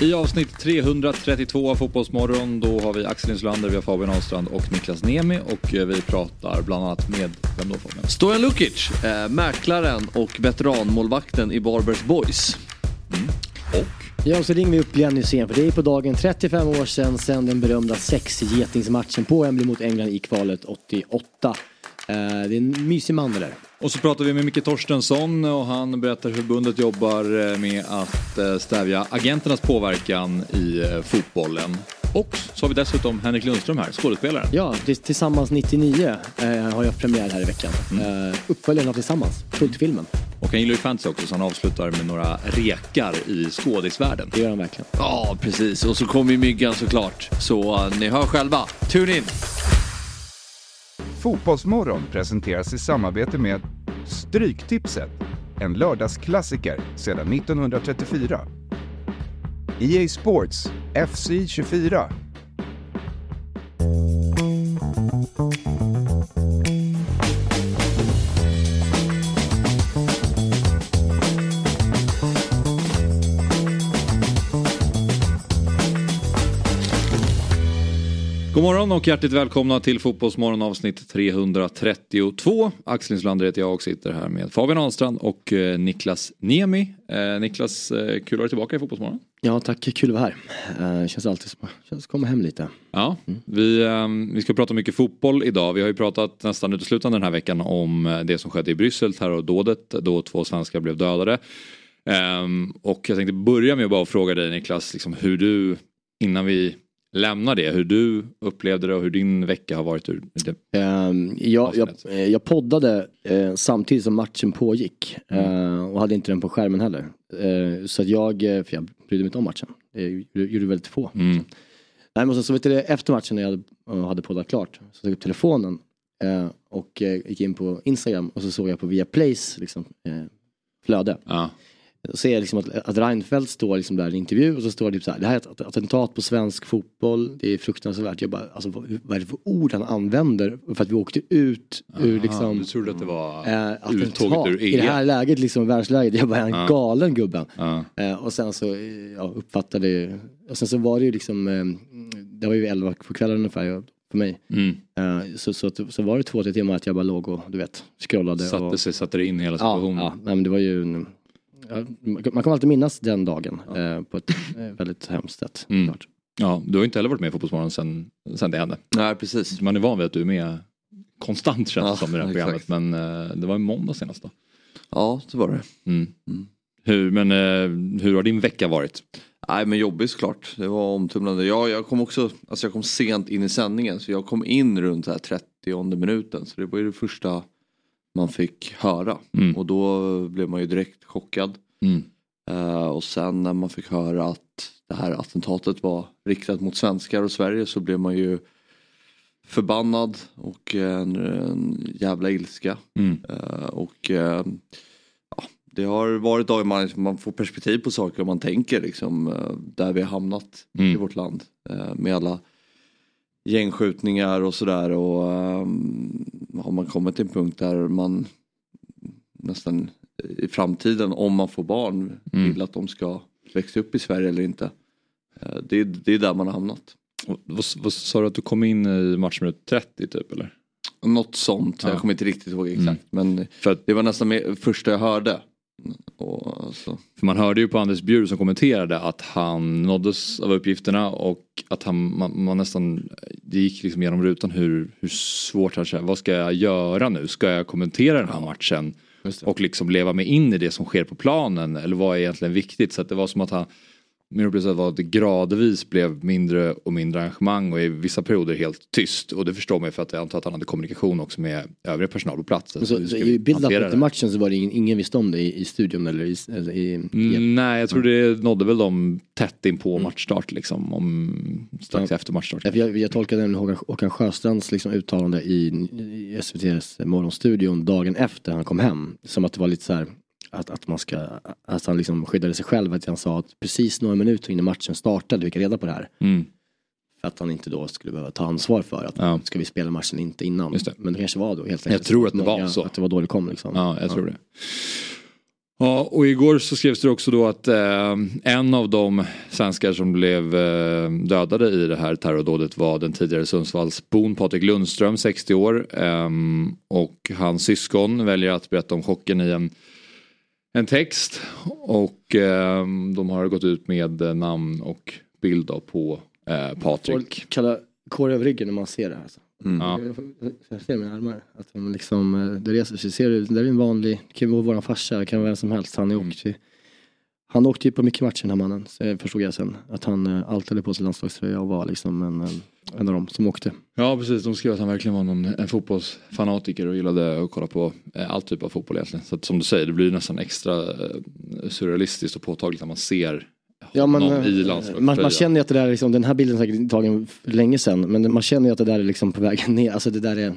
I avsnitt 332 av Fotbollsmorgon då har vi Axel Insulander, vi har Fabian Ahlstrand och Niklas Nemi och eh, vi pratar bland annat med, vem då Fabian? Stojan Lukic, äh, mäklaren och veteranmålvakten i Barbers Boys. Mm. Och? Ja, så ringer vi upp Glenn Hysén för det är på dagen 35 år sedan, sedan den berömda sexgetingsmatchen på Wembley mot England i kvalet 88. Eh, det är en mysig man det där. Och så pratar vi med Micke Torstensson och han berättar hur förbundet jobbar eh, med att eh, stävja agenternas påverkan i fotbollen. Och så har vi dessutom Henrik Lundström här, skådespelaren. Ja, Tillsammans 99 eh, har jag premiär här i veckan. Mm. Eh, Uppföljaren av Tillsammans, kultfilmen. Och han gillar ju fantasy också så han avslutar med några rekar i skådisvärlden. Det gör han verkligen. Ja, precis. Och så kommer ju Myggan såklart. Så uh, ni hör själva. Tune in! Fotbollsmorgon presenteras i samarbete med Stryktipset, en lördagsklassiker sedan 1934. EA Sports FC 24 God morgon och hjärtligt välkomna till Fotbollsmorgon avsnitt 332. Axel Insulander heter jag och sitter här med Fabian Ahlstrand och eh, Niklas Niemi. Eh, Niklas, eh, kul att vara tillbaka i Fotbollsmorgon. Ja tack, kul att vara här. Eh, känns alltid som att komma hem lite. Ja, mm. vi, eh, vi ska prata mycket fotboll idag. Vi har ju pratat nästan uteslutande den här veckan om eh, det som skedde i Bryssel, terrordådet då två svenskar blev dödade. Ehm, och jag tänkte börja med att bara fråga dig Niklas, liksom hur du innan vi lämna det, hur du upplevde det och hur din vecka har varit. Ur det um, jag, jag, eh, jag poddade uh, samtidigt som matchen pågick mm. uh, och hade inte den på skärmen heller. Uh, så att jag, för jag brydde mig inte om matchen. Det gjorde väldigt få. Mm. Nej, men så, så vet du, efter matchen när jag hade, hade poddat klart så tog jag upp telefonen och gick in på Instagram och så såg jag på Viaplays liksom, flöde. Ja. Då ser jag liksom att, att Reinfeldt står liksom där i en intervju och så står det typ så här, det här är ett attentat på svensk fotboll, det är fruktansvärt. Jag bara, alltså, vad är det för ord han använder för att vi åkte ut Aha, ur liksom... Du trodde att det var äh, uttåget ur? I det här läget, liksom världsläget, jag bara, är han galen gubben? Äh, och sen så ja, uppfattade, och sen så var det ju liksom, äh, det var ju elva på kvällen ungefär för mig. Mm. Uh, så, så, så var det två, tre timmar att jag bara låg och du vet, scrollade. Satte och, sig, satte in hela situationen. Ja, ja men det var ju en, man kommer alltid minnas den dagen ja. eh, på ett väldigt hemskt sätt. Mm. Ja, du har inte heller varit med i Fotbollsmorgon sen, sen det hände. Nej, precis. Man är van vid att du är med konstant känns det ja, som i det här programmet. Men eh, det var i måndag senast då. Ja, det var det. Mm. Mm. Hur, men eh, hur har din vecka varit? Nej men jobbig såklart. Det var omtumlande. Jag, jag kom också, alltså jag kom sent in i sändningen så jag kom in runt här 30 minuten. Så det var ju det första man fick höra. Mm. Och då blev man ju direkt chockad. Mm. Uh, och sen när man fick höra att det här attentatet var riktat mot svenskar och Sverige så blev man ju förbannad och en, en jävla ilska. Mm. Uh, och uh, ja, det har varit dagar man, man får perspektiv på saker och man tänker liksom där vi har hamnat mm. i vårt land. med alla gängskjutningar och sådär och um, har man kommit till en punkt där man nästan i framtiden om man får barn mm. vill att de ska växa upp i Sverige eller inte. Uh, det, det är där man har hamnat. vad, vad sa du att du kom in i matchminut 30 typ eller? Något sånt, ja. jag kommer inte riktigt ihåg exakt mm. men För att, det var nästan det första jag hörde. Alltså. För man hörde ju på Anders Bjur som kommenterade att han nåddes av uppgifterna och att han, man, man nästan, det gick liksom genom rutan hur, hur svårt han kände, vad ska jag göra nu? Ska jag kommentera den här matchen? Och liksom leva mig in i det som sker på planen eller vad är egentligen viktigt? Så att det var som att han min upplevelse var att det gradvis blev mindre och mindre arrangemang och i vissa perioder helt tyst. Och det förstår man för att jag antar att han hade kommunikation också med övriga personal på plats. Så, så, I build-upet till matchen så var det ingen, ingen visste om det i, i studion eller i... Eller i mm, nej, jag tror det nådde väl dem tätt in på mm. matchstart liksom. Om, strax ja. efter matchstart. Jag, jag tolkade Håkan, Håkan Sjöstrands liksom, uttalande i, i SVTs morgonstudion dagen efter han kom hem. Som att det var lite så här att, att man ska, att han liksom skyddade sig själv. Att han sa att precis några minuter innan matchen startade fick jag reda på det här. Mm. För att han inte då skulle behöva ta ansvar för att ja. ska vi spela matchen inte innan. Men det kanske var då helt enkelt. Jag tror att det var så. Att det var då det kom liksom. Ja, jag ja. tror det. Ja, och igår så skrevs det också då att eh, en av de svenskar som blev eh, dödade i det här terrordådet var den tidigare Sundsvallsbon Patrik Lundström, 60 år. Eh, och hans syskon väljer att berätta om chocken i en, en text. Och eh, de har gått ut med namn och bild på eh, Patrik. Folk kallar kår över ryggen när man ser det här. Alltså. Mm. Ja. Jag ser mina armar. Att de liksom, eh, det reser sig. Ser du, det är en vanlig, det kan vara våran farsa, det kan vara vem som helst. Han är mm. åkt han åkte ju på mycket matcher den här mannen, förstod jag sen. Att han eh, alltid hade på sig landslagströja och var liksom en, en av dem som åkte. Ja precis, de skrev att han verkligen var någon, en fotbollsfanatiker och gillade att kolla på eh, all typ av fotboll egentligen. Så att, som du säger, det blir nästan extra surrealistiskt och påtagligt när man ser ja, eh, man, man, känner ju att det där, liksom, den här bilden är säkert tagen för länge sedan, men man känner ju att det där är liksom på vägen ner. Alltså det där är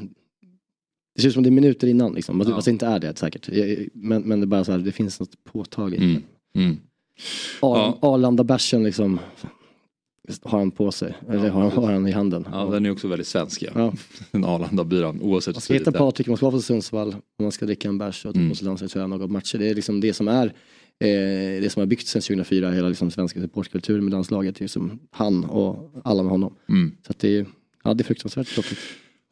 det ser ut som det är minuter innan liksom, ja. fast det inte är det säkert. Men, men det är bara så här, det finns något påtagligt. Mm. Mm. ja. Arlanda-bärsen liksom har han på sig, eller har, har han i handen. Ja, den är också väldigt svensk ja. ja. Den Arlanda-byrån oavsett. Man ska hitta Patrik, man ska vara från Sundsvall, och man ska dricka en bärs och ta på sig landslagströjan några matcher. Det är liksom det som är eh, det som har byggts sedan 2004, hela liksom svenska supportkulturen med landslaget, liksom han och alla med honom. Mm. Så det, är, ja, det är fruktansvärt tråkigt.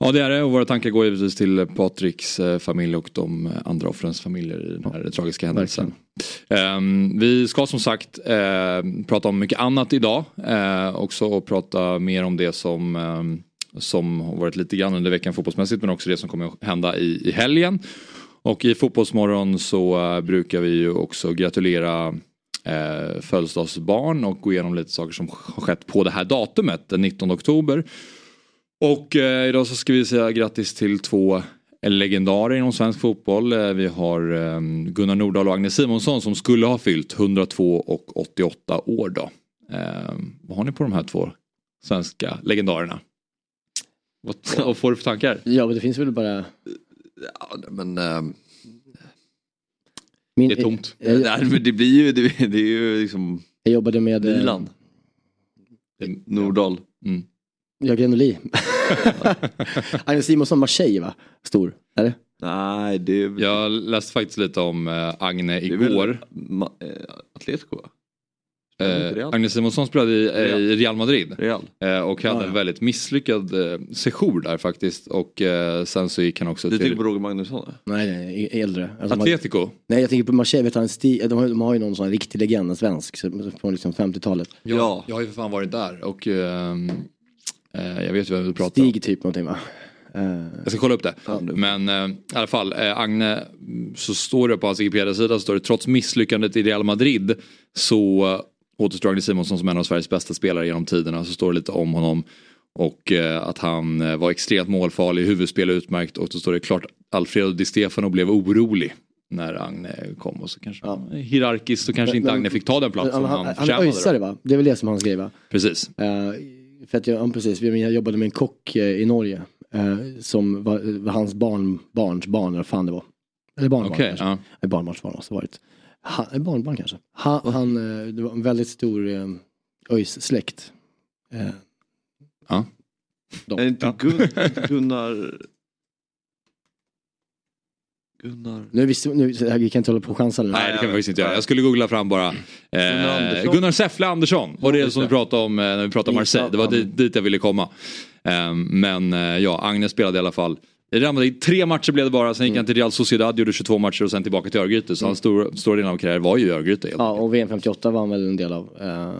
Ja det är det och våra tankar går givetvis till Patriks eh, familj och de andra offrens familjer i den här ja, tragiska händelsen. Um, vi ska som sagt uh, prata om mycket annat idag. Uh, också och prata mer om det som, um, som har varit lite grann under veckan fotbollsmässigt men också det som kommer att hända i, i helgen. Och i Fotbollsmorgon så uh, brukar vi ju också gratulera uh, födelsedagsbarn och gå igenom lite saker som har skett på det här datumet, den 19 oktober. Och uh, idag så ska vi säga grattis till två legendarer inom svensk fotboll. Vi har um, Gunnar Nordahl och Agnes Simonsson som skulle ha fyllt 102 och 88 år då. vad har ni på de här två svenska legendarerna? Vad, vad får du för tankar? Ja men det finns väl bara Ja, men... Ähm, Min, det är tomt. Jag, jag, Nej, men det blir ju, det, det är ju liksom... Jag jobbade med... Milan. Eh, Nordahl. Mm. Jörgen Oli. Agnes Simonsson Marseille va? Stor, är det? Nej, det är... Jag läste faktiskt lite om äh, Agne igår. Väl, ma, äh, Atletico Eh, Agnes Simonsson spelade i, Real. i Real Madrid. Real. Eh, och hade ah, ja. en väldigt misslyckad eh, sejour där faktiskt. Och eh, sen så gick han också du till... Du tänker på Roger Magnusson? Nej, nej, äldre. Alltså, Atletico? nej, jag tänker på Marseille. Vet han, sti, de, har, de har ju någon sån riktig legend, en svensk, från liksom 50-talet. Ja, ja, jag har ju för fan varit där. Och ehm, eh, jag vet ju vem du pratar om. Stig typ någonting va? Uh, jag ska kolla upp det. Men uh, i alla fall, Agne, så står det på hans Wikipedia-sida, står det trots misslyckandet i Real Madrid så återstår Agnes Simonsson som en av Sveriges bästa spelare genom tiderna. Så står det lite om honom. Och eh, att han eh, var extremt målfarlig, huvudspel utmärkt och då står det klart Alfredo Di Stefano blev orolig när Agne kom och så kanske ja. hierarkiskt så kanske men, inte Agne fick ta den platsen han, han, han öjsare va? Det är väl det som han skrev va? Precis. Uh, för att jag, precis, jag jobbade med en kock uh, i Norge uh, som var, var, hans barn, barns barn eller vad fan det var. Eller barnbarn okay, kanske. Ja. Barnbarnsbarn måste varit. Han, barnbarn kanske. Han, han, eh, det var en väldigt stor eh, ÖIS-släkt. Eh, ja. De. Är inte Gun, Gunnar... Gunnar... Nu, visste, nu vi kan inte hålla på och chansa nu. Nej det kan vi faktiskt inte göra. Jag skulle googla fram bara. Eh, Gunnar, Gunnar Säffle Andersson. Och det som du pratade om när vi pratade om Marseille. Det var dit, dit jag ville komma. Eh, men ja, Agnes spelade i alla fall i Real Madrid, tre matcher blev det bara, sen gick han till Real Sociedad, gjorde 22 matcher och sen tillbaka till Örgryte. Så mm. hans stor, stora del av karriären var ju Örgryte. Ja, och VM 58 var han väl en del av. Eh,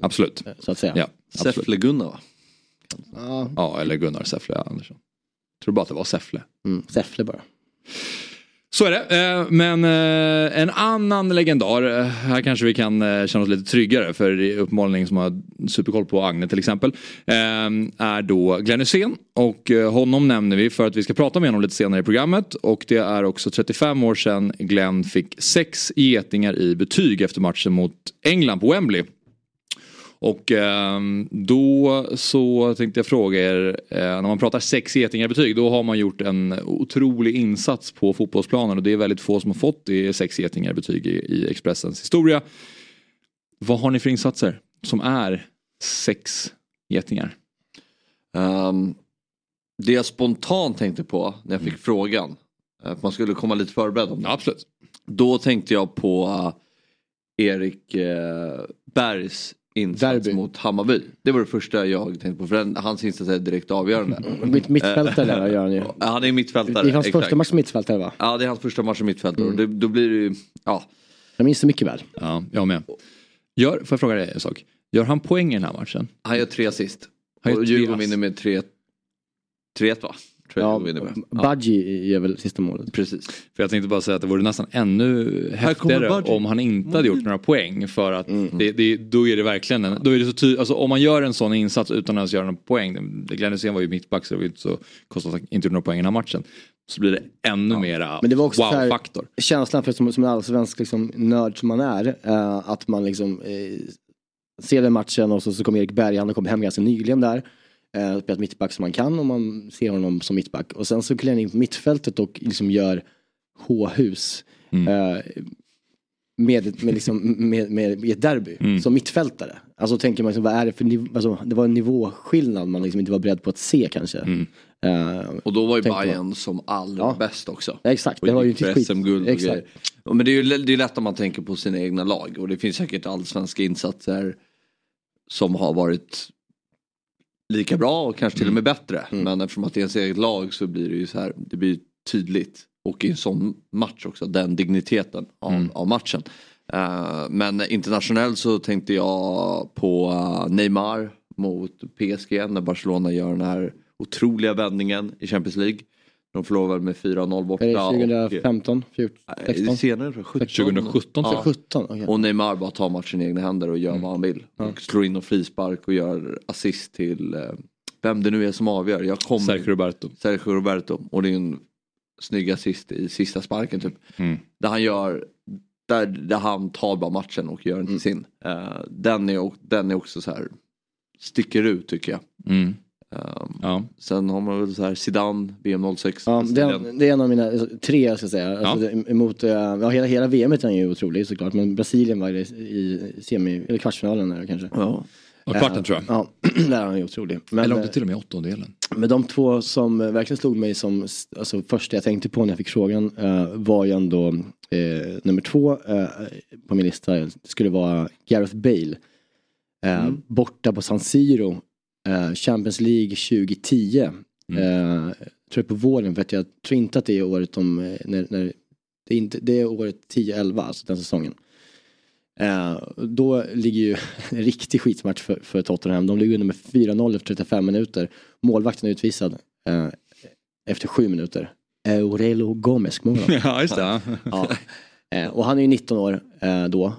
absolut. Så att säga. Ja, Säffle-Gunnar va? Ja. ja, eller Gunnar Säffle Andersson. Jag tror bara att det var Säffle. Mm, Säffle bara. Så är det. Eh, men eh, en annan legendar, eh, här kanske vi kan känna oss lite tryggare för uppenbarligen som har superkoll på Agne till exempel. Är då Glenn Hysén och honom nämner vi för att vi ska prata med honom lite senare i programmet. Och det är också 35 år sedan Glenn fick sex getingar i betyg efter matchen mot England på Wembley. Och eh, då så tänkte jag fråga er, eh, när man pratar sex getingar betyg då har man gjort en otrolig insats på fotbollsplanen och det är väldigt få som har fått det sex getingar betyg i, i Expressens historia. Vad har ni för insatser som är sex getingar? Um, det jag spontant tänkte på när jag fick mm. frågan, att man skulle komma lite förberedd om det. absolut. Då tänkte jag på uh, Erik uh, Bergs insats Derby. mot Hammarby. Det var det första jag tänkte på för den, hans insats är direkt avgörande. Mitt, mittfältare där gör han ju. Ja, han är mittfältare. Det är hans exakt. första match som mittfältare va? Ja det är hans första match som mittfältare. Mm. Det, då blir det ju, ja. Jag minns det mycket väl. Ja, jag med. Gör, får jag fråga dig en sak? Gör han poäng i den här matchen? Han gör tre assist. Och Djurgården vinner med 3-1 va? Ja, Budgie ger väl sista målet. Precis. För jag tänkte bara säga att det vore nästan ännu häftigare om han inte hade gjort några poäng. För att mm. det, det, då är det verkligen en, då är det så ty, alltså om man gör en sån insats utan att ens göra några poäng. Glenn Hysén var ju mittback så det var inte så han inte några poäng i den här matchen. Så blir det ännu ja. mera wow-faktor. Känslan för som, som en allsvensk liksom, nörd som man är. Uh, att man liksom uh, ser den matchen och så, så kommer Erik Berg, han kommit hem ganska nyligen där. Eh, spelat mittback som man kan om man ser honom som mittback. Och sen så kliver han in på mittfältet och liksom gör H-hus. Mm. Eh, med, med, liksom, med, med, ett derby mm. som mittfältare. Alltså tänker man, liksom, vad är det för nivå, alltså, det var en nivåskillnad man liksom inte var beredd på att se kanske. Mm. Uh, och då var ju Bayern som allra ja. bäst också. Ja, exakt, det var ju inte skit. SM-guld exakt. Men det är ju det är lätt om man tänker på sina egna lag och det finns säkert allsvenska insatser som har varit lika bra och kanske till och med mm. bättre. Mm. Men eftersom att det är ens eget lag så blir det ju så här, det blir tydligt. Och i en sån match också, den digniteten av, mm. av matchen. Uh, men internationellt så tänkte jag på uh, Neymar mot PSG när Barcelona gör den här otroliga vändningen i Champions League. De förlorar väl med 4-0 borta. Är det 2015? 14, 16? Senare 2017. Ja. 17 okay. Och Neymar bara tar matchen i egna händer och gör mm. vad han vill. Ja. Och slår in en frispark och gör assist till eh, vem det nu är som avgör. Jag kommer, Sergio Roberto. Sergio Roberto. Och det är en snygg assist i sista sparken typ. Mm. Där han gör där, där han tar bara matchen och gör den till mm. sin. Uh, den, är, den är också så här sticker ut tycker jag. Mm. Um, ja. Sen har man väl så här Zidane, VM 06. Ja, det, är, det är en av mina tre jag ska säga. Alltså, ja. emot, ja, hela, hela VM är ju otrolig såklart men Brasilien var i semi, eller kvartsfinalen där kanske. Ja. Och kvarten uh, tror jag. Ja, där är han ju otrolig. Men, Eller om det till och med åttondelen. Men de två som verkligen slog mig som, alltså första jag tänkte på när jag fick frågan uh, var ju ändå uh, nummer två uh, på min lista skulle vara Gareth Bale. Mm. Borta på San Siro Champions League 2010. Mm. Uh, tror jag på våren för att jag tror inte att det är året om, eh, när, när det, är inte, det är året 10-11, alltså den säsongen. Uh, då ligger ju en riktig skitmatch för, för Tottenham. De ligger under med 4-0 efter 35 minuter. Målvakten är utvisad uh, efter 7 minuter. Aurelio Gomes, kommer Ja, just det. ja. Uh, och han är ju 19 år då.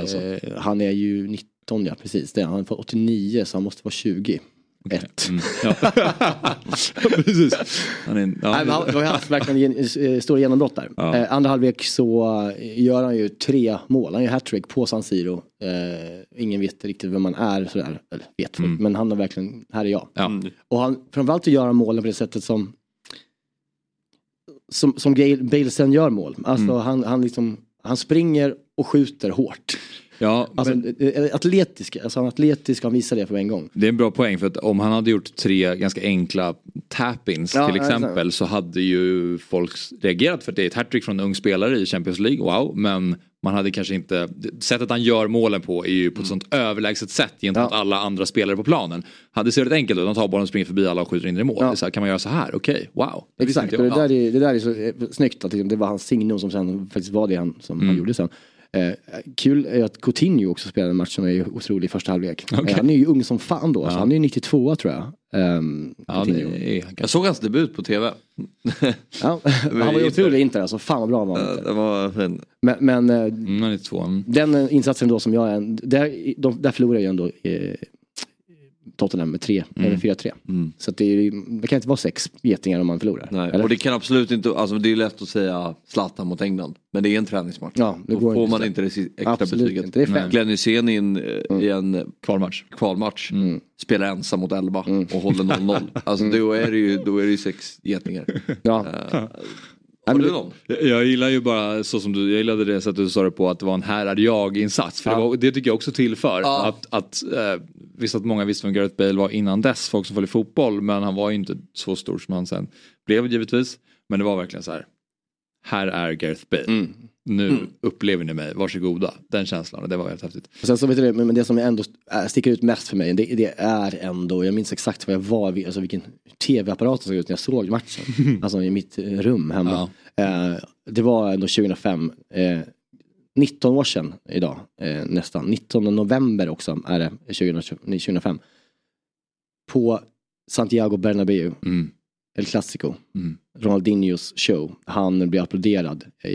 Alltså. Han är ju 19 19 ja, precis det. Han är 89 så han måste vara 20. Okay. Ett. Mm. Ja. Precis. Han är, ja. Nej, han, var hans verkligen eh, stora genombrott där. Ja. Eh, andra halvlek så eh, gör han ju tre mål. Han gör hattrick på San Siro. Eh, ingen vet riktigt vem man är sådär. Eller vet mm. men han har verkligen, här är jag. Ja. Och han, framförallt att göra målen på det sättet som som, som Bale sen gör mål. Alltså mm. han, han liksom, han springer och skjuter hårt. Ja, alltså, men... Eh, eh, atletisk, alltså han atletisk, han visar det för en gång. Det är en bra poäng för att om han hade gjort tre ganska enkla tap-ins ja, till exempel så hade ju folk reagerat för att det är ett hattrick från en ung spelare i Champions League, wow, men man hade kanske inte, sättet han gör målen på är ju på ett sånt överlägset sätt gentemot ja. alla andra spelare på planen. Hade det sett enkelt ut, de tar bollen, springer förbi alla och skjuter in i mål. Ja. Det här, kan man göra så här? Okej, okay. wow. Det Exakt, det där, är, det där är så eh, snyggt att det var hans signum som sen faktiskt var det han, som mm. han gjorde sen. Eh, kul är att Coutinho också spelade matchen och är otrolig i första halvlek. Okay. Eh, han är ju ung som fan då, ja. så han är ju 92 tror jag. Um, ja, är, jag såg hans debut på tv. ja, han var ju otrolig inte alltså, fan vad bra han var. det var fin. Men, men eh, mm, den eh, insatsen då som jag är, där, de, där förlorar jag ju ändå eh, Tottenham med 3, mm. eller 4-3. Mm. Så det, är, det, kan inte vara sex getingar om man förlorar. Nej. Och det kan absolut inte, alltså det är lätt att säga Zlatan mot England. Men det är en träningsmatch. Ja, det Då får man inte det extra absolut betyget. Inte. Det är Glenn Hysén in mm. i en kvalmatch, kvalmatch mm. spelar ensam mot Elba mm. och håller 0-0. Alltså mm. då är det ju då är det sex getingar. Ja. Uh, jag gillar ju bara så som du, jag gillade det sättet du sa det på att det var en här är jag insats. För ja. det, var, det, tycker jag också tillför. Ja. Att, att, äh, visst att många visste vem Gareth Bale var innan dess, folk som följer fotboll. Men han var ju inte så stor som han sen blev givetvis. Men det var verkligen så här. här är Gareth Bale. Mm. Nu mm. upplever ni mig, varsågoda. Den känslan, och det var helt häftigt. Och sen så vet du, men det som ändå sticker ut mest för mig, det, det är ändå, jag minns exakt vad jag var, alltså vilken tv-apparat som såg ut när jag såg matchen. alltså i mitt rum hemma. Ja. Eh, det var ändå 2005. Eh, 19 år sedan idag, eh, nästan. 19 november också är det 2005. På Santiago Bernabéu. Mm. El Clasico. Mm. Ronaldinhos show. Han blir applåderad i,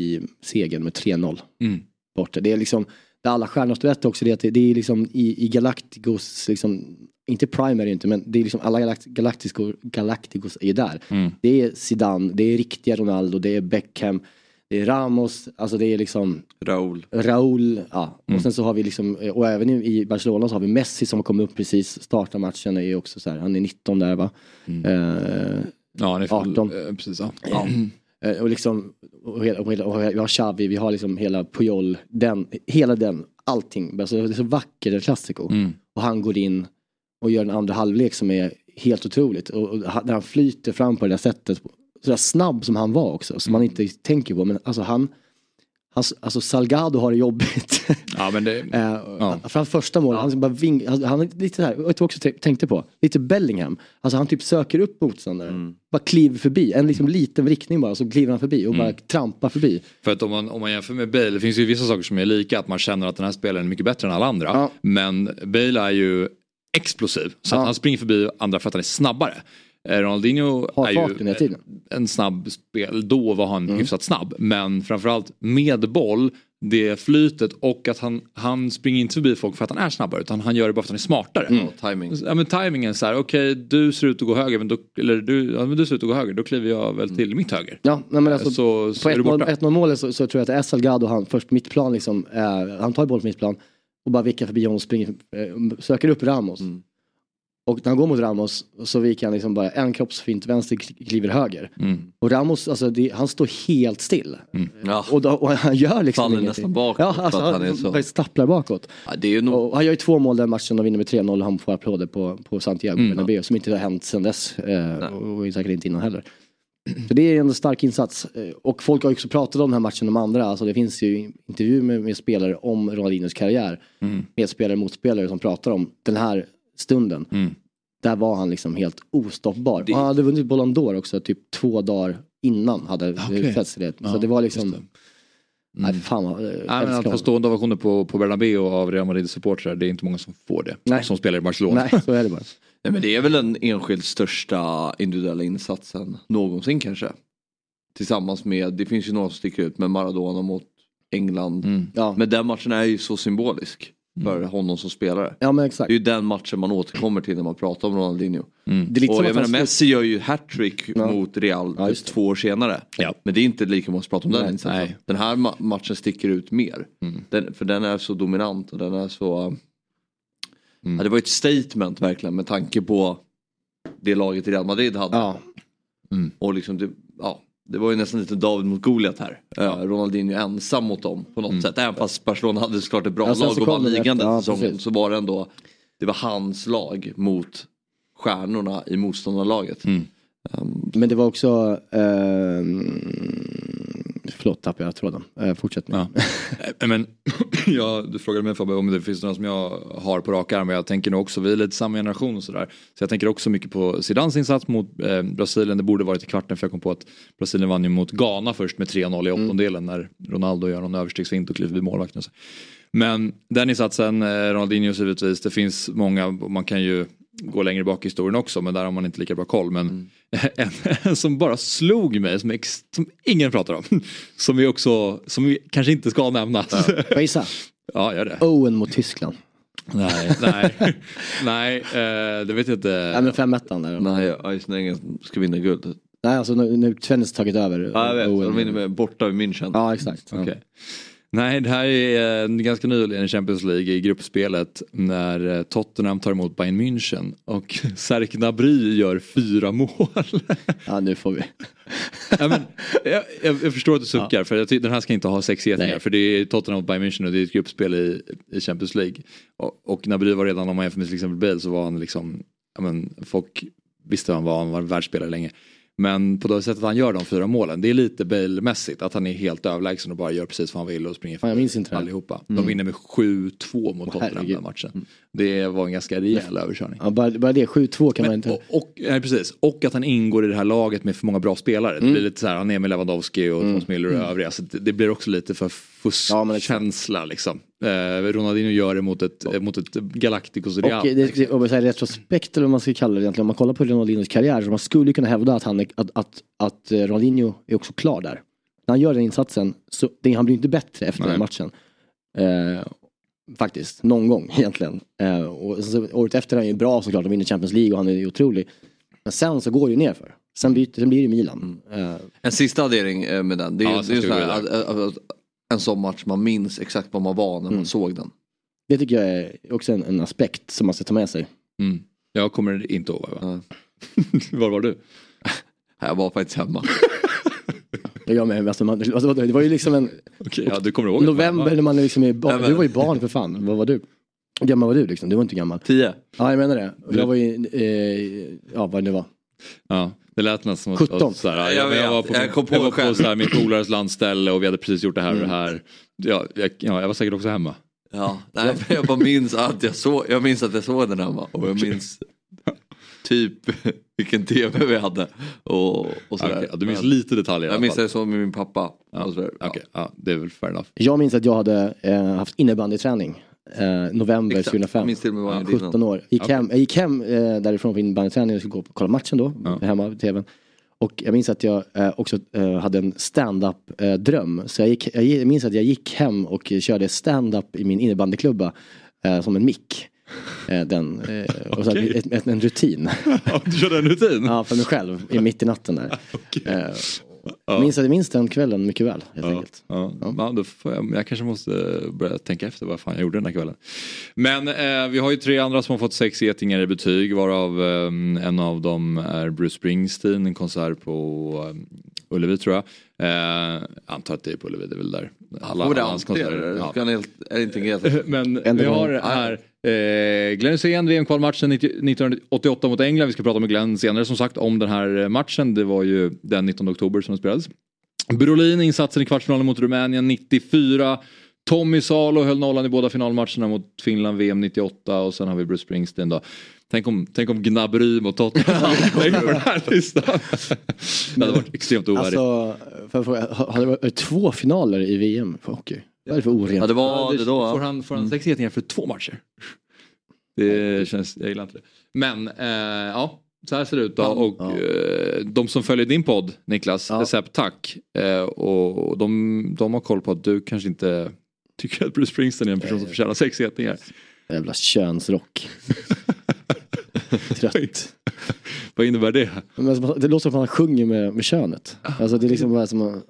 i segern med 3-0. Mm. Borta. Det är liksom, det alla stjärnor vet också det att det, det är liksom i, i Galacticos, liksom, inte primary inte men det är liksom alla Galacticos, Galacticos är där. Mm. Det är Zidane, det är riktiga Ronaldo, det är Beckham det är Ramos, alltså det är liksom Raul. Raul, ja. Mm. Och sen så har vi liksom, och även i Barcelona så har vi Messi som har kommit upp precis, startar matchen är ju också så här, han är 19 där va. Mm. Eh, ja han är full, 18. Eh, precis ja. ja. Eh, och liksom, och, hela, och, hela, och vi har Xavi, vi har liksom hela Puyol, den, hela den, allting. Alltså, det är så vackert, det klassiko. Mm. Och han går in och gör en andra halvlek som är helt otroligt. Och, och där han flyter fram på det där sättet sådär snabb som han var också, som man inte tänker på. Men alltså han, Alltså, alltså Salgado har det jobbigt. Ja, men det, eh, ja. Fram första målet, han, bara ving, han, han lite så här, du också tänkte på? Lite Bellingham. Alltså han typ söker upp motståndaren. Mm. Bara kliver förbi, en liksom liten vrickning bara så kliver han förbi och mm. bara trampar förbi. För att om man, om man jämför med Bale, det finns ju vissa saker som är lika, att man känner att den här spelaren är mycket bättre än alla andra. Ja. Men Bale är ju explosiv, så han springer förbi andra för att han är snabbare. Eh, Ronaldinho har är ju en snabb spel, då var han mm. hyfsat snabb. Men framförallt med boll, det flytet och att han, han springer inte förbi folk för att han är snabbare utan han gör det bara för att han är smartare. Mm. timing. Ja men timingen så här, okej okay, du ser ut att gå höger men då, eller du, ja, men du ser ut att gå höger, då kliver jag väl till mm. mitt höger. Ja, nej, men alltså, så, så på 1-0 målet så, så, tror jag att Salgado, han först på mittplan liksom, eh, han tar bollen på mittplan och bara vickar förbi honom och springer, eh, söker upp Ramos. Mm. Och när han går mot Ramos så viker han liksom bara en kroppsfint vänster kliver höger. Mm. Och Ramos, alltså det, han står helt still. Mm. Ja. Och, då, och, han gör liksom Faller ingenting. nästan bakåt. Ja, alltså, han, han så... stapplar bakåt. Ja, det är nog... och han gör ju två mål den matchen och vinner med 3-0 och han får applåder på, på Santiago mm. Bernabéu som inte har hänt sedan dess. Eh, och säkert inte innan heller. Så det är en stark insats. Eh, och folk har också pratat om den här matchen de andra. Alltså det finns ju intervjuer med, med spelare om Ronaldinos karriär. Mm. Med spelare och motspelare som pratar om den här stunden. Mm. Där var han liksom helt ostoppbar. Det... Han hade vunnit Ballon d'Or också typ två dagar innan hade okay. det. Så ja, det var liksom mm. Nej, fan vad, Nej, men att få stående ovationer på, på Bernabéu av Real Madrid supportrar det är inte många som får det. Nej. Som spelar i Barcelona. Nej, så är det bara. Nej, men det är väl den enskilt största individuella insatsen någonsin kanske. Tillsammans med, det finns ju några som sticker ut, med Maradona mot England. Mm. Ja. Men den matchen är ju så symbolisk för mm. honom som spelare. Ja, men exakt. Det är ju den matchen man återkommer till när man pratar om Ronaldinho. Mm. Det är lite och jag menar, Messi gör ju hattrick ja. mot Real ja, två år senare. Ja. Men det är inte lika många som pratar om nej, den insatsen. Den här ma matchen sticker ut mer. Mm. Den, för den är så dominant och den är så... Mm. Ja, det var ett statement verkligen med tanke på det laget Real Madrid hade. Ja. Mm. Och liksom det, det var ju nästan lite David mot Goliat här. Ja. Uh, Ronaldinho ensam mot dem på något mm. sätt. Även fast Barcelona hade såklart ett bra ja, lag och vann ligan den ja, säsongen. Så var det ändå, det var hans lag mot stjärnorna i motståndarlaget. Mm. Um, Men det var också, uh, förlåt tappade jag tråden, uh, fortsätt nu. Ja. Eh, men, ja, du frågade mig Fabbe om det finns några som jag har på rak arm. Jag tänker nog också, vi är lite samma generation och sådär. Så jag tänker också mycket på Zidans insats mot eh, Brasilien. Det borde varit i kvarten för jag kom på att Brasilien vann ju mot Ghana först med 3-0 i åttondelen mm. när Ronaldo gör någon överstegsfint och kliver vid målvakten. Men den insatsen, eh, Ronaldinho givetvis, det finns många, man kan ju gå längre bak i historien också men där har man inte lika bra koll. Men mm. en, en, som bara slog mig, som, ex, som ingen pratar om. Som vi också, som vi kanske inte ska nämna. Ja. Gissa? Ja, gör det. Owen mot Tyskland. Nej, nej, nej, eh, det vet jag inte. Nej men 5 där. Nej, Eisenängen ska vinna guld. Nej alltså nu, nu Svennis tagit över. Ja jag vet, Owen. de vinner borta i München. Ja exakt. Okay. Nej, det här är ganska nyligen i Champions League i gruppspelet när eh, Tottenham tar emot Bayern München och Serk Gnabry gör fyra mål. Ja, nu får vi. ja, men, jag, jag, förstår att du suckar ja. för jag tycker, den här ska inte ha sex getingar för det är Tottenham mot Bayern München och det är ett gruppspel i, i Champions League. Och, och Gnabry var redan, om man jämför med till exempel Bale så var han liksom, ja, men, folk visste han var, han var världsspelare länge. Men på det sättet han gör de fyra målen, det är lite Bale-mässigt. Att han är helt överlägsen och bara gör precis vad han vill och springer ja, jag minns inte allihopa. Mm. De vinner med 7-2 mot Tottenham den matchen. Mm. Det var en ganska rejäl överkörning. Ja, bara, bara det, 7-2 kan Men, man inte... Och, och, nej, precis. och att han ingår i det här laget med för många bra spelare. Mm. Det blir lite så här, han är med Lewandowski och mm. Thomas Müller och mm. övriga. Så det, det, blir också lite för fuskkänsla ja, liksom. Eh, Ronaldinho gör det mot ett, oh. mot ett Galacticos Real. Och det, säger retrospekt eller vad man ska kalla det egentligen. Om man kollar på Ronaldinhos karriär så man skulle kunna hävda att, han är, att, att, att Ronaldinho är också klar där. När han gör den insatsen så det, han blir inte bättre efter Nej. den matchen. Eh, faktiskt, någon gång egentligen. Eh, och så, året efter är han ju bra såklart, de vinner Champions League och han är ju otrolig. Men sen så går det ju nerför. Sen, byter, sen blir det Milan. Mm. Eh. En sista addering eh, med den. Det är, ja, det är så här, att, att, att, en sån match man minns exakt vad man var när mm. man såg den. Det tycker jag är också en, en aspekt som man ska ta med sig. Mm. Jag kommer inte ihåg. Va? var var du? Jag var faktiskt hemma. jag med. Alltså man, alltså, det var ju liksom en... Okay, ja, du kommer ihåg november när man liksom är barn. Du var ju barn för fan. Vad var du? Hur gammal var du liksom? Du var inte gammal. Tio. Ja jag menar det. Jag var ju, eh, ja vad det var. Ja. Det lät nästan som 17. Så här, jag, jag, var på, jag kom på, jag var på så här, min polares landställe och vi hade precis gjort det här och det mm. här. Ja, jag, ja, jag var säkert också hemma. Ja, nej, jag bara minns att jag såg, jag minns att jag såg den hemma och jag minns typ vilken tv vi hade. Och, och sådär. Okay, du minns lite detaljer Jag minns att jag såg med min pappa. Ja, okay, ja. det är väl fair enough. Jag minns att jag hade eh, haft innebandyträning. Eh, november Exakt. 2005. Minns till ja, 17 år. Gick okay. hem, jag gick hem eh, därifrån på innebandyträning och skulle gå och kolla matchen då. Ja. Hemma vid tvn. Och jag minns att jag eh, också eh, hade en stand-up eh, dröm. Så jag, gick, jag minns att jag gick hem och körde stand-up i min innebandyklubba eh, som en mick. Den, och så okay. ett, en rutin. du körde en rutin? ja, för mig själv, i mitt i natten där. okay. Ja. Minns, jag minns den kvällen mycket väl. Helt ja, enkelt. Ja. Ja. då får jag, jag kanske måste börja tänka efter vad fan jag gjorde den här kvällen. Men eh, vi har ju tre andra som har fått sex getingar i betyg varav eh, en av dem är Bruce Springsteen, en konsert på eh, Ullevi tror jag. Eh, antar att det är på Ullevi, det är väl där. Alla, alla hans konserter. Ja. Är Men vi har här Eh, Glenn Hysén, VM-kvalmatchen 1988 mot England. Vi ska prata med Glenn senare som sagt om den här eh, matchen. Det var ju den 19 oktober som den spelades. Brolin insatsen i kvartsfinalen mot Rumänien 94. Tommy Salo höll nollan i båda finalmatcherna mot Finland VM 98 och sen har vi Bruce Springsteen då. Tänk om, tänk om Gnabry mot Tottenham på den här listan. Det hade varit extremt ovärdigt. Alltså, för, har det varit två finaler i VM för hockey? Vad är det för orent? Ja, det var det då. Får han, får han mm. sex getingar för två matcher? Det känns, jag gillar inte det. Men eh, ja, så här ser det ut då. Och ja. eh, de som följer din podd Niklas, ja. Recept Tack. Eh, och de, de har koll på att du kanske inte tycker att Bruce Springsteen är en person som förtjänar sex getingar. Jävla könsrock. Trött. Vad innebär det? Det låter som att han sjunger med, med könet. Alltså det är liksom bara som att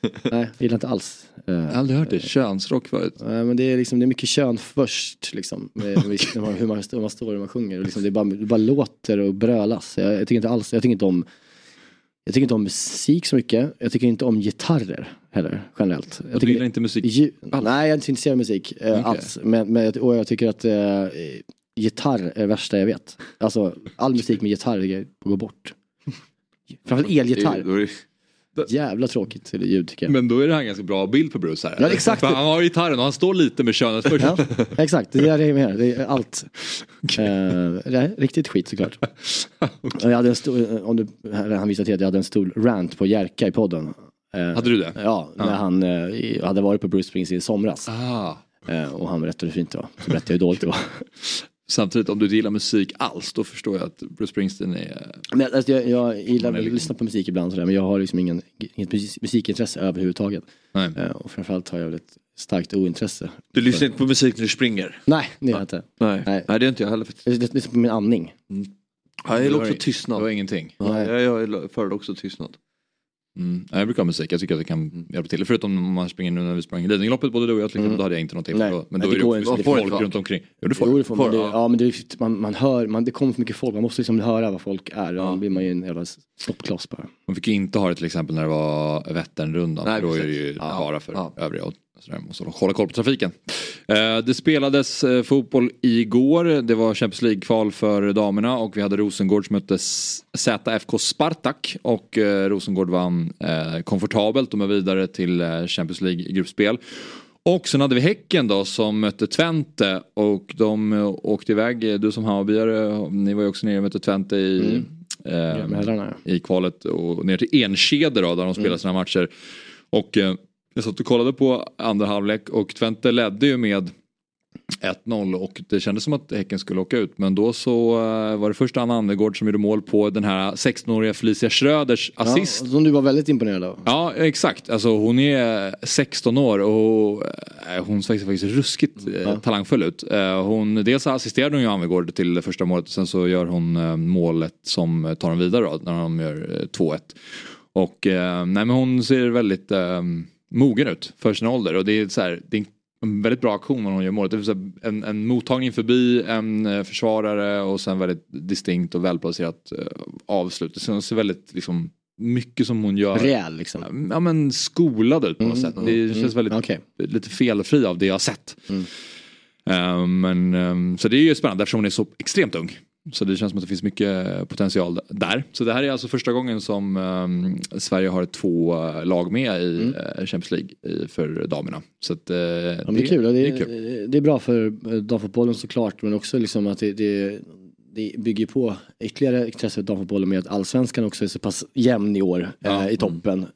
Nej, jag gillar inte alls. Jag har aldrig hört det, könsrock förut. Nej, men det är, liksom, det är mycket kön först liksom. Hur, man, hur, man, hur man står och man sjunger. Och liksom, det, bara, det bara låter och brölas. Jag, jag, tycker inte alls, jag tycker inte om jag tycker inte om musik så mycket. Jag tycker inte om gitarrer heller generellt. Jag du gillar inte musik ju, Nej, jag är inte intresserad av musik eh, okay. alls. Men, men, och jag tycker att eh, gitarr är det värsta jag vet. Alltså all musik med gitarr går bort. Framförallt elgitarr. Jävla tråkigt ljud tycker jag. Men då är det här en ganska bra bild på Bruce här. Ja exakt. För han har gitarren och han står lite med könet först. Ja, exakt, det är det jag menar. Det är allt. Okay. Eh, riktigt skit såklart. okay. jag hade en stor, om du, han visade till att jag hade en stor rant på Jerka i podden. Uh, hade du det? Ja, när ah. han uh, hade varit på Bruce Springsteen i somras. Ah. och han berättade hur fint det var. Så berättade jag hur dåligt det var. Samtidigt om du inte gillar musik alls då förstår jag att Bruce Springsteen är... Men, alltså, jag, jag gillar att lyssna på musik ibland sådär, men jag har liksom ingen, inget musikintresse överhuvudtaget. Nej. Uh, och framförallt har jag ett starkt ointresse. Du lyssnar inte på musik när du springer? Nej, det gör jag inte. Nej. Nej. Nej, det är inte jag heller. Jag lyssnar på min andning. Mm. Ja, jag gillar också tystnad. Det var ingenting. Nej. Ja, jag föredrar också tystnad. Mm. Jag brukar ha musik, jag tycker att det kan mm. hjälpa till. Förutom om man springer nu när vi sprang Lidingöloppet både du och jag, mm. då hade jag inte någonting. Nej. Men då Nej, är det, det folk runt omkring. Jo det får, jo, det får man. Det, ja men det, man, man hör, man, det kommer för mycket folk, man måste liksom höra vad folk är. Ja. Då blir man ju en jävla stoppkloss bara. Man fick inte ha det till exempel när det var Vätternrundan. Nej, då är det ju bara för ja. övriga. Så där måste hålla koll på trafiken. Eh, det spelades eh, fotboll igår. Det var Champions League-kval för damerna och vi hade Rosengård som mötte ZFK Spartak och eh, Rosengård vann komfortabelt. De är vidare till Champions League-gruppspel. Och sen hade vi Häcken då som mötte Twente och de åkte iväg. Du som Hammarbyare, ni var ju också nere och mötte Twente i, mm. eh, i kvalet och ner till Enskede då där de spelade mm. sina matcher. Och eh, jag satt och kollade på andra halvlek och Twente ledde ju med 1-0 och det kändes som att Häcken skulle åka ut men då så uh, var det först Anna Annegård som gjorde mål på den här 16-åriga Felicia Schröders assist. Ja, som du var väldigt imponerad av. Ja exakt, alltså hon är 16 år och uh, hon ser faktiskt ruskigt uh, ja. talangfull ut. hon, dels assisterade hon ju Annegård till första målet och sen så gör hon målet som tar dem vidare då, när de gör 2-1. Och nej men hon ser väldigt mogen ut för sin ålder och det är så här, det är en väldigt bra aktion när hon gör målet. Det är en, en mottagning förbi en eh, försvarare och sen väldigt distinkt och välplacerat uh, avslut. Det ser väldigt liksom mycket som hon gör. Rejäl liksom? Ja men skolad ut på något mm, sätt. Det mm, känns väldigt okay. lite felfri av det jag har sett. Mm. Uh, men, um, så det är ju spännande eftersom hon är så extremt ung. Så det känns som att det finns mycket potential där. Så det här är alltså första gången som um, Sverige har två eh, lag med i mm. uh, Champions League för damerna. Så att, uh, ja, det, är kul. Det, det, är kul. det är bra för damfotbollen såklart men också liksom att det, det, det bygger på ytterligare intresse för damfotbollen med att allsvenskan också är så pass jämn i år ja. uh, i toppen.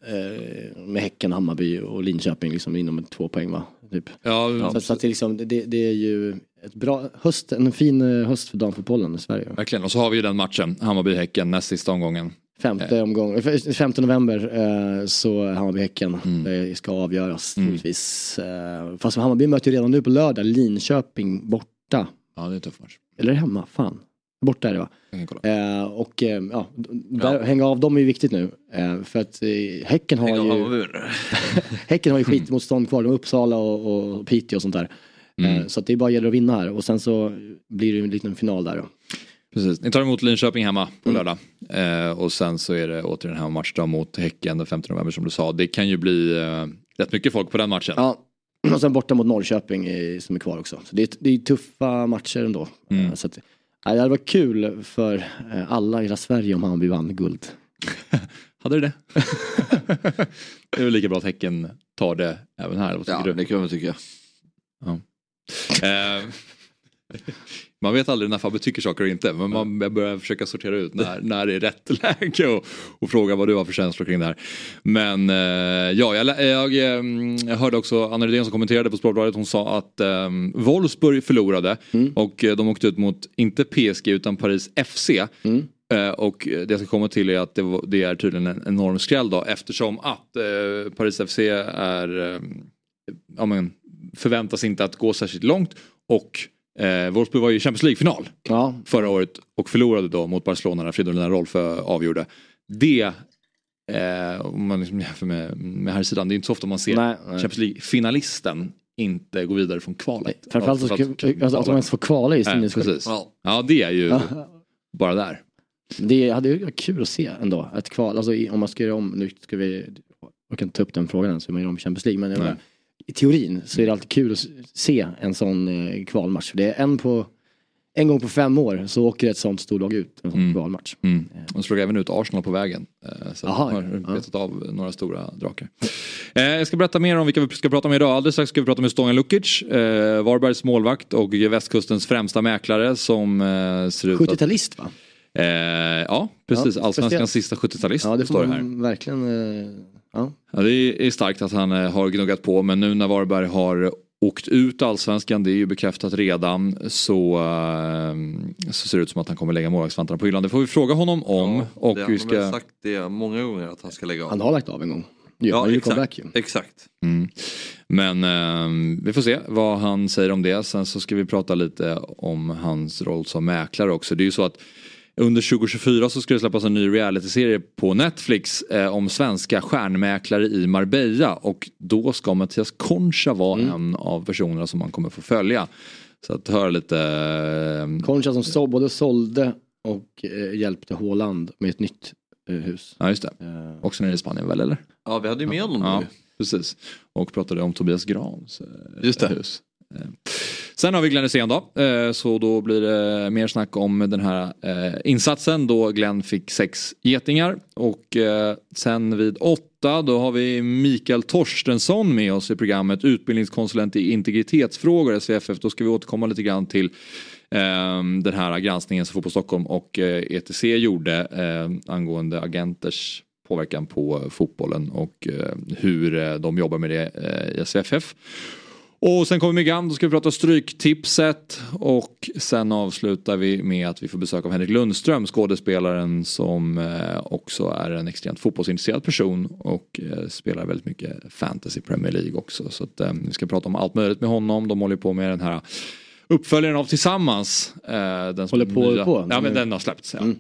med Häcken, Hammarby och Linköping liksom inom två poäng va? Typ. Ja, så, så att det, liksom, det, det är ju ett bra höst, en fin eh, höst för damfotbollen i Sverige. Verkligen, och så har vi ju den matchen, Hammarby-Häcken, näst sista omgången. Femte, eh. omgång, 5 november eh, så Hammarby-Häcken. Mm. Ska avgöras mm. troligtvis. Fast Hammarby möter ju redan nu på lördag Linköping borta. Ja det är en tuff match. Eller hemma? Fan. Borta är det va? Eh, och eh, ja, där, ja. hänga av dem är ju viktigt nu. Eh, för att eh, Häcken har ju... häcken har ju skitmotstånd kvar. De Uppsala och, och Piteå och sånt där. Mm. Eh, så det är bara gäller att vinna här och sen så blir det en liten final där då. Precis, ni tar emot Linköping hemma på mm. lördag. Eh, och sen så är det åter den här matchen mot Häcken den 15 november som du sa. Det kan ju bli eh, rätt mycket folk på den matchen. Ja, och sen borta mot Norrköping i, som är kvar också. Så det är, det är tuffa matcher ändå. Mm. Eh, så att, ja, det hade varit kul för eh, alla i hela Sverige om Hammarby vann guld. hade du det? det är väl lika bra att Häcken tar det även här. ja, du? det kan man tycka. Ja. Eh, man vet aldrig när Fabbe tycker saker och inte men man börjar försöka sortera ut när, när det är rätt läge och, och fråga vad du har för känslor kring det här. Men eh, ja, jag, jag, ehm, jag, hörde också Anna Rydén som kommenterade på Sportbladet hon sa att eh, Wolfsburg förlorade mm. och eh, de åkte ut mot, inte PSG utan Paris FC. Mm. Uh, och det jag ska komma till är att det, det är tydligen en enorm skräll då eftersom att Paris FC är ja, men, förväntas inte att gå särskilt långt och eh, Wolfsburg var ju i Champions League-final ja. förra året och förlorade då mot Barcelona när Fridolina Rolfö avgjorde. Det Eh, om man liksom jämför med, med här sidan, det är inte så ofta man ser nej, nej. Champions League-finalisten inte gå vidare från kvalet. Framförallt alltså, alltså, att de ens får kvala i sin precis. Ja. det är ju bara där. Det hade varit kul att se ändå, ett kval, alltså om man ska göra om, nu ska vi, jag kan ta upp den frågan än så man gör om Champions League, men jag i teorin så är det alltid kul att se en sån eh, kvalmatch. För det är en på en gång på fem år så åker ett sånt storlag ut en sån mm. kvalmatch. Mm. De slog även ut Arsenal på vägen. Eh, så Aha, de har betat ja. av några stora drakar. Eh, jag ska berätta mer om vilka vi ska prata om idag. Alldeles strax ska vi prata med Stången Lukic, eh, Varbergs målvakt och västkustens främsta mäklare som eh, ser ut 70-talist va? Eh, ja, precis. Ja, Allsvenskans sista 70-talist. Ja, det får man verkligen eh, Ja. ja. det är starkt att han eh, har gnuggat på men nu när Varberg har åkt ut allsvenskan, det är ju bekräftat redan, så, uh, så ser det ut som att han kommer lägga målvaktsvantarna på hyllan. Det får vi fråga honom om. Ja, och det, vi ska... Han har sagt det många gånger att han ska lägga av. Han har lagt av en gång. Ja, ja exakt. exakt. Mm. Men uh, vi får se vad han säger om det. Sen så ska vi prata lite om hans roll som mäklare också. Det är ju så att under 2024 så ska det släppas en ny realityserie på Netflix eh, om svenska stjärnmäklare i Marbella och då ska Mattias Concha vara mm. en av personerna som man kommer få följa. Så att höra lite... Eh, Concha som så, både sålde och eh, hjälpte Håland med ett nytt eh, hus. Ja just det. Uh, Också nere i Spanien väl eller? Ja vi hade ju med honom ja, nu. Precis. Och pratade om Tobias Grans eh, just det. hus. Sen har vi Glenn Hysén då. Eh, så då blir det mer snack om den här eh, insatsen då Glenn fick sex getingar. Och eh, sen vid åtta då har vi Mikael Torstensson med oss i programmet. Utbildningskonsulent i integritetsfrågor SVFF. Då ska vi återkomma lite grann till ehm, den här granskningen som Fotboll Stockholm och ETC gjorde angående agenters påverkan på fotbollen och hur de jobbar med det i SVFF. Och sen kommer Migan, då ska vi prata Stryktipset och sen avslutar vi med att vi får besök av Henrik Lundström, skådespelaren som också är en extremt fotbollsintresserad person och spelar väldigt mycket fantasy Premier League också. Så att vi ska prata om allt möjligt med honom, de håller på med den här uppföljaren av Tillsammans. Den håller på, nya... på? Ja men den har släppts, ja. Mm.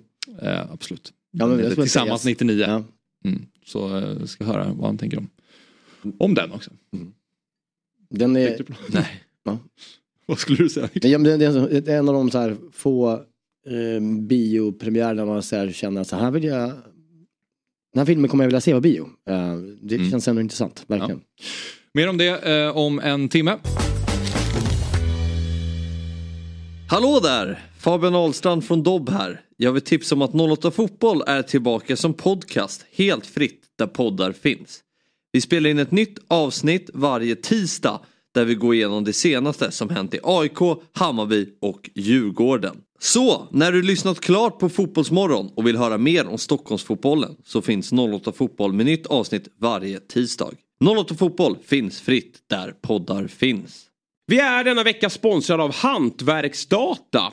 absolut. Ja, men Tillsammans 99. Ja. Mm. Så jag ska höra vad han tänker om, om den också. Mm. Den är... Nej. Ja. Vad skulle du säga? Ja, men det är en av de så här få eh, biopremiärerna man så här känner att så här vill jag den här filmen kommer jag vilja se på bio. Uh, det mm. känns ändå intressant, verkligen. Ja. Mer om det eh, om en timme. Hallå där! Fabian Ahlstrand från Dobb här. Jag vill tipsa om att 08 Fotboll är tillbaka som podcast helt fritt där poddar finns. Vi spelar in ett nytt avsnitt varje tisdag där vi går igenom det senaste som hänt i AIK, Hammarby och Djurgården. Så, när du lyssnat klart på Fotbollsmorgon och vill höra mer om Stockholmsfotbollen så finns 08 Fotboll med nytt avsnitt varje tisdag. 08 Fotboll finns fritt där poddar finns. Vi är denna vecka sponsrade av Hantverksdata.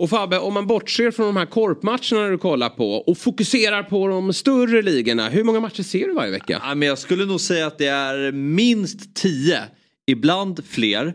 Och Fabbe, om man bortser från de här korpmatcherna du kollar på och fokuserar på de större ligorna. Hur många matcher ser du varje vecka? Ja, men jag skulle nog säga att det är minst tio. Ibland fler.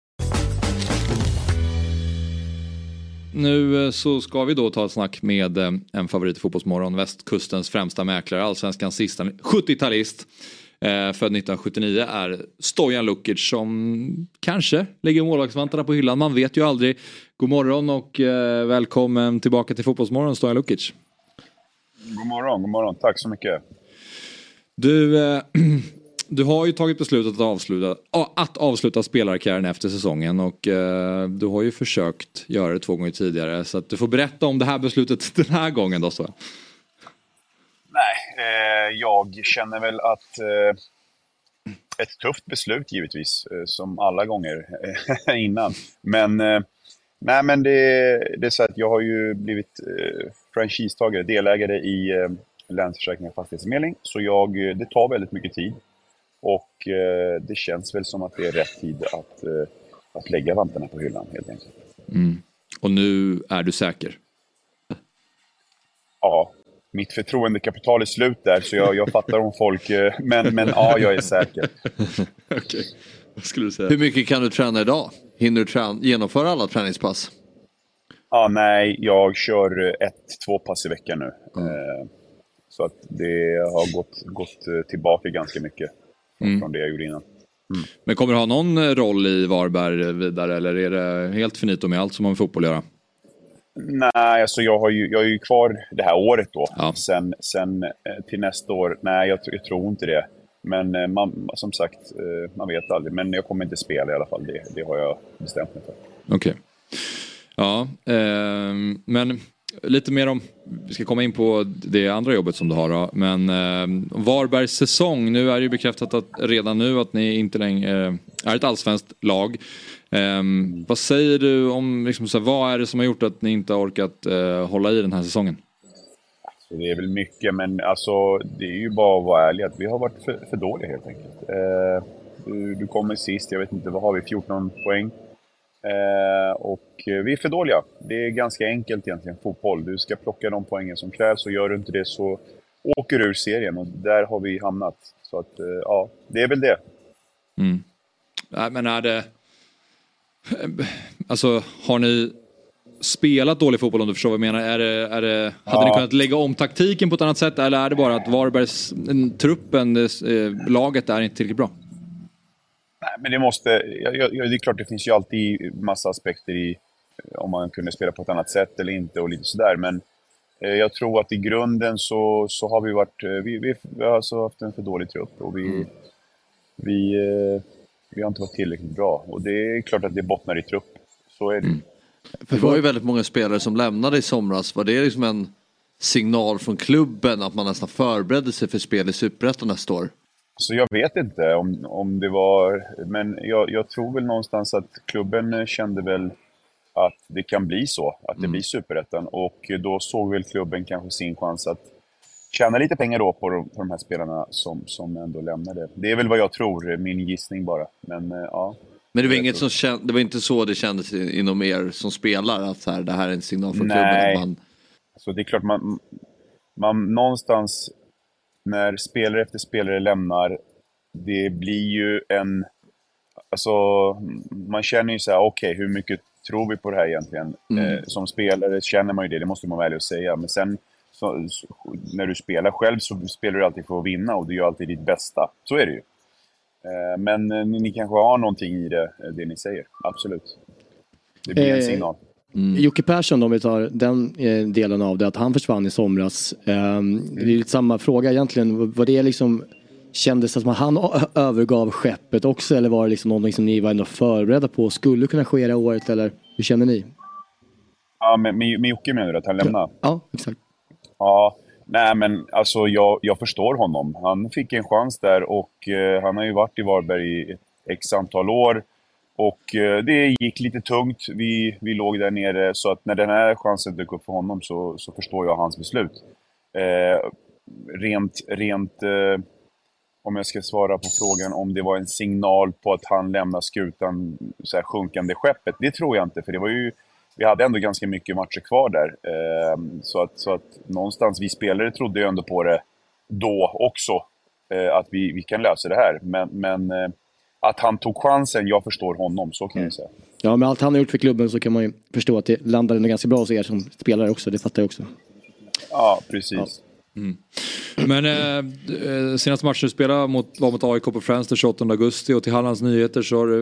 Nu eh, så ska vi då ta ett snack med eh, en favorit i Fotbollsmorgon, västkustens främsta mäklare, allsvenskans sista 70-talist. Eh, född 1979 är Stojan Lukic som kanske lägger målvaktsvantarna på hyllan. Man vet ju aldrig. God morgon och eh, välkommen tillbaka till Fotbollsmorgon Stojan Lukic. God morgon, god morgon. Tack så mycket. Du, eh, du har ju tagit beslutet att avsluta, att avsluta spelarkarriären efter säsongen och eh, du har ju försökt göra det två gånger tidigare så att du får berätta om det här beslutet den här gången då. Så. Nej, eh, jag känner väl att eh, ett tufft beslut givetvis, eh, som alla gånger eh, innan. Men, eh, nej, men det, det är så att jag har ju blivit eh, franchisetagare, delägare i eh, Länsförsäkringar Fastighetsförmedling, så jag, eh, det tar väldigt mycket tid. Och eh, det känns väl som att det är rätt tid att, eh, att lägga vantarna på hyllan helt enkelt. Mm. Och nu är du säker? Ja, mitt förtroendekapital är slut där så jag, jag fattar om folk, eh, men, men ja, jag är säker. okay. Vad skulle du säga? Hur mycket kan du träna idag? Hinner du träna, genomföra alla träningspass? Ja, nej, jag kör ett, två pass i veckan nu. Mm. Så att det har gått, gått tillbaka ganska mycket mm. från det jag gjorde innan. Mm. Men kommer du ha någon roll i Varberg vidare eller är det helt finito med allt som har med fotboll att göra? Nej, alltså jag, har ju, jag är ju kvar det här året då. Ja. Sen, sen eh, till nästa år, nej jag, jag tror inte det. Men eh, man, som sagt, eh, man vet aldrig. Men jag kommer inte spela i alla fall, det, det har jag bestämt mig för. Okej. Okay. Ja, eh, men lite mer om, vi ska komma in på det andra jobbet som du har då. Men eh, Varbergs säsong, nu är det ju bekräftat att redan nu att ni inte längre eh, är ett allsvenskt lag. Eh, vad säger du om, liksom, så här, vad är det som har gjort att ni inte har orkat eh, hålla i den här säsongen? Alltså, det är väl mycket, men alltså det är ju bara att vara ärlig att vi har varit för, för dåliga helt enkelt. Eh, du, du kommer sist, jag vet inte, vad har vi? 14 poäng. Eh, och vi är för dåliga. Det är ganska enkelt egentligen, fotboll. Du ska plocka de poängen som krävs och gör du inte det så åker du ur serien och där har vi hamnat. Så att, eh, ja, det är väl det. Mm. Nej, men är det... Alltså, har ni spelat dålig fotboll om du förstår vad jag menar? Är det, är det, hade ja. ni kunnat lägga om taktiken på ett annat sätt eller är det bara att Varbergs, truppen, eh, laget är inte tillräckligt bra? Nej, men det måste... Ja, ja, det är klart, det finns ju alltid massa aspekter i om man kunde spela på ett annat sätt eller inte och lite sådär. Men eh, jag tror att i grunden så, så har vi varit... Eh, vi, vi, vi har alltså haft en för dålig trupp och vi, mm. vi, eh, vi har inte varit tillräckligt bra. Och det är klart att det bottnar i trupp. Så är det. Mm. För det var ju väldigt många spelare som lämnade i somras. Var det liksom en signal från klubben att man nästan förberedde sig för spel i Superettan nästa år? Så jag vet inte om, om det var... Men jag, jag tror väl någonstans att klubben kände väl att det kan bli så, att det mm. blir Superettan. Och då såg väl klubben kanske sin chans att tjäna lite pengar då på de, på de här spelarna som, som ändå lämnade. Det är väl vad jag tror, min gissning bara. Men uh, ja. Men det var, inget som känd, det var inte så det kändes inom er som spelare, att här, det här är en signal från klubben? Nej, man... så det är klart man, man någonstans när spelare efter spelare lämnar, det blir ju en... Alltså, man känner ju så här, okej, okay, hur mycket tror vi på det här egentligen? Mm. Eh, som spelare känner man ju det, det måste man vara ärlig och säga. Men sen så, så, när du spelar själv så spelar du alltid för att vinna och du gör alltid ditt bästa. Så är det ju. Eh, men eh, ni, ni kanske har någonting i det, eh, det ni säger. Absolut. Det blir en signal. Mm. Jocke Persson om vi tar den delen av det, att han försvann i somras. Mm. Det är lite samma fråga egentligen. Var det liksom, kändes det som att han övergav skeppet också eller var det liksom någonting som ni var ändå förberedda på skulle kunna ske det året eller hur känner ni? Ja, med, med, med Jocke menar du att han lämnar? Ja, exakt. Ja, nej men alltså jag, jag förstår honom. Han fick en chans där och eh, han har ju varit i Varberg i ett x antal år. Och eh, det gick lite tungt. Vi, vi låg där nere, så att när den här chansen dök upp för honom så, så förstår jag hans beslut. Eh, rent, rent eh, om jag ska svara på frågan om det var en signal på att han lämnar skutan, så här, sjunkande skeppet. Det tror jag inte, för det var ju, vi hade ändå ganska mycket matcher kvar där. Eh, så, att, så att någonstans, vi spelare trodde ju ändå på det då också, eh, att vi, vi kan lösa det här. Men, men eh, att han tog chansen, jag förstår honom, så kan mm. jag säga. Ja, med allt han har gjort för klubben så kan man ju förstå att det landade ganska bra hos er som spelare också, det fattar jag också. Ja, precis. Ja. Mm. Men eh, eh senaste matchen du spelade mot, var mot AIK på Friends den 28 augusti och till Hallands Nyheter så har du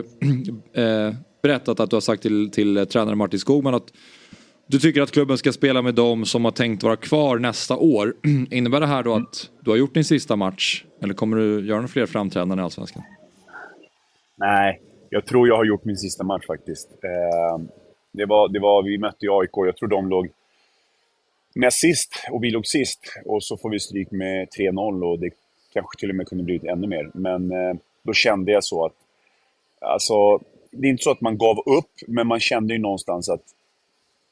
eh, berättat att du har sagt till, till tränare Martin Skogman att du tycker att klubben ska spela med dem som har tänkt vara kvar nästa år. Innebär det här då att du har gjort din sista match? Eller kommer du göra några fler framträdanden i Allsvenskan? Nej, jag tror jag har gjort min sista match faktiskt. Eh, det, var, det var, vi mötte ju AIK, jag tror de låg näst sist och vi låg sist. Och så får vi stryk med 3-0 och det kanske till och med kunde blivit ännu mer. Men eh, då kände jag så att, alltså, det är inte så att man gav upp, men man kände ju någonstans att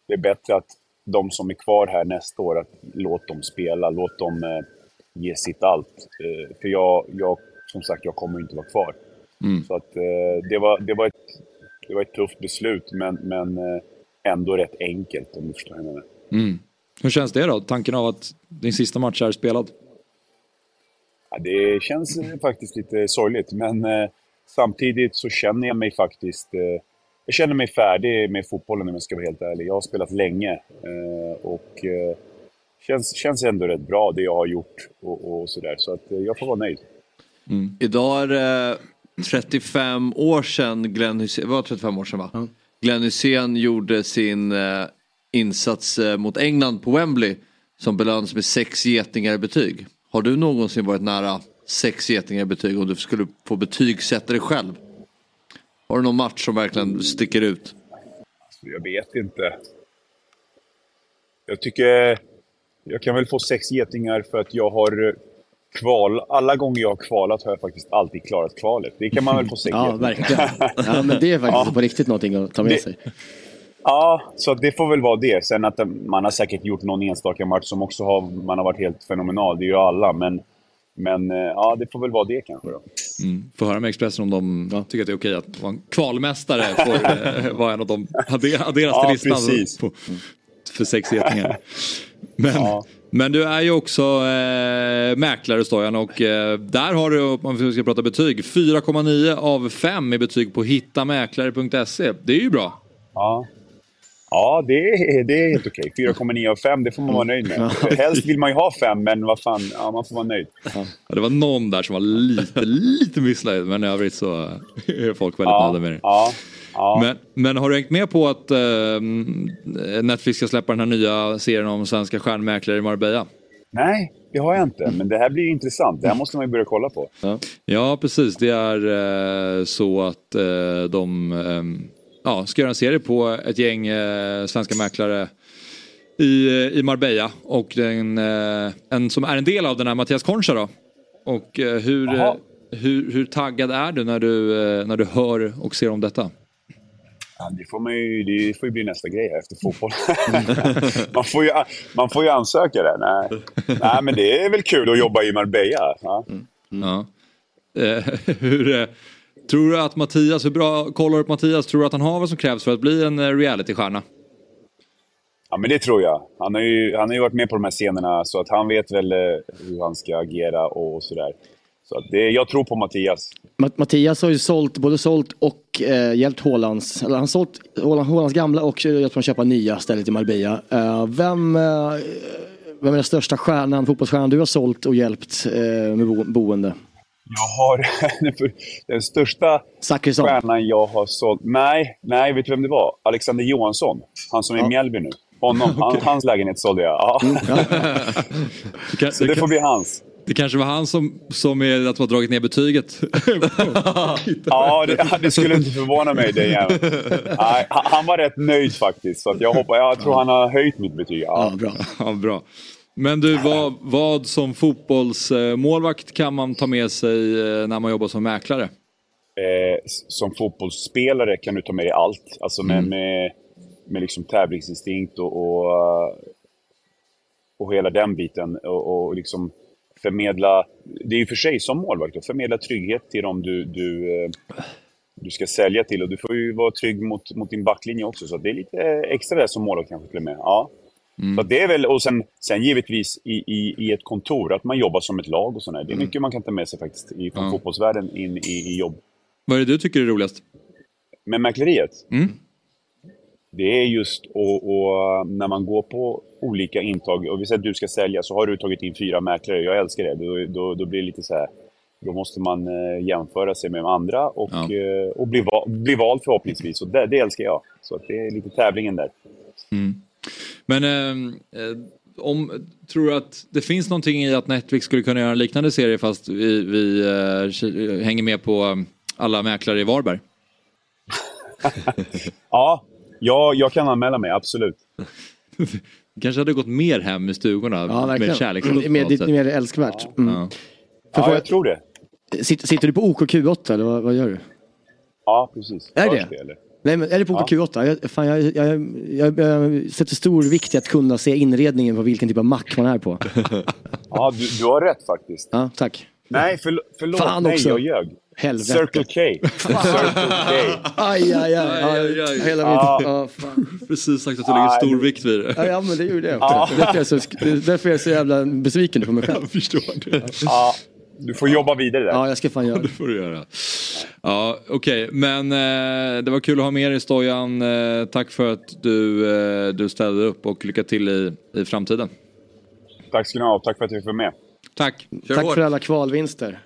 det är bättre att de som är kvar här nästa år, att låt dem spela, låt dem eh, ge sitt allt. Eh, för jag, jag, som sagt, jag kommer inte vara kvar. Mm. Så att eh, det, var, det, var ett, det var ett tufft beslut, men, men eh, ändå rätt enkelt om du förstår vad jag menar. Mm. Hur känns det då? Tanken av att din sista match är spelad? Ja, det känns faktiskt lite sorgligt, men eh, samtidigt så känner jag mig faktiskt... Eh, jag känner mig färdig med fotbollen om jag ska vara helt ärlig. Jag har spelat länge eh, och eh, känns, känns ändå rätt bra det jag har gjort och, och sådär. Så att eh, jag får vara nöjd. Mm. Idag är det 35 år sedan Glenn Hysén, var 35 år sedan va? Mm. Glenn Hysén gjorde sin eh, insats eh, mot England på Wembley som belönades med sex getingar i betyg. Har du någonsin varit nära sex getingar i betyg om du skulle få betygsätta dig själv? Har du någon match som verkligen sticker ut? Alltså, jag vet inte. Jag tycker jag kan väl få sex getingar för att jag har kval. Alla gånger jag har kvalat har jag faktiskt alltid klarat kvalet. Det kan man väl få sex Ja, verkligen. Ja, men det är faktiskt ja. på riktigt någonting att ta med det, sig. Ja, så det får väl vara det. Sen att man har säkert gjort någon enstaka match som också har, man har varit helt fenomenal. Det gör alla, men, men eh, ja, det får väl vara det kanske då. Mm. Får höra med Expressen om de ja, tycker att det är okej att vara en kvalmästare får eh, vara en av de adderas till ja, listan precis. På, för sex getingar. Men, ja men du är ju också eh, mäklare Stojan och eh, där har du, om vi ska prata betyg, 4,9 av 5 i betyg på hittamäklare.se. Det är ju bra. Ja. Ja, det är, det är helt okej. 4,9 av 5, det får man vara nöjd med. Helst vill man ju ha 5, men vad fan, ja, man får vara nöjd. Ja, det var någon där som var lite, lite missnöjd, men i övrigt så är folk väldigt ja, nöjda med det. Ja, ja. Men, men har du hängt med på att eh, Netflix ska släppa den här nya serien om svenska stjärnmäklare i Marbella? Nej, det har jag inte. Men det här blir intressant. Det här måste man ju börja kolla på. Ja, ja precis. Det är eh, så att eh, de eh, ja, ska göra en serie på ett gäng eh, svenska mäklare i, i Marbella. Och den, eh, en som är en del av den här Mattias Concha då. Och eh, hur, hur, hur taggad är du när, du eh, när du hör och ser om detta? Ja, det, får man ju, det får ju bli nästa grej efter fotboll. man, får ju, man får ju ansöka det. Nej. Nej, men det är väl kul att jobba i Marbella. Ja. Mm. Ja. Eh, hur, eh, Tror du att Mattias, hur bra kollar du på Mattias, tror du att han har vad som krävs för att bli en eh, realitystjärna? Ja men det tror jag. Han har, ju, han har ju varit med på de här scenerna så att han vet väl eh, hur han ska agera och sådär. Så att det, jag tror på Mattias. Mattias har ju sålt, både sålt och eh, hjälpt Hålands, eller han har sålt Hålands gamla och hjälpt honom köpa nya stället i Marbella. Eh, vem, eh, vem är den största stjärnan, fotbollsstjärnan du har sålt och hjälpt eh, med bo boende? Jag har den största Zachrisson. stjärnan jag har sålt. Nej, nej, vet du vem det var? Alexander Johansson. Han som är i Mjällby nu. Honom, okay. hans lägenhet sålde jag. Ja. Mm. kan, Så det, får bli hans. Det kanske var han som, som är att de har dragit ner betyget. ja, det, det, skulle inte förvåna mig. Det. Nej, han var rätt nöjd faktiskt. Så jag, hoppas, jag tror han har höjt mitt betyg. Ja, ja bra. Ja, bra. Men du, vad, vad som fotbollsmålvakt kan man ta med sig eh, när man jobbar som mäklare? Eh, som fotbollsspelare kan du ta med dig allt. Alltså med, mm. med, med liksom tävlingsinstinkt och, och, eh, och hela den biten. Och, och liksom förmedla, det är ju för sig som målvakt, att förmedla trygghet till dem du, du, eh, du ska sälja till. Och du får ju vara trygg mot, mot din backlinje också. Så det är lite extra det som målvakt kanske till och med. Ja. Mm. Så det är väl, och sen, sen givetvis i, i, i ett kontor, att man jobbar som ett lag och sådär. Det är mm. mycket man kan ta med sig faktiskt från ja. fotbollsvärlden in i, i jobb. Vad är det du tycker är roligast? Med mäkleriet? Mm. Det är just och, och, när man går på olika intag, och vi säger att du ska sälja, så har du tagit in fyra mäklare. Jag älskar det. Då, då, då blir det lite så här, då måste man eh, jämföra sig med andra och, ja. eh, och bli, val, bli vald förhoppningsvis. Och det, det älskar jag. Så det är lite tävlingen där. Mm. Men eh, eh, om, tror du att det finns någonting i att Netflix skulle kunna göra en liknande serie fast vi, vi eh, hänger med på eh, alla mäklare i Varberg? ja, jag, jag kan anmäla mig, absolut. kanske hade gått mer hem i stugorna ja, med kärleksfullt. Mer, mer älskvärt. Mm. Ja, ja jag tror det. Sitter, sitter du på OKQ8 eller vad, vad, gör du? Ja, precis. Är det? det Nej, men det på ja. Q8? Jag, fan, jag, jag, jag, jag, sätter stor vikt i att kunna se inredningen på vilken typ av mack man är på. ja, du, du har rätt faktiskt. Ja, tack. Nej, för, förlåt. Fan Nej, också. jag ljög. Helvete. Circle K. Circle K. Aj, aj, aj. aj, aj. Hela ah. ah, Precis sagt att du lägger stor vikt vid det. Ja, ja men det gjorde jag. Ah. Därför, är jag så, därför är jag så jävla besviken på mig själv. Jag förstår det. Ah. Du får jobba vidare där. Ja, jag ska fan göra det. det får du göra. Ja, okej, okay. men eh, det var kul att ha med dig Stojan. Eh, tack för att du, eh, du ställde upp och lycka till i, i framtiden. Tack ska ni ha tack för att vi får med. Tack. Kör tack hårt. för alla kvalvinster.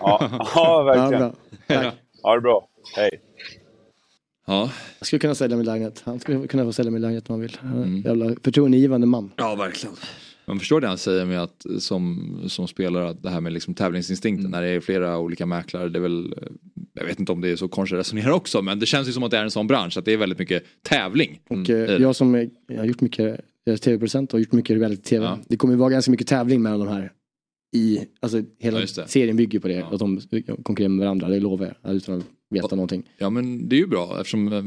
Ja, ja verkligen. Ja, bra. Tack. Ha det bra. Hej. Ja. Jag skulle kunna sälja min lägenhet. Han skulle kunna få sälja min lägenhet om han vill. Mm. Jävla förtroendeingivande man. Ja, verkligen. Man förstår det han säger med att som, som spelare, att det här med liksom tävlingsinstinkten mm. när det är flera olika mäklare. Det är väl, jag vet inte om det är så konstigt att resonera också men det känns ju som att det är en sån bransch att det är väldigt mycket tävling. Och mm. jag som jag har gjort mycket, jag är tv-producent och har gjort mycket reality-tv. Ja. Det kommer ju vara ganska mycket tävling mellan de här i, alltså hela ja, serien bygger på det, ja. att de konkurrerar med varandra, det lovar jag utan att veta ja, någonting. Ja men det är ju bra eftersom eh,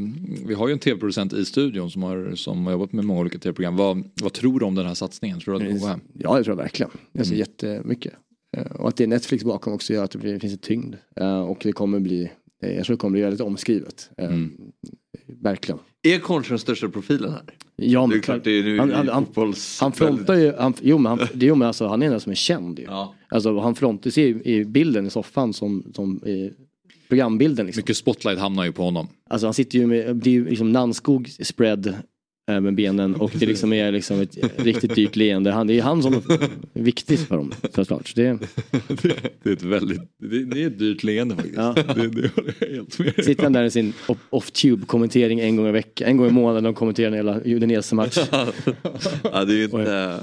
vi har ju en tv-producent i studion som har, som har jobbat med många olika tv-program. Vad, vad tror du om den här satsningen? Tror du att det hem? Ja det tror jag verkligen. Jag ser mm. jättemycket. Eh, och att det är Netflix bakom också gör att det finns en tyngd. Eh, och det kommer bli, jag tror det kommer bli väldigt omskrivet. Mm. Verkligen. Är Conch den största profilen här? Ja, men klart, det är nu han, han, han, han frontar ju, han, jo men, han, det, jo, men alltså, han är den som är känd ju. Ja. Alltså han frontar sig i, i bilden i soffan som, som i programbilden. Liksom. Mycket spotlight hamnar ju på honom. Alltså han sitter ju med, det är ju liksom Nannskog spread med benen och det liksom är liksom ett riktigt dyrt leende. Han, det är han som är viktig för dem såklart. Det... det är ett väldigt, det, det är ett dyrt leende faktiskt. Ja. Det, det helt med. Sitter han där i sin off-tube kommentering en gång i veckan, en gång i månaden och kommenterar en hela Udinese-match. ja, det är ju inte...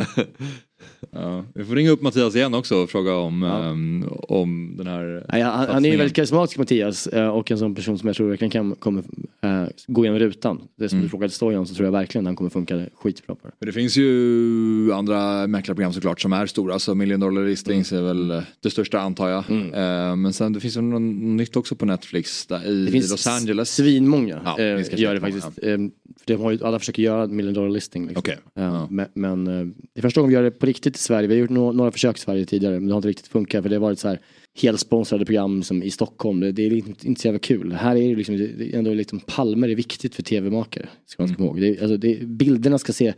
Ja, vi får ringa upp Mattias igen också och fråga om, ja. um, om den här ja, han, han, är ju väldigt karismatisk Mattias eh, och en sån person som jag tror verkligen kan kommer uh, gå igenom rutan. Det som mm. du frågade Stojan så tror jag verkligen han kommer funka skitbra på det. Det finns ju andra mäklarprogram såklart som är stora, så Million Dollar Listings mm. är väl eh, det största antar jag. Mm. Uh, men sen det finns ju något nytt också på Netflix där, i det finns Los Angeles. Svinmånga ja, uh, gör det faktiskt. Många. För de har ju, alla försöker göra million dollar listing. Liksom. Okay. Ja. Men, men det är första gången vi gör det på riktigt i Sverige. Vi har gjort no några försök i Sverige tidigare men det har inte riktigt funkat för det har varit så här helsponsrade program som i Stockholm. Det, det är inte, inte så jävla kul. Här är det liksom, det är ändå liksom palmer är viktigt för tv-makare. Ska man mm. ihåg. Det, alltså det, bilderna ska se,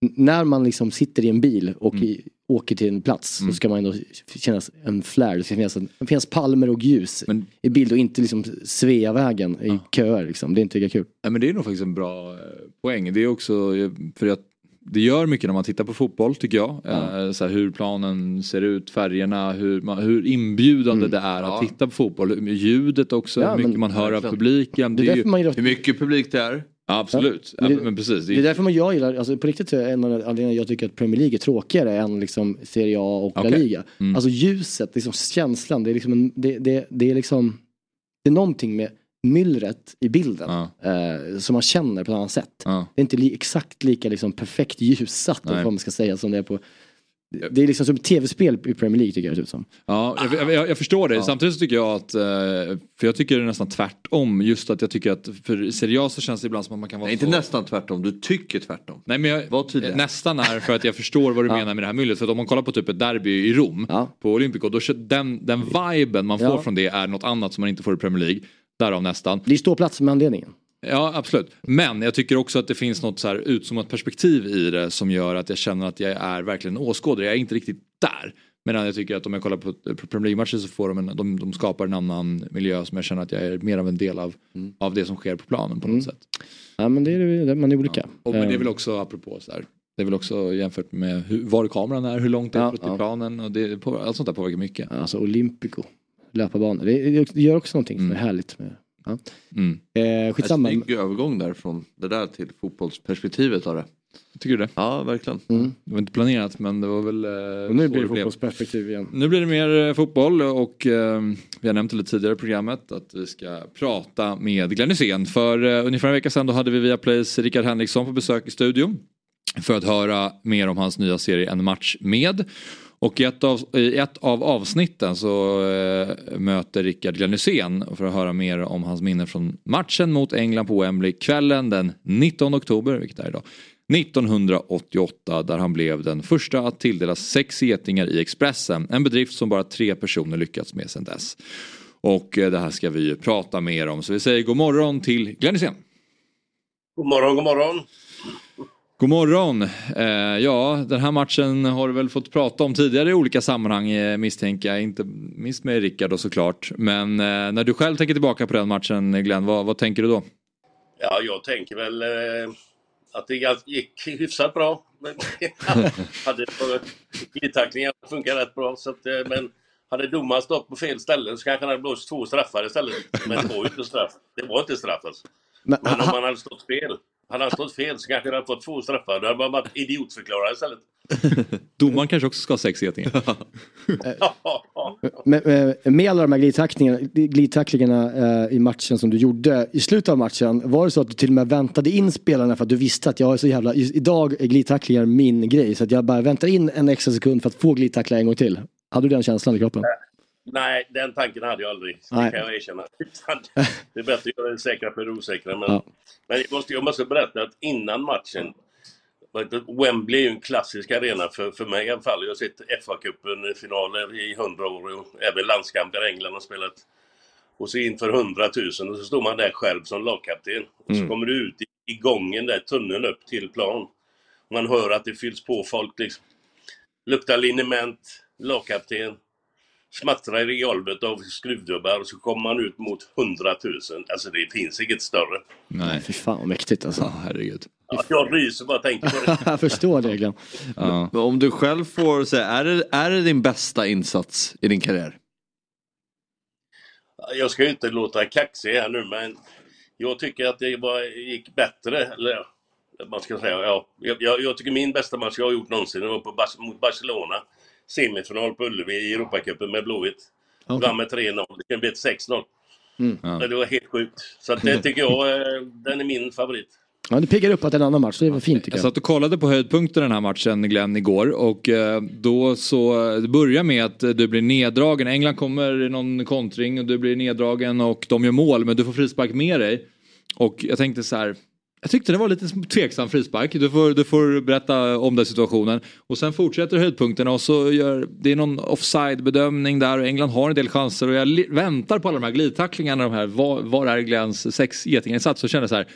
när man liksom sitter i en bil och mm. i, åker till en plats mm. så ska man ändå kännas en flärd. Det ska finnas, det finnas palmer och ljus men, i bild och inte liksom Sveavägen i ja. köer. Liksom. Det är inte lika kul. Ja, men det är nog faktiskt en bra eh, poäng. Det är också, för att det gör mycket när man tittar på fotboll tycker jag. Ja. Eh, så här, hur planen ser ut, färgerna, hur, hur inbjudande mm. det är att ja. titta på fotboll. Ljudet också, ja, hur mycket man hör av publiken. Det är ju... man Hur mycket publik det är. absolut, ja, men, det, men precis. Det är därför man jag gillar, alltså på riktigt är en av anledningarna jag tycker att Premier League är tråkigare än liksom Serie A och okay. La Liga. Mm. Alltså ljuset, liksom känslan, det är liksom, en, det, det, det är liksom, det är någonting med myllret i bilden. Ja. Eh, som man känner på ett annat sätt. Ja. Det är inte li exakt lika liksom, perfekt ljussatt vad man ska säga som det är på det är liksom som ett tv-spel i Premier League tycker jag det ut som. Ja, jag, jag, jag förstår det. Ja. Samtidigt så tycker jag att, eh, för jag tycker det är nästan tvärtom. Just att jag tycker att för seriöst så känns det ibland som att man kan vara Nej, så... inte nästan tvärtom, du tycker tvärtom. Nej men jag, nästan är för att jag förstår vad du ja. menar med det här myllret. För att om man kollar på typ ett derby i Rom ja. på Olympico, då den, den viben man får från det är något annat som man inte får i Premier League. Därav nästan. Det är ståplats med anledningen. Ja absolut. Men jag tycker också att det finns något så här utzoomat perspektiv i det som gör att jag känner att jag är verkligen åskådare. Jag är inte riktigt där. Medan jag tycker att om jag kollar på Premier League-matcher så får de, en, de, de skapar en annan miljö som jag känner att jag är mer av en del av, mm. av det som sker på planen på något mm. sätt. Ja men det är, man är olika. Ja. Och, men det är eh. väl också apropå så här, det är väl också jämfört med hur, var kameran är, hur långt det är ja, till ja. planen och det, allt sånt där påverkar mycket. Alltså Olympico, löparbanor, det, det gör också någonting som mm. är härligt med Ja. Mm. Eh, skitsamma. En snygg övergång där från det där till fotbollsperspektivet av det. Tycker du det? Ja, verkligen. Mm. Det var inte planerat men det var väl... Eh, och nu blir det fotbollsperspektiv igen. Nu blir det mer eh, fotboll och eh, vi har nämnt det lite tidigare i programmet att vi ska prata med Glenn Hysén. För eh, ungefär en vecka sedan då hade vi via Plays Rickard Henriksson på besök i studion. För att höra mer om hans nya serie En match med. Och i ett av, i ett av avsnitten så eh, möter Rickard Glenn för att höra mer om hans minne från matchen mot England på Wembley kvällen den 19 oktober, vilket är idag. 1988 där han blev den första att tilldelas sex getingar i Expressen. En bedrift som bara tre personer lyckats med sedan dess. Och eh, det här ska vi prata mer om så vi säger god morgon till Glenn God morgon, god morgon. God morgon! Eh, ja, den här matchen har du väl fått prata om tidigare i olika sammanhang eh, misstänker jag. Inte minst med Rickard och såklart. Men eh, när du själv tänker tillbaka på den matchen Glenn, vad, vad tänker du då? Ja, jag tänker väl eh, att det gick hyfsat bra. hade glidtacklingar funkar rätt bra. Så att, eh, men hade domaren stått på fel ställe så kanske han hade blåst två straffar istället. Men det var ju inte straff. Det var inte straff alltså. Men, men om han hade stått fel hade han stått fel så kanske han hade fått två straffar. Då hade man varit idiotförklarad istället. Domaren kanske också ska ha sex getingar. med, med, med alla de här glidtacklingarna, glidtacklingarna eh, i matchen som du gjorde i slutet av matchen. Var det så att du till och med väntade in spelarna för att du visste att jag är så jävla, idag är glidtacklingar min grej. Så att jag bara väntar in en extra sekund för att få glidtackla en gång till. Hade du den känslan i kroppen? Nej, den tanken hade jag aldrig. Det kan jag erkänna. det är bättre att göra det säkra för det osäkra. Men, ja. men jag, måste, jag måste berätta att innan matchen Wembley är ju en klassisk arena för, för mig i alla fall. Jag har sett FA-cupen-finaler i hundra år och även landskamper i England har spelat. Och så inför hundratusen och så står man där själv som lagkapten. Och så mm. kommer du ut i, i gången där, tunneln upp till plan. Man hör att det fylls på folk liksom. Luktar liniment, lagkapten. Smattrar i golvet av skruvdubbar och så kommer man ut mot hundratusen. Alltså det finns inget större. Nej, fy fan vad mäktigt alltså. Ja, herregud. Ja, jag ryser bara tänker på det. jag förstår det Glenn. Ja. Om du själv får säga, är det, är det din bästa insats i din karriär? Jag ska ju inte låta kaxig här nu men jag tycker att det bara gick bättre. Eller man ska säga, ja. Jag, jag, tycker min bästa match jag har gjort någonsin var på, mot Barcelona. Semifinal på Ullevi i Europacupen med Blåvitt. Okay. Vann med 3-0. Det kunde bli 6-0. Mm. Det var helt sjukt. Så det tycker jag, eh, den är min favorit. Ja, det piggar upp att en annan match, det var fint tycker jag. Jag satt och kollade på höjdpunkten den här matchen Glenn igår och eh, då så det börjar med att du blir neddragen. England kommer i någon kontring och du blir neddragen och de gör mål men du får frispark med dig. Och jag tänkte så här, jag tyckte det var lite tveksam frispark. Du får, du får berätta om den situationen. Och sen fortsätter höjdpunkterna och så gör det är någon offside bedömning där och England har en del chanser och jag väntar på alla de här glidtacklingarna. De här, var, var är Glenns sex getinginsats? Och känner så här.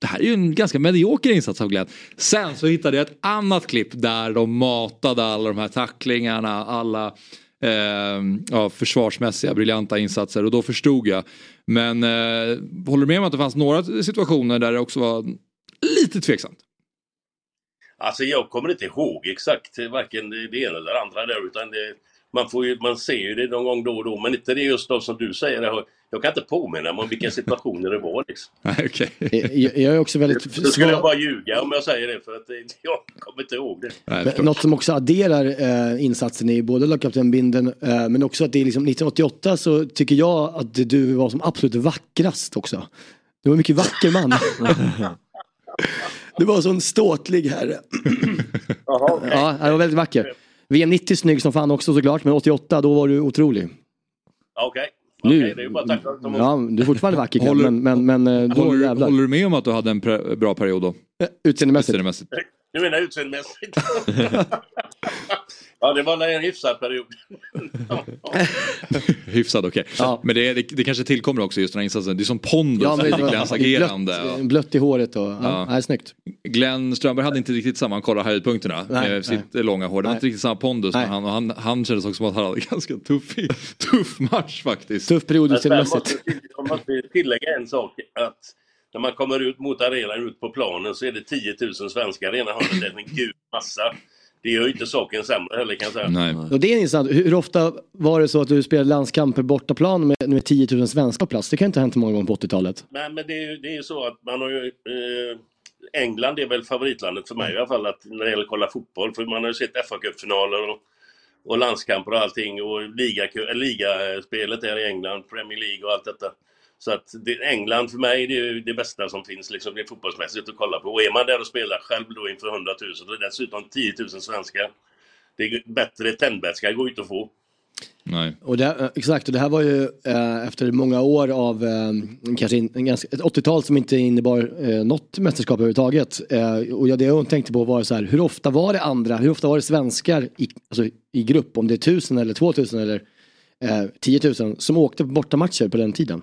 Det här är ju en ganska medioker insats av Glenn. Sen så hittade jag ett annat klipp där de matade alla de här tacklingarna, alla eh, ja, försvarsmässiga briljanta insatser och då förstod jag. Men eh, håller du med om att det fanns några situationer där det också var lite tveksamt? Alltså jag kommer inte ihåg exakt varken det ena eller det andra där utan det, man, får ju, man ser ju det någon gång då och då men inte det just då som du säger. Jag, kan inte påminna mig om vilka situationer det var. Liksom. okay. jag, jag, är också väldigt... Då skulle jag bara ljuga om jag säger det för att jag kommer inte ihåg det. Nej, Något som också adderar eh, insatsen i både lagkaptenbindeln eh, men också att det är liksom 1988 så tycker jag att du var som absolut vackrast också. Du var en mycket vacker man. du var så en ståtlig herre. Ja, det var väldigt vacker. VM 90 snygg som fan också såklart, men 88 då var du otrolig. Okej. Okay. Nu, okay, det är bara tack ja, du är fortfarande vacker håller, men, men, men då håller, jävlar. håller du med om att du hade en bra period då? Eh, utseendemässigt? Utseendemässigt. Du menar utseendemässigt? Ja, det var en hyfsad period. hyfsad, okej. Okay. Ja. Men det, det, det, kanske tillkommer också just den här insatsen. Det är som pondus ja, i Glenns agerande. Blött, blött, i håret och, ja, ja. snyggt. Glenn Strömberg hade inte riktigt samma, kolla höjdpunkterna nej, med sitt nej. långa hår. Det var inte riktigt samma pondus. Men han, han, han kändes också som att han hade en ganska tuff, tuff match faktiskt. Tuff period utseendemässigt. Jag måste tillägga en sak. Att när man kommer ut mot arenan, ut på planen, så är det 10 000 svenskar i ena hörnet. Det är en gud massa det gör ju inte saken sämre heller kan jag säga. Nej. Och det är intressant. Hur ofta var det så att du spelade landskamper bortaplan med, med 10 000 svenskar på plats? Det kan inte ha hänt många gånger på 80-talet. Nej men det är ju det är så att man har ju eh, England är väl favoritlandet för mig i alla fall att, när det gäller att kolla fotboll. För man har ju sett FA-cupfinaler och, och landskamper och allting och liga, ligaspelet där i England, Premier League och allt detta. Så att det, England för mig det är det bästa som finns liksom, det är fotbollsmässigt att kolla på. Och är man där och spelar själv då inför 100 000 och dessutom 10 000 svenskar. Det är bättre tändvätska går inte att få. Nej. Och det, exakt, och det här var ju eh, efter många år av eh, kanske in, en ganska, ett 80-tal som inte innebar eh, något mästerskap överhuvudtaget. Eh, och jag, det jag tänkte på var så här, hur ofta var det andra, hur ofta var det svenskar i, alltså, i grupp, om det är tusen eller två tusen eller eh, 10 000 som åkte på bortamatcher på den tiden?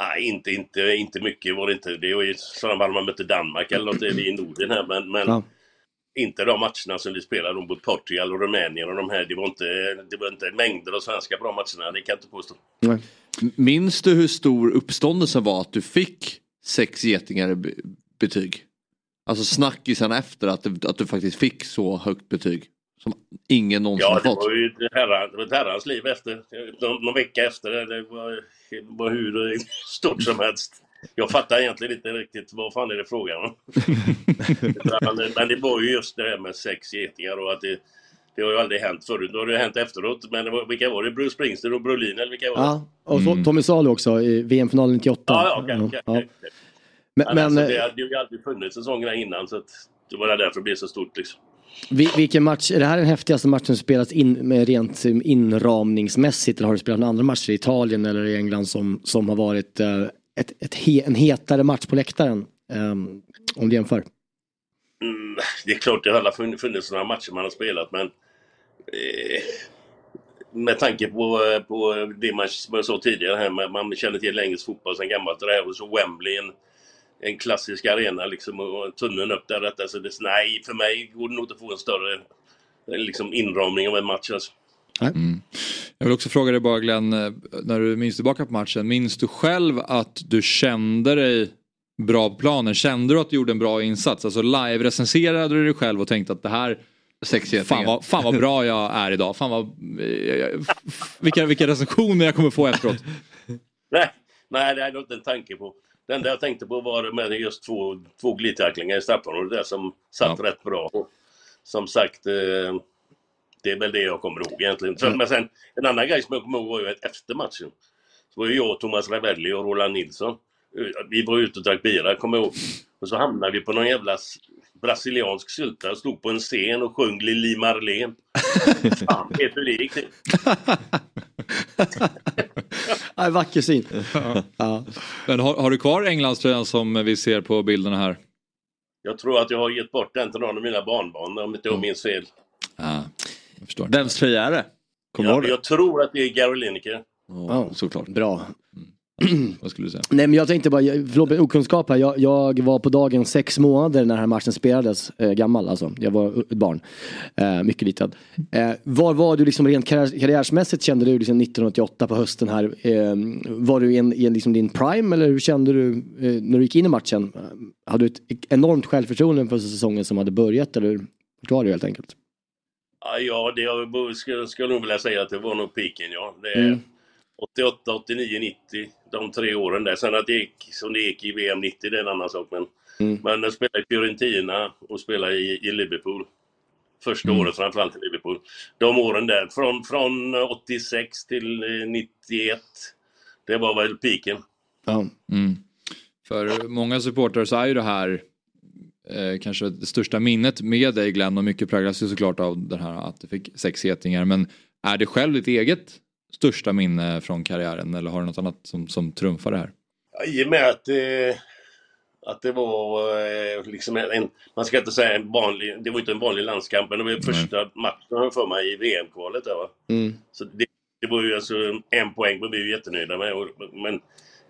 Nej, inte, inte, inte mycket var det inte. Det var ju sådana fall man mötte Danmark eller något i Norden här. Men, men ja. inte de matcherna som vi spelade mot Portugal och Rumänien och de här. Det var inte, det var inte mängder av svenska bra matcherna. Det kan jag inte påstå. Nej. Minns du hur stor uppståndelsen var att du fick sex getingar i betyg? Alltså snackisen efter att du, att du faktiskt fick så högt betyg. Som ingen någonsin ja, har fått. Ja, det var ju ett, herrans liv efter. Någon, någon vecka efter. Det var, det var hur stort som helst. Jag fattar egentligen inte riktigt vad fan är det frågan om. men det var ju just det här med sex getingar och att det, det har ju aldrig hänt förut. Det har det hänt efteråt. Men det var, vilka var det? Bruce Springsteen och Brolin eller vilka var det? Ja, och mm. Tommy Salo också i VM-finalen 98. Ja, ja, okay, okay, ja. Okay. Men, men, alltså, det hade ju aldrig funnits en sån grej innan så att det var därför det blev så stort liksom. Vilken match, är det här den häftigaste matchen som spelats in med rent inramningsmässigt eller har du spelat några andra matcher i Italien eller i England som, som har varit uh, ett, ett he, en hetare match på läktaren? Eh, om du jämför. Mm, det är klart det har funnits några matcher man har spelat men eh, med tanke på, eh, på det man, som jag sa tidigare här, man känner till engelsk fotboll sedan gammalt. Det här och så Wembley, en, en klassisk arena liksom och tunneln upp där. Detta, så det, nej, för mig går det nog inte att få en större liksom, inramning av en match. Alltså. Mm. Jag vill också fråga dig bara Glenn, eh, när du minns tillbaka på matchen, minns du själv att du kände dig bra på planen? Kände du att du gjorde en bra insats? Alltså live-recenserade du dig själv och tänkte att det här Fan vad, fan vad bra jag är idag. Fan vad, eh, vilka, vilka recensioner jag kommer få efteråt. Nej, nej det hade jag inte en tanke på. Det enda jag tänkte på var med just två, två glidtacklingar i straffområdet där som satt ja. rätt bra. Och som sagt, eh, det är väl det jag kommer ihåg egentligen. Mm. Men sen, en annan grej som jag kommer ihåg var ju att efter matchen så var ju jag, Thomas Ravelli och Roland Nilsson. Eh, vi var ute och drack bira, kommer jag ihåg. Och så hamnade vi på någon jävla brasiliansk sylta, stod på en scen och sjöng Lili Marlene. Fan vet hur ja, vacker syn. Ja. Ja. Men har, har, du kvar Englandströjan som vi ser på bilderna här? Jag tror att jag har gett bort den till någon av mina barnbarn om inte jag minns fel. Ja, jag förstår. Vems tröja är det? Kommer ja, jag tror att det är Gary Lineker. Oh, såklart. Bra. Mm. Vad skulle du säga? Nej men jag tänkte bara, förlåt okunskap här. Jag, jag, var på dagen sex månader när den här matchen spelades. Eh, gammal alltså. Jag var ett barn. Eh, mycket liten. Eh, var var du liksom rent karriär, karriärsmässigt kände du liksom 1988 på hösten här? Eh, var du i, i liksom din prime eller hur kände du eh, när du gick in i matchen? Hade du ett enormt självförtroende för säsongen som hade börjat eller vart var du helt enkelt? Ja, det jag skulle, skulle nog vilja säga att det var nog piken ja. Det, mm. 88, 89, 90, de tre åren där. Sen att det gick som det gick i VM 90, det är en annan sak. Men, mm. men jag spelade i Fiorentina och spelade i, i Liverpool. Första mm. året framförallt i Liverpool. De åren där, från, från 86 till 91. Det var väl piken. Ja. Mm. För många supportrar så är ju det här eh, kanske det största minnet med dig Glenn och mycket präglas ju såklart av det här att du fick sex getingar. Men är det själv ditt eget största minne från karriären eller har du något annat som, som trumfar det här? Ja, I och med att det, att det var eh, liksom en, man ska inte säga en vanlig, det var inte en vanlig landskamp men det var första Nej. matchen för mig i VM-kvalet där va. Mm. Så det, det, var ju alltså en poäng var vi ju jättenöjda med. Men,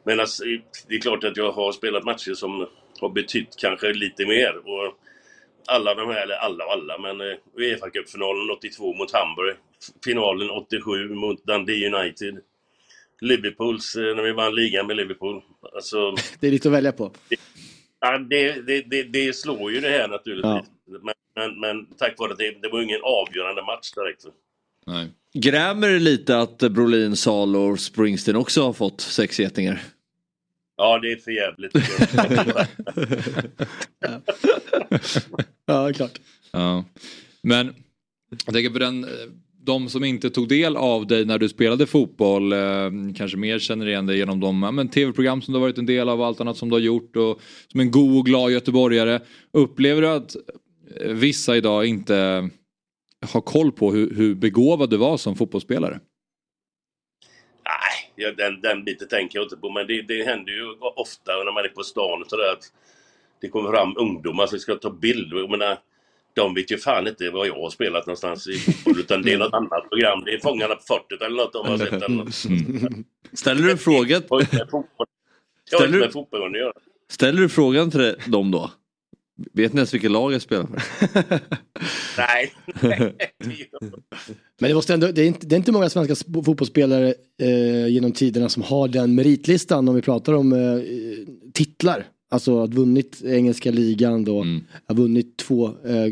men alltså, det är klart att jag har spelat matcher som har betytt kanske lite mer. Och alla de här, eller alla och alla, men eh, Uefa Cup-finalen 82 mot Hamburg. Finalen 87 mot Dundee United. Liverpools, eh, när vi vann ligan med Liverpool. Alltså, det är lite att välja på. Ja, det, det, det, det slår ju det här naturligtvis. Ja. Men, men, men, tack vare att det, det var ingen avgörande match direkt. Nej. Grämer det lite att Brolin, Salo och Springsteen också har fått sex getingar? Ja, det är för jävligt. ja, klart. Ja. Men jag tänker på den, de som inte tog del av dig när du spelade fotboll eh, kanske mer känner igen dig genom de tv-program som du har varit en del av och allt annat som du har gjort och som en god och glad göteborgare. Upplever du att vissa idag inte har koll på hur, hur begåvad du var som fotbollsspelare? Ja, den, den biten tänker jag inte på. Men det, det händer ju ofta när man är på stan och sådär att det kommer fram ungdomar som ska ta bilder. Jag menar, de vet ju fan inte vad jag har spelat någonstans i fotboll utan det är något annat program. Det är Fångarna på fortet eller något de har sett. Eller något. Mm. Ställer du en fråga? Ställer du, ställer du frågan till dem då? Vet ni ens vilket lag jag spelar för? Nej. Men det, måste ändå, det, är inte, det är inte många svenska fotbollsspelare eh, genom tiderna som har den meritlistan om vi pratar om eh, titlar. Alltså att vunnit engelska ligan då, mm. har vunnit två eh,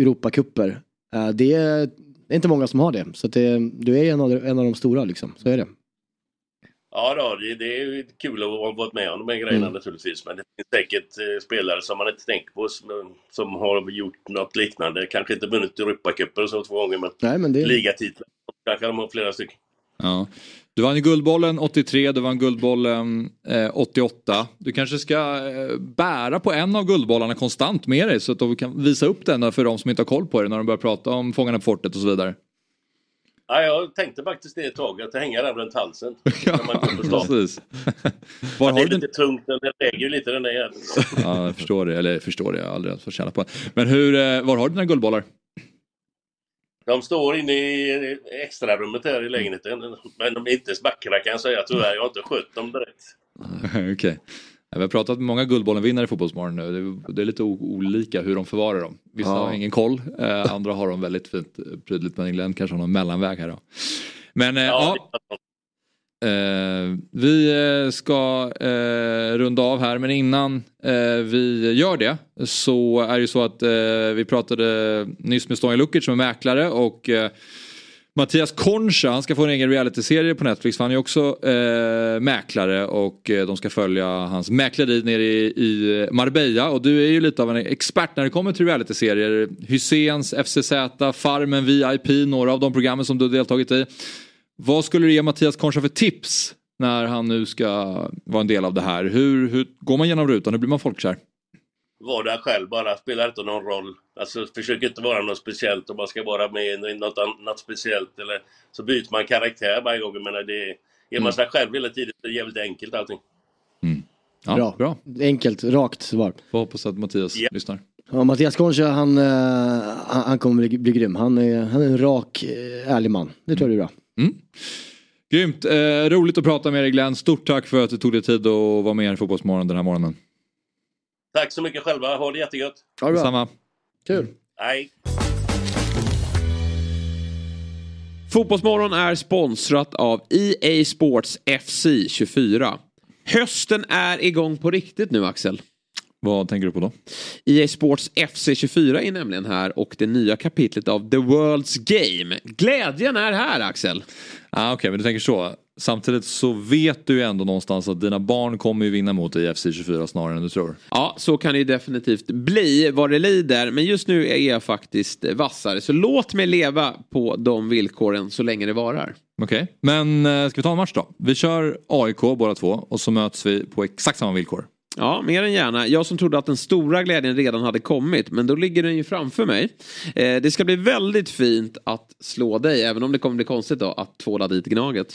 Europacuper. Eh, det, är, det är inte många som har det. Så det, du är en av, en av de stora liksom, så är det. Ja, då, det, det är kul att ha varit med om de här grejerna mm. naturligtvis. Men det finns säkert eh, spelare som man inte tänker på som, som har gjort något liknande. Kanske inte vunnit Europacuper så två gånger men, Nej, men det... ligatitlar. Där kan de ha flera stycken. Ja. Du vann Guldbollen 83, du vann Guldbollen eh, 88. Du kanske ska eh, bära på en av Guldbollarna konstant med dig så att du kan visa upp den för de som inte har koll på det när de börjar prata om Fångarna på fortet och så vidare. Ja, jag tänkte faktiskt det ett tag, att hänga den runt halsen. ja, precis. Var har det är lite tungt, den väger ju lite den där jäveln. ja, jag förstår det. Eller förstår det, jag har aldrig fått känna på det. Men hur, eh, var har du dina guldbollar? De står inne i extrarummet här i lägenheten. Men de är inte vackra kan jag säga tyvärr. Jag har inte skött dem direkt. Okej. Okay. Vi har pratat med många Guldbollen-vinnare i Fotbollsmorgon nu. Det är lite olika hur de förvarar dem. Vissa ja. har ingen koll, eh, andra har de väldigt fint prydligt. Men Glenn kanske har någon mellanväg här då. Men eh, ja, ja. Eh, vi eh, ska eh, runda av här men innan eh, vi gör det så är det så att eh, vi pratade nyss med Stonja Lukic som är mäklare och eh, Mattias Concha, han ska få en egen realityserie på Netflix för han är också eh, mäklare och eh, de ska följa hans mäkleri nere i, i Marbella och du är ju lite av en expert när det kommer till realityserier. Hyséns, FCZ, Farmen, VIP, några av de programmen som du har deltagit i. Vad skulle du ge Mattias Concha för tips när han nu ska vara en del av det här? Hur, hur går man genom rutan? Hur blir man folkkär? Var där själv bara, spelar inte någon roll. Alltså försök inte vara något speciellt om man ska vara med i något annat speciellt. Eller så byter man karaktär varje gång. Men det är, är man mm. sig själv hela tiden så är det jävligt enkelt allting. Mm. Ja, bra. bra. Enkelt, rakt svar. Får hoppas att Mattias yeah. lyssnar. Ja, Mattias Concha han, uh, han kommer bli, bli grym. Han är, han är en rak, uh, ärlig man. Det tror jag är bra. Mm. Grymt, eh, roligt att prata med dig Glenn. Stort tack för att du tog dig tid att vara med i Fotbollsmorgon den här morgonen. Tack så mycket själva, ha det jättegött. Ha det bra. Samma. Kul. Hej. Fotbollsmorgon är sponsrat av EA Sports FC 24. Hösten är igång på riktigt nu Axel. Vad tänker du på då? EA Sports FC24 är nämligen här och det nya kapitlet av The World's Game. Glädjen är här Axel. Ah, Okej, okay, men du tänker så. Samtidigt så vet du ju ändå någonstans att dina barn kommer ju vinna mot dig i FC24 snarare än du tror. Ja, så kan det ju definitivt bli vad det lider. Men just nu är jag faktiskt vassare. Så låt mig leva på de villkoren så länge det varar. Okej, okay. men eh, ska vi ta en match då? Vi kör AIK båda två och så möts vi på exakt samma villkor. Ja, mer än gärna. Jag som trodde att den stora glädjen redan hade kommit, men då ligger den ju framför mig. Eh, det ska bli väldigt fint att slå dig, även om det kommer bli konstigt då att tvåla dit Gnaget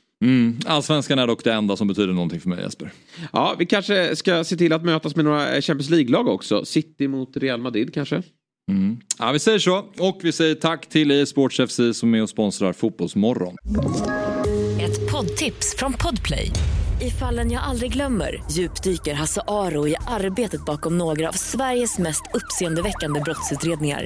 Mm. Allsvenskan är dock det enda som betyder någonting för mig Jesper. Ja, vi kanske ska se till att mötas med några Champions League-lag också. City mot Real Madrid kanske. Mm. Ja, vi säger så. Och vi säger tack till eSports FC som är och sponsrar Fotbollsmorgon. Ett poddtips från Podplay. I fallen jag aldrig glömmer djupdyker Hasse Aro i arbetet bakom några av Sveriges mest uppseendeväckande brottsutredningar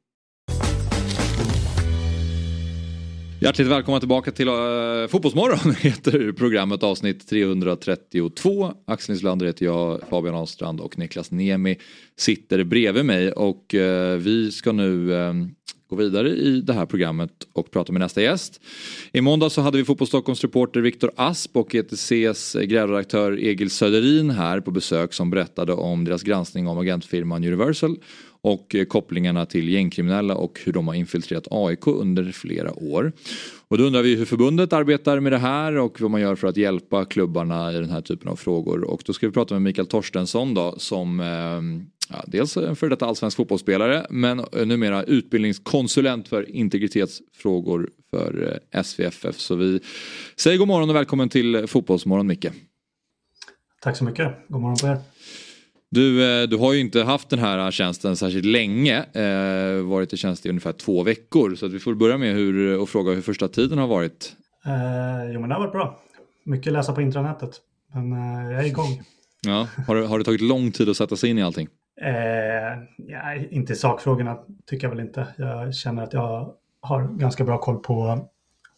Hjärtligt välkomna tillbaka till uh, Fotbollsmorgon heter programmet avsnitt 332. Axel Nislander heter jag, Fabian Ahlstrand och Niklas Niemi sitter bredvid mig och uh, vi ska nu uh, gå vidare i det här programmet och prata med nästa gäst. I måndag så hade vi Fotboll Stockholms reporter Viktor Asp och ETCs grävredaktör Egil Söderin här på besök som berättade om deras granskning om agentfirman Universal och eh, kopplingarna till gängkriminella och hur de har infiltrerat AIK under flera år. Och då undrar vi hur förbundet arbetar med det här och vad man gör för att hjälpa klubbarna i den här typen av frågor. Och då ska vi prata med Mikael Torstensson då som ehm, ja, dels en före detta allsvensk fotbollsspelare men eh, numera utbildningskonsulent för integritetsfrågor för eh, SVFF. Så vi säger god morgon och välkommen till Fotbollsmorgon Micke. Tack så mycket, god morgon på er. Du, eh, du har ju inte haft den här tjänsten särskilt länge. Eh, varit i tjänst i ungefär två veckor. Så att vi får börja med hur, och fråga hur första tiden har varit. Eh, jo men det har varit bra. mycket läsa på intranätet. Men eh, jag är igång. Ja, har, har det tagit lång tid att sätta sig in i allting? Eh, ja, inte sakfrågorna tycker jag väl inte. Jag känner att jag har ganska bra koll på,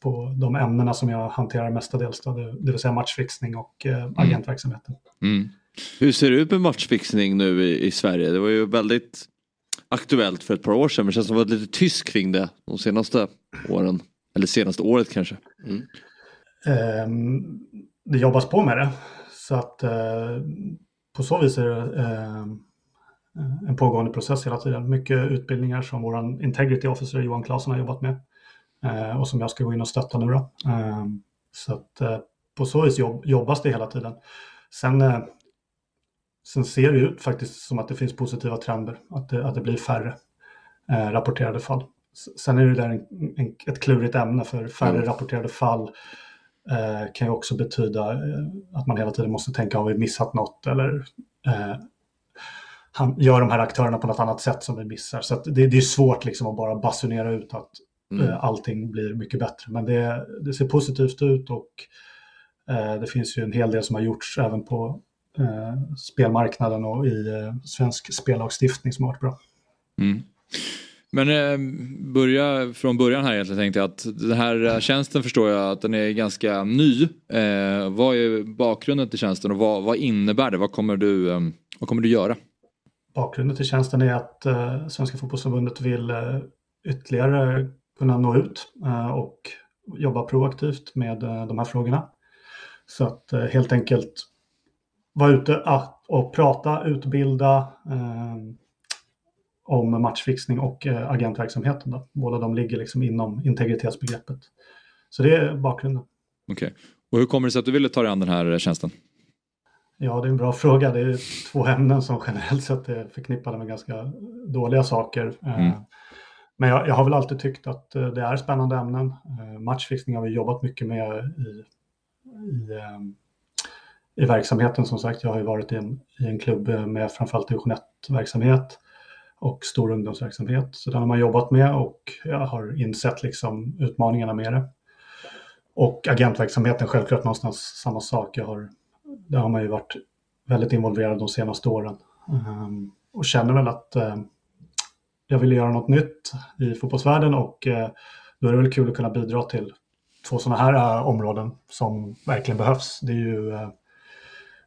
på de ämnena som jag hanterar mestadels. Då, det, det vill säga matchfixning och eh, mm. agentverksamheten. Mm. Hur ser det ut med matchfixning nu i, i, Sverige? Det var ju väldigt aktuellt för ett par år sedan men det känns som att det var lite tyst kring det de senaste åren. Eller senaste året kanske. Mm. Eh, det jobbas på med det. Så att eh, på så vis är det eh, en pågående process hela tiden. Mycket utbildningar som vår Integrity Officer Johan Claesson har jobbat med eh, och som jag ska gå in och stötta nu. Då. Eh, så att eh, på så vis jobb, jobbas det hela tiden. Sen, eh, sen ser det ut faktiskt som att det finns positiva trender, att det, att det blir färre eh, rapporterade fall. Sen är det där en, en, ett klurigt ämne för färre mm. rapporterade fall eh, kan ju också betyda eh, att man hela tiden måste tänka har vi missat något eller eh, han gör de här aktörerna på något annat sätt som vi missar. Så det, det, är svårt liksom att bara basunera ut att mm. eh, allting blir mycket bättre. Men det, det ser positivt ut och eh, det finns ju en hel del som har gjorts även på eh, spelmarknaden och i eh, svensk spellagstiftning som har varit bra. Mm. Men eh, börja från början här egentligen tänkte jag att den här eh, tjänsten förstår jag att den är ganska ny. Eh, vad är bakgrunden till tjänsten och vad, vad innebär det? Vad kommer du, eh, vad kommer du göra? Bakgrunden till tjänsten är att eh, Svenska fotbollsförbundet vill eh, ytterligare kunna nå ut och jobba proaktivt med de här frågorna. Så att helt enkelt vara ute och prata, utbilda eh, om matchfixning och agentverksamheten. Då. Båda de ligger liksom inom integritetsbegreppet. Så det är bakgrunden. Okej. Okay. Och hur kommer det sig att du ville ta dig an den här tjänsten? Ja, det är en bra fråga. Det är två ämnen som generellt sett är förknippade med ganska dåliga saker. Eh, mm. Men jag, jag, har väl alltid tyckt att eh, det är spännande ämnen. Eh, matchfixning har vi jobbat mycket med i, i, i verksamheten som sagt. Jag har ju varit i en, i en klubb med framförallt division 1-verksamhet och stor ungdomsverksamhet. Så den har man jobbat med och jag har insett liksom utmaningarna med det. Och agentverksamheten, självklart någonstans samma sak. Jag har där har man ju varit väldigt involverad de senaste åren. Um, och känner väl att uh, jag vill göra något nytt i fotbollsvärlden och uh, då är det väl kul att kunna bidra till två sådana här uh, områden som verkligen behövs. Det är ju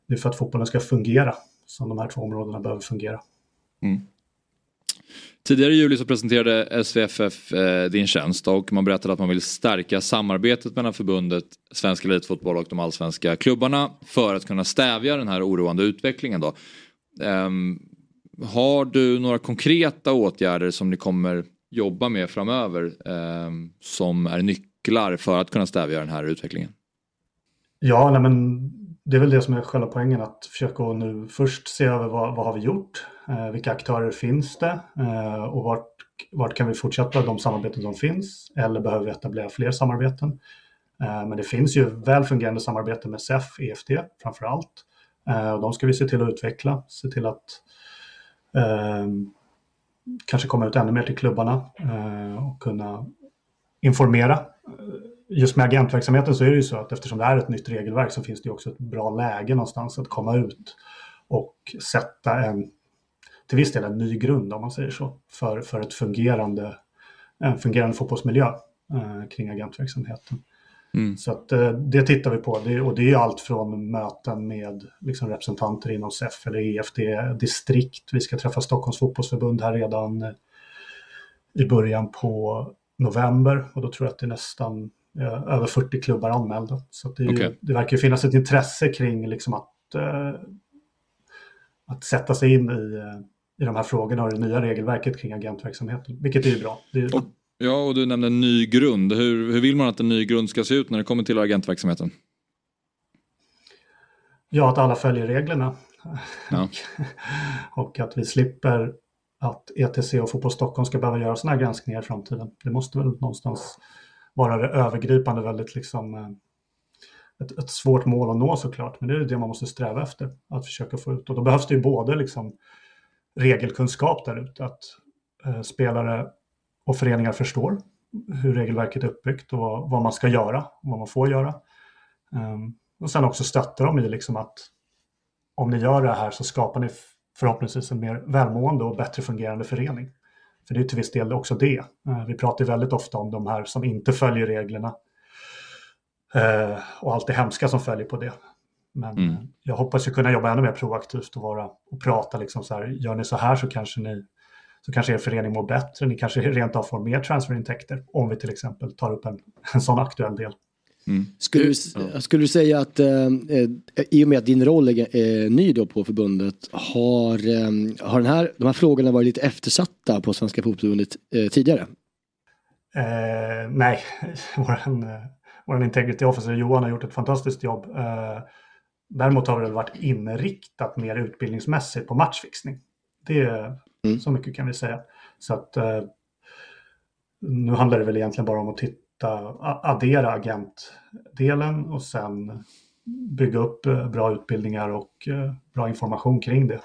det är för att fotbollen ska fungera som de här två områdena behöver fungera. Mm. Tidigare i juli så presenterade SVFF eh, din tjänst och man berättade att man vill stärka samarbetet mellan förbundet Svensk Elitfotboll och de allsvenska klubbarna för att kunna stävja den här oroande utvecklingen. Då. Um, har du några konkreta åtgärder som ni kommer jobba med framöver um, som är nycklar för att kunna stävja den här utvecklingen? Ja, nej men det är väl det som är själva poängen att försöka nu först se över vad, vad har vi gjort? Eh, vilka aktörer finns det? Eh, och vart, vart kan vi fortsätta de samarbeten som finns? Eller behöver vi etablera fler samarbeten? Eh, men det finns ju väl fungerande samarbete med SEF, EFT framför allt. Eh, och de ska vi se till att utveckla, se till att eh, kanske komma ut ännu mer till klubbarna eh, och kunna informera eh, just med agentverksamheten så är det ju så att eftersom det är ett nytt regelverk så finns det också ett bra läge någonstans att komma ut och sätta en, till viss del en ny grund om man säger så, för, för ett fungerande, en fungerande fotbollsmiljö eh, kring agentverksamheten. Mm. Så att, eh, det tittar vi på det, och det är allt från möten med liksom, representanter inom SEF eller EFD distrikt. Vi ska träffa Stockholms fotbollsförbund här redan eh, i början på november och då tror jag att det är nästan Eh, över 40 klubbar anmälda. Så det, okay. det verkar finnas ett intresse kring liksom att, eh, att sätta sig in i, eh, i de här frågorna och det nya regelverket kring agentverksamheten, vilket är bra. Är... Och, ja, och du nämnde en ny grund. Hur, hur vill man att en ny grund ska se ut när det kommer till agentverksamheten? Ja, att alla följer reglerna. Ja. och att vi slipper att ETC och Fotboll Stockholm ska behöva göra sådana här granskningar i framtiden. Det måste väl någonstans vara det övergripande väldigt liksom eh, ett, ett, svårt mål att nå såklart. Men det är det man måste sträva efter att försöka få ut. Och då behövs det ju både liksom regelkunskap där ute, att eh, spelare och föreningar förstår hur regelverket är uppbyggt och vad, vad man ska göra, och vad man får göra. Um, och sen också stötta dem i liksom att om ni gör det här så skapar ni förhoppningsvis en mer välmående och bättre fungerande förening. För det är till viss del också det. Eh, vi pratar väldigt ofta om de här som inte följer reglerna. Eh, och allt det hemska som följer på det. Men mm. jag hoppas ju kunna jobba ännu mer proaktivt och, vara, och prata liksom så här, gör ni så här så kanske ni så kanske er förening mår bättre, ni kanske rent av får mer transferintäkter om vi till exempel tar upp en, en sån aktuell del. Mm. Skulle, du, ja. skulle du säga att eh, eh, i och med att din roll är eh, ny då på förbundet har, eh, har den här, de här frågorna varit lite eftersatta på Svenska Fotbollförbundet eh, tidigare? Eh, nej, våran, eh, våran integrity officer Johan har gjort ett fantastiskt jobb. Eh, däremot har det varit inriktat mer utbildningsmässigt på matchfixning. Det är mm. så mycket kan vi säga. Så att nu handlar det väl egentligen bara om att titta addera agentdelen och sen bygga upp eh, bra utbildningar och eh, bra information kring det.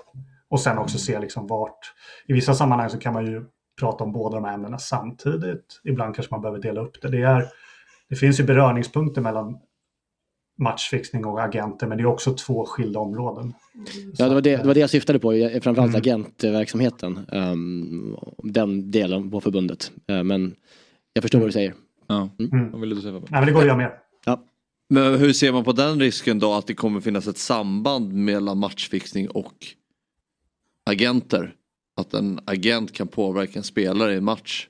Och sen också se liksom vart, i vissa sammanhang så kan man ju prata om båda de här ämnena samtidigt. Ibland kanske man behöver dela upp det. Det, är, det finns ju beröringspunkter mellan matchfixning och agenter men det är också två skilda områden. Ja, det var det, det, var det jag syftade på, framförallt mm. agentverksamheten. Um, den delen på förbundet. Uh, men jag förstår mm. vad du säger. Ja. Mm. Vad vill du säga? Nej, men det går att göra mer. Ja. Men hur ser man på den risken då att det kommer finnas ett samband mellan matchfixning och agenter? Att en agent kan påverka en spelare i en match.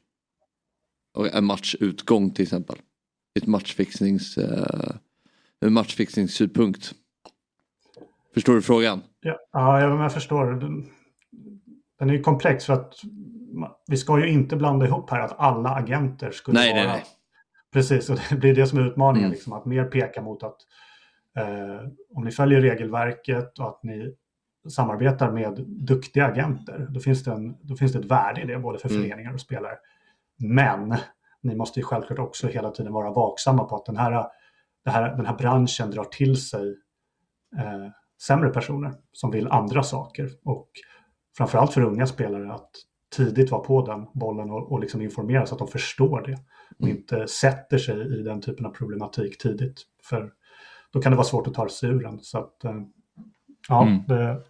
Och en matchutgång till exempel. Ett matchfixnings, uh, en matchfixningssynpunkt. Förstår du frågan? Ja, ja jag förstår. Den är ju komplex för att vi ska ju inte blanda ihop här att alla agenter skulle nej, vara nej, nej. Precis, och det blir det som är utmaningen. Mm. Liksom, att mer peka mot att eh, om ni följer regelverket och att ni samarbetar med duktiga agenter, då finns det, en, då finns det ett värde i det, både för mm. föreningar och spelare. Men ni måste ju självklart också hela tiden vara vaksamma på att den här, här, den här branschen drar till sig eh, sämre personer som vill andra saker. Och framförallt för unga spelare att tidigt vara på den bollen och, och liksom informera så att de förstår det och mm. inte sätter sig i den typen av problematik tidigt. För då kan det vara svårt att ta sig ur den. Så att, eh, ja, mm. det,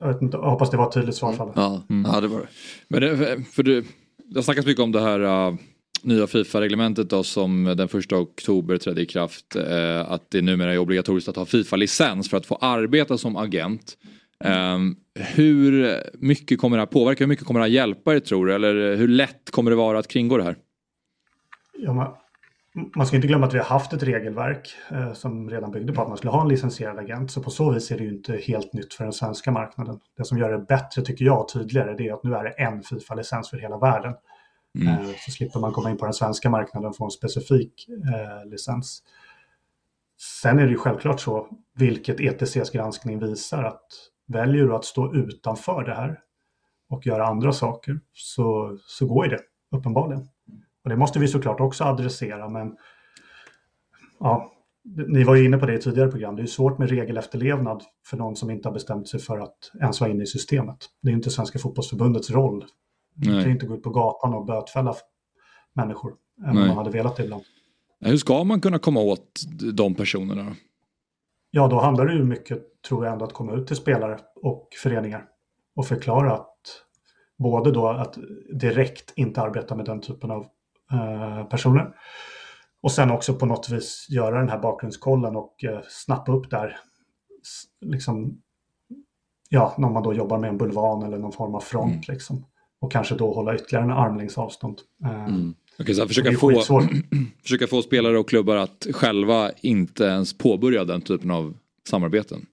jag, vet inte, jag hoppas det var ett tydligt svar. För ja, mm. ja, det var det. Men det, för du, det har snackats mycket om det här uh, nya Fifa-reglementet då som den första oktober trädde i kraft. Uh, att det numera är obligatoriskt att ha Fifa-licens för att få arbeta som agent. Um, hur mycket kommer det här påverka? Hur mycket kommer det här hjälpa er tror du? Eller hur lätt kommer det vara att kringgå det här? Ja, man, man ska inte glömma att vi har haft ett regelverk eh, som redan byggde på att man skulle ha en licensierad agent. Så på så vis är det ju inte helt nytt för den svenska marknaden. Det som gör det bättre tycker jag tydligare det är att nu är det en Fifa-licens för hela världen. Mm. Eh, så slipper man komma in på den svenska marknaden och få en specifik eh, licens. Sen är det ju självklart så, vilket ETCs granskning visar, att Väljer du att stå utanför det här och göra andra saker så, så går ju det uppenbarligen. Och det måste vi såklart också adressera men ja, ni var ju inne på det i tidigare program. Det är svårt med regelefterlevnad för någon som inte har bestämt sig för att ens vara inne i systemet. Det är inte Svenska fotbollsförbundets roll. Man kan inte gå ut på gatan och bötfälla människor, även om man hade velat det ibland. Hur ska man kunna komma åt de personerna? Ja, då handlar det ju mycket, tror jag, ändå att komma ut till spelare och föreningar och förklara att både då att direkt inte arbeta med den typen av eh, personer och sen också på något vis göra den här bakgrundskollen och eh, snappa upp där, liksom, ja, när man då jobbar med en bulvan eller någon form av front mm. liksom. Och kanske då hålla ytterligare en armlängds avstånd. Eh, mm. Okay, så försöka, få, försöka få spelare och klubbar att själva inte ens påbörja den typen av samarbeten.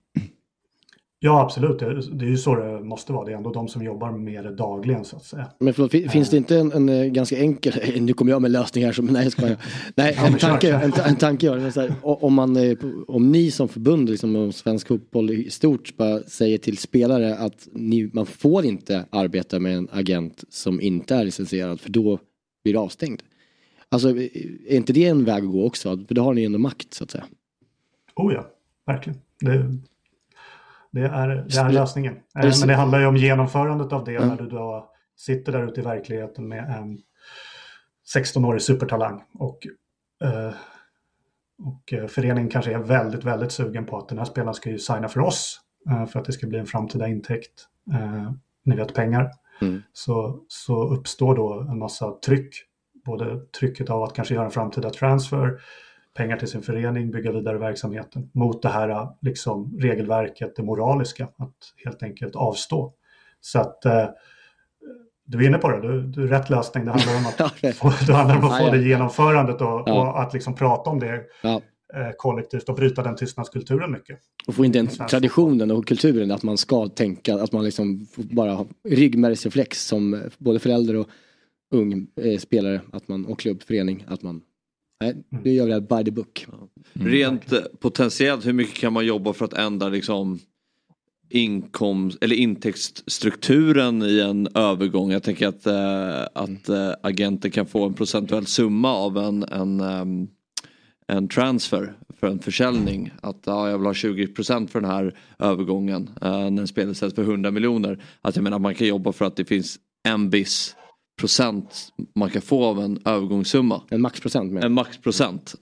Ja, absolut. Det är ju så det måste vara. Det är ändå de som jobbar med det dagligen så att säga. Men förlåt, finns det inte en, en eh, ganska enkel, nu kommer jag med lösning här som, nej jag skojar. Nej, en tanke, en, en tanke jag här, om, man, eh, om ni som förbund, liksom, om svensk fotboll i stort, bara säger till spelare att ni, man får inte arbeta med en agent som inte är licensierad för då blir avstängd. Alltså är inte det en väg att gå också? För då har ni ändå makt så att säga. Oh ja, verkligen. Det, det, är, det är lösningen. Eh, men det handlar ju om genomförandet av det mm. när du då sitter där ute i verkligheten med en 16-årig supertalang och, eh, och eh, föreningen kanske är väldigt, väldigt sugen på att den här spelaren ska ju signa för oss för att det ska bli en framtida intäkt. Ni vet pengar. Mm. Så, så uppstår då en massa tryck. Både trycket av att kanske göra en framtida transfer, pengar till sin förening, bygga vidare verksamheten mot det här liksom, regelverket, det moraliska, att helt enkelt avstå. Så att eh, du är inne på det, du, du rätt lösning. Det handlar om att, få, det handlar om att få det genomförandet och, ja. och, att liksom prata om det ja. Eh, kollektivt och bryta den tystnadskulturen mycket. Och få in den traditionen och kulturen att man ska tänka, att man liksom bara har ryggmärgsreflex som både förälder och ung eh, spelare att man, och klubbförening. Att man Nej, mm. nu gör vi det by the book. Mm. Rent eh, potentiellt, hur mycket kan man jobba för att ändra liksom inkomst eller intäktsstrukturen i en övergång. Jag tänker att, äh, att äh, agenter kan få en procentuell summa av en, en, um, en transfer för en försäljning. Att ja, jag vill ha 20% för den här övergången äh, när en spelare säljs för 100 miljoner. Att jag menar man kan jobba för att det finns en viss procent man kan få av en övergångssumma. En maxprocent? En maxprocent.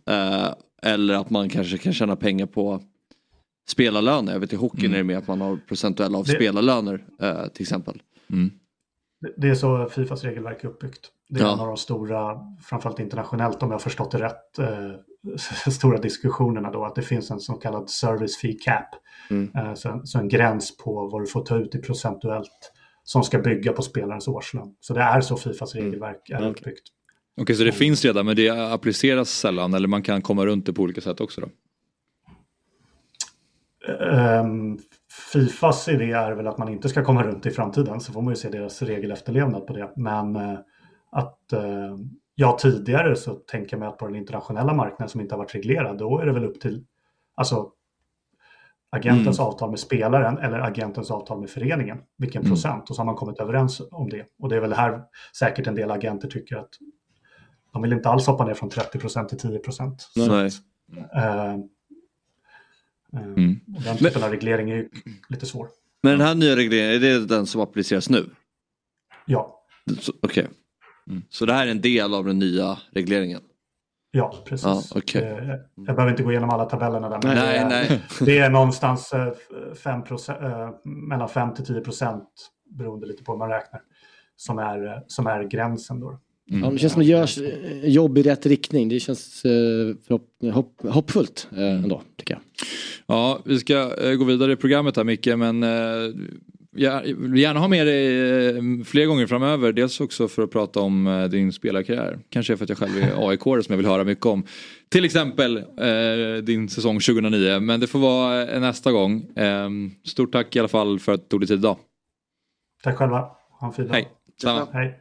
eller att man kanske kan tjäna pengar på spelarlöner. Jag vet i hockeyn mm. är det mer att man har procentuella av det... spelarlöner eh, till exempel. Mm. Det är så Fifas regelverk är uppbyggt. Det är ja. en av de stora, framförallt internationellt om jag har förstått det rätt, eh, stora diskussionerna då att det finns en så kallad service fee cap. Mm. Eh, så, så, en gräns på vad du får ta ut i procentuellt som ska bygga på spelarens årslön. Så det är så Fifas mm. regelverk är uppbyggt. Okej, okay, så det finns redan men det appliceras sällan eller man kan komma runt det på olika sätt också då? Um, Fifas idé är väl att man inte ska komma runt i framtiden så får man ju se deras regelefterlevnad på det. Men uh, att uh, ja, tidigare så tänker mig att på den internationella marknaden som inte har varit reglerad då är det väl upp till alltså agentens mm. avtal med spelaren eller agentens avtal med föreningen. Vilken mm. procent och så har man kommit överens om det. Och det är väl här säkert en del agenter tycker att de vill inte alls hoppa ner från 30 procent till 10 procent. Nej. uh, Eh, mm. Den typen av reglering är lite svår. Men den här nya regleringen, är det den som appliceras nu? Ja. Okej. Okay. Mm. Så det här är en del av den nya regleringen? Ja, precis. Ah, okay. Eh, jag behöver inte gå igenom alla tabellerna där. Men nej, det, är, nej. det är någonstans 5 eh, mellan 5 till 10 procent beroende lite på hur man räknar. Som är, som är gränsen då. Mm. Ja, det känns som att det görs jobb i rätt riktning. Det känns hopp, hopp, hoppfullt ändå tycker jag. Ja, vi ska eh, gå vidare i programmet här Micke, men eh, jag vill gärna ha med dig eh, fler gånger framöver. Dels också för att prata om din spelarkarriär. Kanske för att jag själv är aik som jag vill höra mycket om. Till exempel din säsong 2009, men det får vara nästa gång. Stort tack i alla fall för att du tog dig tid idag. Tack själva. Ha en fin dag. Hej. Samma. Hej.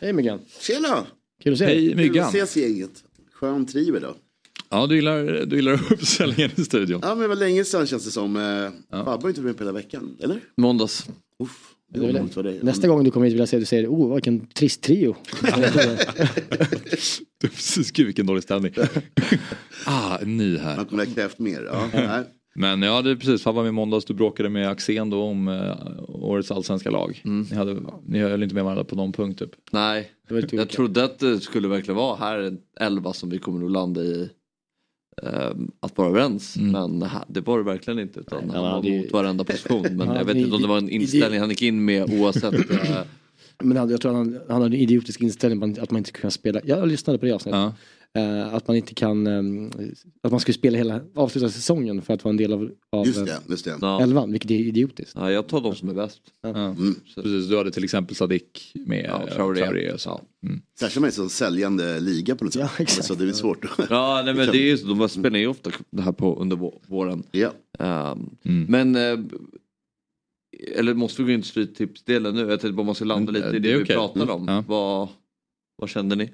Hej Myggan. Tjena. Kul att se dig. Hej Myggan. Kul att ses gänget. Skön triver då. Ja, du gillar, du gillar uppställningen i studion. Ja, men det var länge sedan känns det som. Eh, ja. Fabbe har inte varit med på hela veckan, eller? Måndags. Uff. Det, nästa gång du kommer hit vill jag se att du säger, oh vilken trist trio. Precis, gud vilken dålig ställning. ah, ny här. Man kunde ha krävt mer. Ja, Men ja, det är precis, Fabbe var med i måndags, du bråkade med Axén då om uh, årets allsvenska lag. Mm. Ni, hade, ni höll inte med varandra på någon punkt typ? Nej, jag trodde att det skulle verkligen vara här 11 som vi kommer att landa i att vara överens. Mm. Men det var det verkligen inte utan Nej, han var det... mot varenda position. Men jag vet inte om det var en inställning han gick in med oavsett. Eh, men jag tror han, han hade en idiotisk inställning att man inte kunde spela. Jag lyssnade på det avsnittet. Ja. Uh, att man inte kan, um, att man skulle spela hela, avsluta säsongen för att vara en del av, av just det, just det. Ja. elvan, vilket är idiotiskt. Ja, jag tar de som är bäst. Ja. Mm. Precis, du hade till exempel Sadik med ja, Traoré. Traoré så. Mm. Särskilt med en sån säljande liga på något sätt. Ja, exakt. Så det är svårt. ja, nej, men det är ju, de spelar ju ofta det här på, under våren. Ja. Um, mm. Men uh, eller måste vi gå in i stryktipsdelen nu? Jag tänkte bara man ska landa lite i det, det vi okay. pratade om. Mm. Vad, vad kände ni?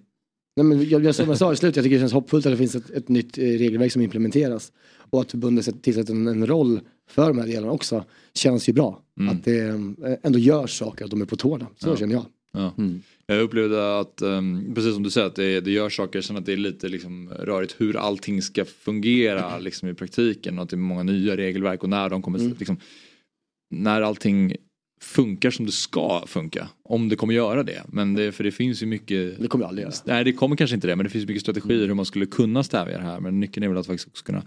Nej, men jag, som jag sa i slutet, jag tycker det känns hoppfullt att det finns ett, ett nytt eh, regelverk som implementeras. Och att förbundet tillsätter en, en roll för de här delarna också känns ju bra. Mm. Att det eh, ändå görs saker, att de är på tårna. Så ja. känner jag. Ja. Mm. Jag upplevde att, um, precis som du säger, att det, det gör saker, sen att det är lite liksom, rörigt hur allting ska fungera liksom, i praktiken och att det är många nya regelverk och när de kommer, mm. liksom, när allting funkar som det ska funka. Om det kommer göra det. Men det, för det finns ju mycket. Det kommer aldrig göra. Nej det kommer kanske inte det men det finns mycket strategier hur man skulle kunna stävja det här. Men nyckeln är väl att faktiskt också kunna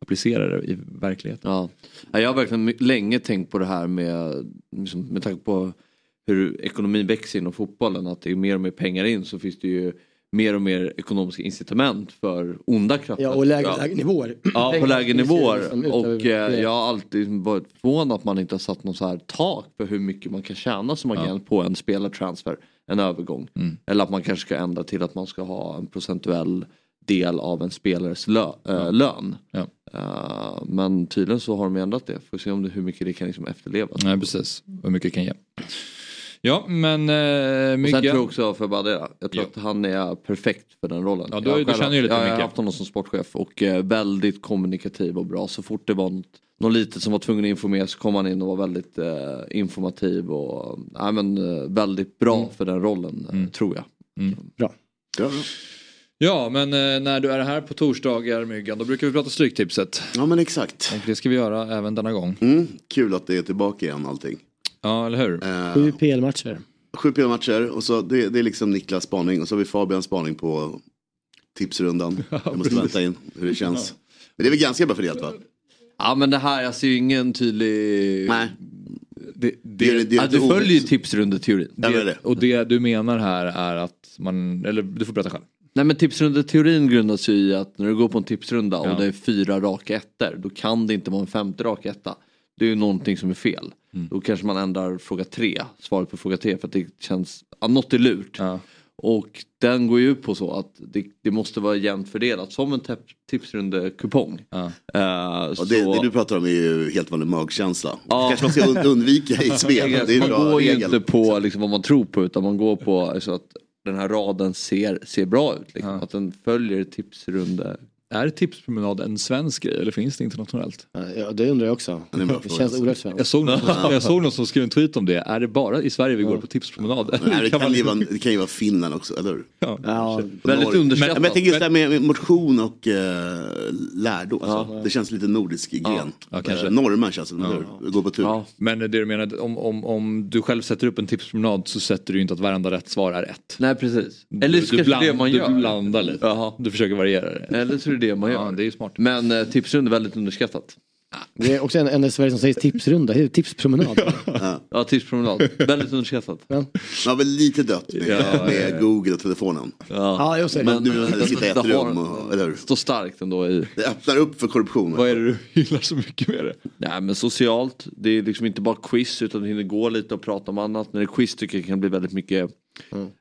applicera det i verkligheten. Ja. Ja, Jag har verkligen länge tänkt på det här med, liksom, med tanke på hur ekonomin växer inom fotbollen. Att det är mer och mer pengar in så finns det ju mer och mer ekonomiska incitament för onda krafter. Ja, och lägre, lägre nivåer. Ja, på lägre nivåer. Och eh, jag har alltid varit förvånad att man inte har satt någon så här tak för hur mycket man kan tjäna som agent på en spelartransfer, en övergång. Mm. Eller att man kanske ska ändra till att man ska ha en procentuell del av en spelares lö, äh, lön. Ja. Eh, men tydligen så har de ändrat det. Får se om det, hur mycket det kan liksom efterlevas. Nej precis, hur mycket det kan ge. Ja men eh, Och sen Myggan. tror jag också, för bara det, jag tror Ja. att han är perfekt för den rollen. Ja, du- jag, du själv- känner ju lite jag, jag har haft honom som sportchef och eh, väldigt kommunikativ och bra. Så fort det var något, något litet som var tvungen att informera så kom han in och var väldigt eh, informativ och nej, men, eh, väldigt bra Mm. för den rollen eh, tror jag. Bra. Ja men eh, när du är här på torsdagar Myggan då brukar vi prata Stryktipset. Ja men exakt. Och det ska vi göra även denna gång. Mm, kul att det är tillbaka igen allting. Ja eller hur. Eh, Sju PL-matcher. Sju PL-matcher och så det, det är liksom Niklas spaning och så har vi Fabians spaning på tipsrundan. Jag måste vänta in hur det känns. Men det är väl ganska bra fördelat va? Ja men det här, jag ser ju ingen tydlig... Nej. Det, Det, är- det, är Ja, du följer ju tipsrundeteorin. Ja, det det. Och det du menar här är att man, eller du får berätta själv. Nej men tipsrundeteorin grundas ju i att när du går på en tipsrunda Ja. och det är fyra raka ettor då kan det inte vara en femte rak etta. Det är ju någonting som är fel. Mm. Då kanske man ändrar fråga tre, svaret på fråga tre för att det känns, ja, något är lurt. Ja. Och den går ju ut på så att det, det måste vara jämnt fördelat som en tipsrundekupong. Ja. Och så... det, det du pratar om är ju helt vanlig magkänsla. Ja. kanske man ska und- undvika i spel. Man bra går ju regel. inte på liksom, vad man tror på utan man går på alltså, att den här raden ser, ser bra ut. Liksom. Ja. Att den följer tipsrunde. Är tipspromenad en svensk grej eller finns det internationellt? Ja, det undrar jag också. det känns oerhört svenskt. Jag såg, någon som, jag såg någon som skrev en tweet om det. Är det bara i Sverige vi går på tipspromenad? Nej, det, Kan kan man- ju vara, det kan ju vara Finland också, eller hur? Ja. Ja, Väldigt underskattat. Ja, men jag tänker just det här med med motion och eh, lärdom. Alltså. Det känns lite nordisk gren. Ja, kanske. Eh, norrmän känns det, eller hur? Gå på tur. Ja. Men det du menar, om, om, om du själv sätter upp en tipspromenad så sätter du ju inte att varenda rätt svar är rätt. Nej precis. Eller du, du, kanske det man du gör. blandar lite. Jaha. Du försöker variera det. Eller så är det det man gör. Ja, det är smart. Men eh, tipsrunda är väldigt underskattat. Det är också en, en i Sverige som säger tipsrunda, det är tipspromenad. Ja, tipspromenad. väldigt underskattat. Man har väl lite dött med, Ja, med Google och telefonen. Ja, just det. Men nu när det sitter i ett det rum, och, eller hur? Står starkt ändå i... Det öppnar upp för korruption. Vad är det du gillar så mycket med det? Nej men socialt. Det är liksom inte bara quiz utan du hinner gå lite och prata om annat. När det är quiz tycker jag kan bli väldigt mycket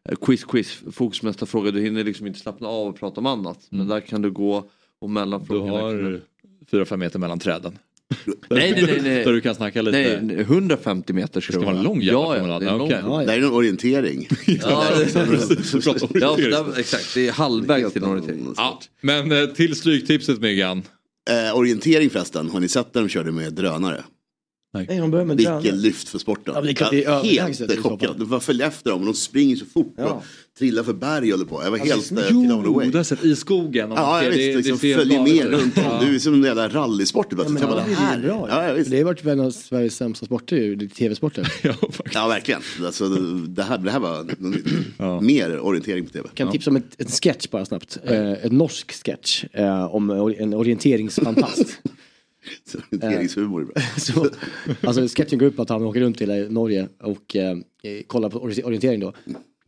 eh, quiz, quiz, fokus nästa fråga. Du hinner liksom inte slappna av och prata om annat. Men där kan du gå och mellan Du frågorna. har fyra fem meter mellan träden. Nej, nej, nej, nej. Där du kan snacka lite. Nej, nej, 150 meter ska Det ska vara en lång jävla ja, ja, det är en lång Det är en orientering. Ja, det, Du pratar ja, där, exakt. Det är halvvägs till en orientering. Ja, men eh, till stryktipset Myggan. Eh, orientering förresten, har ni sett när de körde med drönare? Nej, de börjar med Vilket drönare. lyft för sporten. Ja, det är klart det är helt chockad. Du får följa efter dem och de springer så fort Ja. och trillar för berg håller på. Jag var helt eh, Jo, blown away. det har sett i skogen. Ja, ser. jag Det- visst, det liksom följer med runt om. Ja. Du är som en jävla rallysport Ja, men det bara, är ju bra. Ja, ja, visst. Det har varit en av Sveriges sämsta sporter ju, det är tv-sporter. Ja. Ja, verkligen. Alltså, det, här, det här var mer orientering på tv. kan tipsa om ett, ett sketch bara snabbt. Eh, en norsk sketch eh, om en orienteringsfantast. Så Orienteringshumor är bra. så, alltså sketchen går ut på att han åker runt i hela Norge och eh, kollar på ori- orientering då.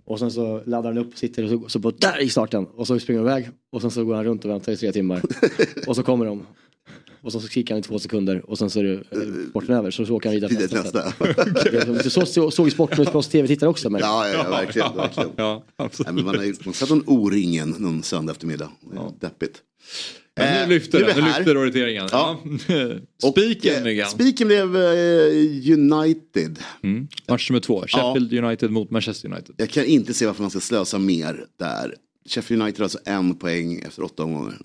Och sen så laddar han upp och sitter och så, så på där i starten och så springer de iväg och sen så går han runt och väntar i tre timmar. och så kommer de. Och så kikar han i två sekunder och sen så är det eh, sporten över så, så åker han vidare till till nästa. nästa. så, så såg sporten för oss tv-tittare också. Men, Ja, ja, ja, verkligen. verkligen. Ja, absolut. Nej, men man har ju man sett en O-ringen någon söndag eftermiddag. Ja. Deppigt. Men Eh, nu lyfter nu är den, vi nu här. lyfter orienteringen. Ja. Ja. Spiken eh. Spiken blev eh, United. Mm. Match nummer två, Sheffield United mot Manchester United. Jag kan inte se varför man ska slösa mer där. Sheffield United har alltså en poäng efter åtta omgångar.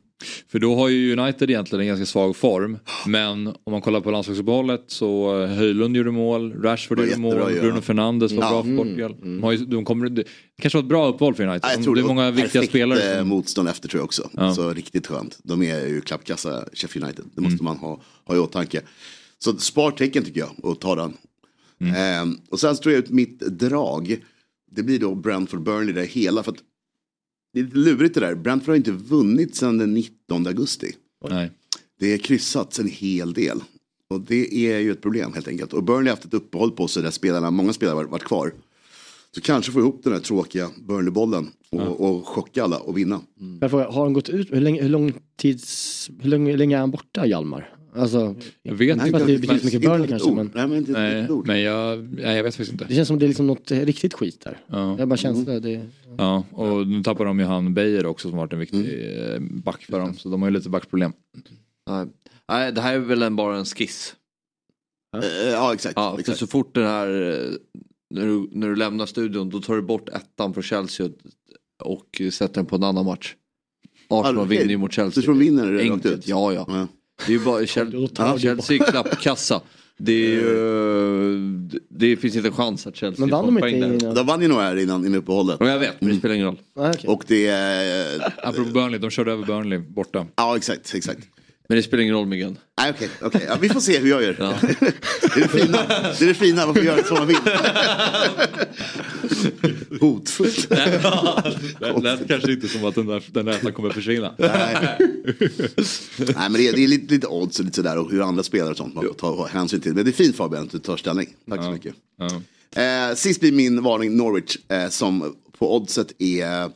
För då har ju United egentligen en ganska svag form. Men om man kollar på landslagsuppehållet så eh, Höjlund gjorde mål, Rashford gjorde mål, ja. Bruno Fernandes var Ja. bra för Portugal. De har ju, de kommer, det kanske var ett bra uppval för United. Ja, jag tror det är många viktiga perfekt, spelare. eh, som- motstånd efter tror jag också. Ja. Så riktigt skönt. De är ju klappkassa Sheffield United. Det Mm. måste man ha, ha i åtanke. Så spartecken tycker jag och ta den. Eh, och sen står jag ut mitt drag. Det blir då Brentford Burnley där hela. För att det är lite lurigt det där. Brentford har inte vunnit sedan den 19 augusti. Nej. Det är kryssats en hel del. Och det är ju ett problem helt enkelt. Och Burnley har haft ett uppehåll på sig där spelarna, många spelare har varit kvar. Så kanske få ihop den här tråkiga Burnley-bollen och, och chocka alla och vinna. Jag frågar, har han gått ut, hur länge, hur lång tids, hur länge, hur länge är han borta Hjalmar? Alltså, Jag vet inte. det betyder så mycket Burnley kanske men Nej, men inte Nej, men jag, nej, jag vet faktiskt inte. det känns som det är liksom något riktigt skit där. Ja. Jag bara känsla, det, Ja, och nu tappar de ju han Beijer också som varit en viktig eh, back för dem. Så de har ju lite backproblem. Nej. Det här är väl en, bara en skiss. Eh, ja, exakt. Ja, exakt. så fort den här, eh, när du, när du lämnar studion, då tar du bort ettan för Chelsea och, sätter den på en annan match. Arsenal okej. vinner ju mot Chelsea. Så tror de vinner det Enkelt, ja ja. Ja. Det är ju bara Chelsea, du Chelsea klappkassa. Det, är ju, det finns inte en chans att Chelsea men vann får de poäng inte där. innan? De vann ju nog här innan, innan uppehållet. Ja, jag vet, men det spelar ingen roll. Nej, okej. Och det är... Apropå Burnley, de körde över Burnley borta. Ja, exakt. exakt. Men det spelar ingen roll. Nej, okej. okej. Ja, vi får se hur jag gör. det är det fina. Det är det fina, man får göra som man vill. Hotfullt. Det lät kanske inte som att den där, den där ettan kommer försvinna. Nej. Nej men det är, det är lite, lite odds och lite sådär och hur andra spelar och sånt man får ta hänsyn till. Men det är fint Fabian att du tar ställning. Tack så mycket. Ja. Eh, sist blir min varning Norwich eh, som på oddset är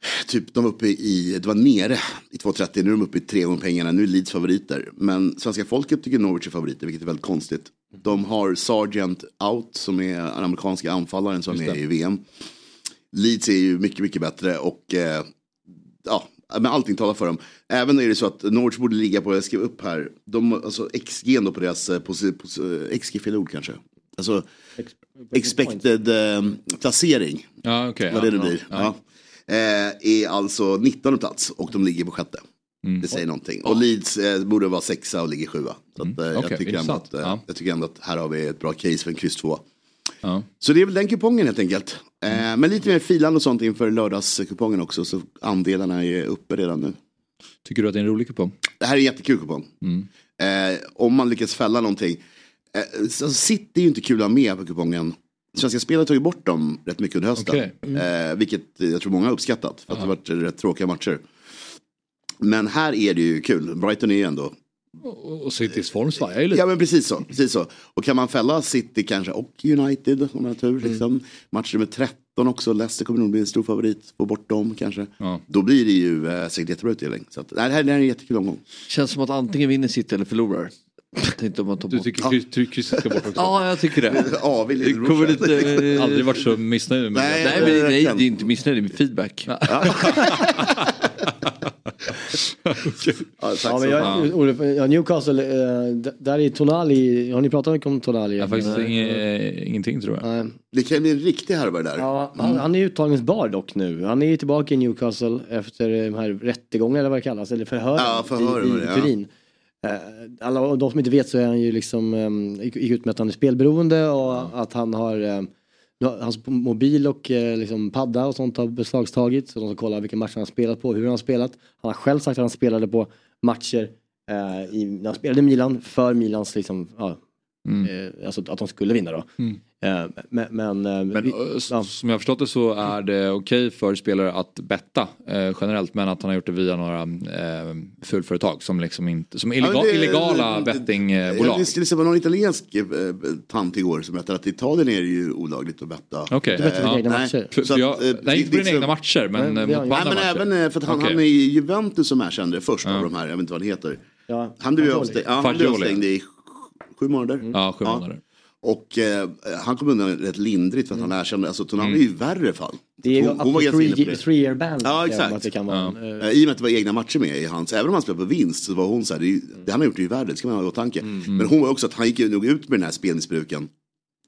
Typ de var uppe i, det var nere i 2,30, nu är de uppe i tre gånger pengarna, nu är Leeds favoriter. Men svenska folket tycker Norwich är favoriter, vilket är väldigt konstigt. De har Sargent out, som är den amerikanska anfallaren som är i VM. Leeds är ju mycket, mycket bättre och eh, ja, men allting talar för dem. Även är det så att Norwich borde ligga på, jag skrev upp här, de, alltså XG då på deras, posi, posi, XG fel ord kanske. Alltså expected eh, placering, Ja, okej. vad det ja, nu ja, blir. ja. Eh, är alltså 19 plats och de ligger på sjätte. Mm. Det säger någonting. Och Leeds eh, borde vara sexa och ligger sjua. Så att, eh, Mm. Okej, jag, tycker ändå att, eh, Ja. jag tycker ändå att här har vi ett bra case för en kryss två. Ja. Så det är väl den kupongen helt enkelt. Eh, Mm. men lite mer filande och sånt inför lördagskupongen också. Så andelarna är uppe redan nu. Tycker du att det är en rolig kupong? Det här är en jättekul kupong. Mm. Eh, om man lyckas fälla någonting. Eh, så City är ju inte kul att ha med på kupongen. Svenska Spel har tagit bort dem rätt mycket under hösten. Okej. Eh, vilket jag tror många har uppskattat. För att det har varit rätt tråkiga matcher. Men här är det ju kul. Brighton är ju ändå Och, och Citys form svajar ju lite. Ja men precis så, precis så. Och kan man fälla City kanske och United om man har tur. Mm. Liksom. Match nummer 13 också, Leicester kommer nog bli en stor favorit. Få bort dem kanske. Ja. Då blir det ju eh, säkert jättebra utdelning. Så att, nej, det här det här är en jättekul omgång. Känns som att antingen vinner City eller förlorar. Tänkte man tar Du tycker kryss- ty- krysset ska bort också? Ja, jag tycker det. Avig Det lillebror. kommer lite... eh, Aldrig varit så missnöjd med Nej. det. Nej, men det, nej, det är inte missnöjd, det är feedback. Ja, tack Ja, så men jag, Olof, ja, Newcastle, eh, där är Tonali, har ni pratat mycket om Tonali? Jag har faktiskt inge, ingenting tror jag. Nej. Det kan bli en riktig härva där. Ja, han, han är uttagningsbar dock nu. Han är tillbaka i Newcastle efter de här rättegångarna eller vad det kallas, eller förhören Ja, förhör i, var i det, ja. Eh, Alla och de som inte vet så är han ju liksom, um, gick ut med att han är spelberoende och att han har eh, har hans mobil och eh, liksom padda och sånt har beslagtagits. Så de ska kolla vilka matcher han har spelat på, hur han har spelat. Han har själv sagt att han spelade på matcher eh, i, när han spelade i Milan för Milans liksom, ja, eh, alltså att de skulle vinna då. Mm. Eh, men men, eh, Men vi- ja. som jag har förstått det så är det okej för spelare att betta eh, generellt men att han har gjort det via några eh, fulföretag som liksom inte, som illega, Ja, det- illegala det- bettingbolag. Jag läste liksom någon italiensk eh, tant igår som berättade att i Italien är det ju olagligt att betta. Okej, bettar dina ja. Nej. matcher. För, Så för att, jag, eh, nej, inte på det- dina det- egna matcher men, eh, vi mot på Nej men matcher. även eh, för att han, Okej. han är Juventus som erkände först av de här, jag vet inte vad han heter. Ja, Han blev ju avstängd i sju månader. Ja, sju månader. Och eh, han kom undan rätt lindrigt för att han erkände, alltså Tonali är ju värre fall. Det är ju Hon- hon var ganska inne på three, det. three year ban. Ja, exakt. Att det kan vara, eh, Eh, I och med att det var egna matcher med i hans, även om han spelade på vinst så var hon så här, det, det han har gjort är ju värre, det ska man ha i åtanke. Men hon var också att han gick ju nog ut med den här spelmissbruken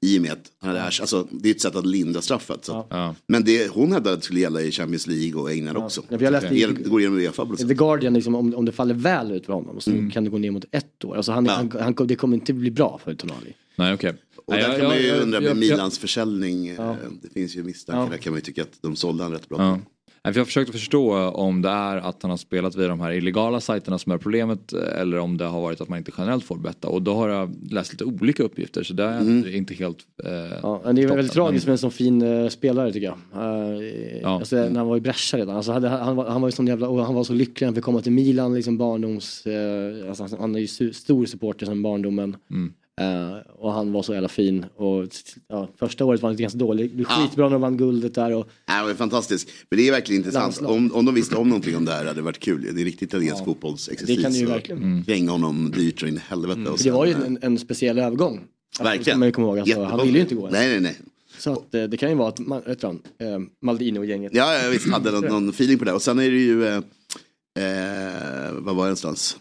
i och med att han hade ärs- alltså det är ett sätt att lindra straffet. Så. Ja. Men det, hon hävdade att det skulle gälla i Champions League och England också. Ja, jag läste i- det går igenom Uefa. sätt. The Guardian, liksom, om, om det faller väl ut för honom så kan det gå ner mot ett år. Alltså han, Ja. han, han, det kommer inte bli bra för Tonali. Nej okej. Och Nej, där jag- kan man ju jag- undra jag- med jag- Milans försäljning. Ja. eh, Det finns ju misstankar Ja. där kan man ju tycka att de sålde han rätt bra. Jag har försökt förstå om det är att han har spelat via de här illegala sajterna som är problemet eller om det har varit att man inte generellt får betta. Och då har jag läst lite olika uppgifter så det är mm. inte helt eh, ja, Det är väldigt tragiskt med en sån fin uh, spelare tycker jag. Uh, ja. alltså, när han var i Brescia redan. Alltså, hade, han, var, han var sån jävla, och han var så lycklig han fick komma till Milan, liksom barndoms... Uh, alltså, han är ju stor supporter sedan barndomen. Mm. Uh, och han var så jävla fin. Och, ja, första året var han ganska dålig. Det blev skitbra när de vann guldet där. Och... Ja, det var fantastiskt. Men det är verkligen intressant. Om, om de visste om någonting om det här hade det varit kul. Det är riktigt italiensk ja. fotbollsexercis. Det kan ju verkligen. Mm. Honom dyrt så in i helvete. Mm. det var ju en, en speciell övergång. Verkligen. Man ihåg. Alltså, han ville ju inte gå. Nej, nej, nej. Så att, eh, det kan ju vara att, vet han, eh, Maldini och gänget. Ja, jag visst hade någon, någon feeling på det. Och sen är det ju, eh, eh, vad var det någonstans?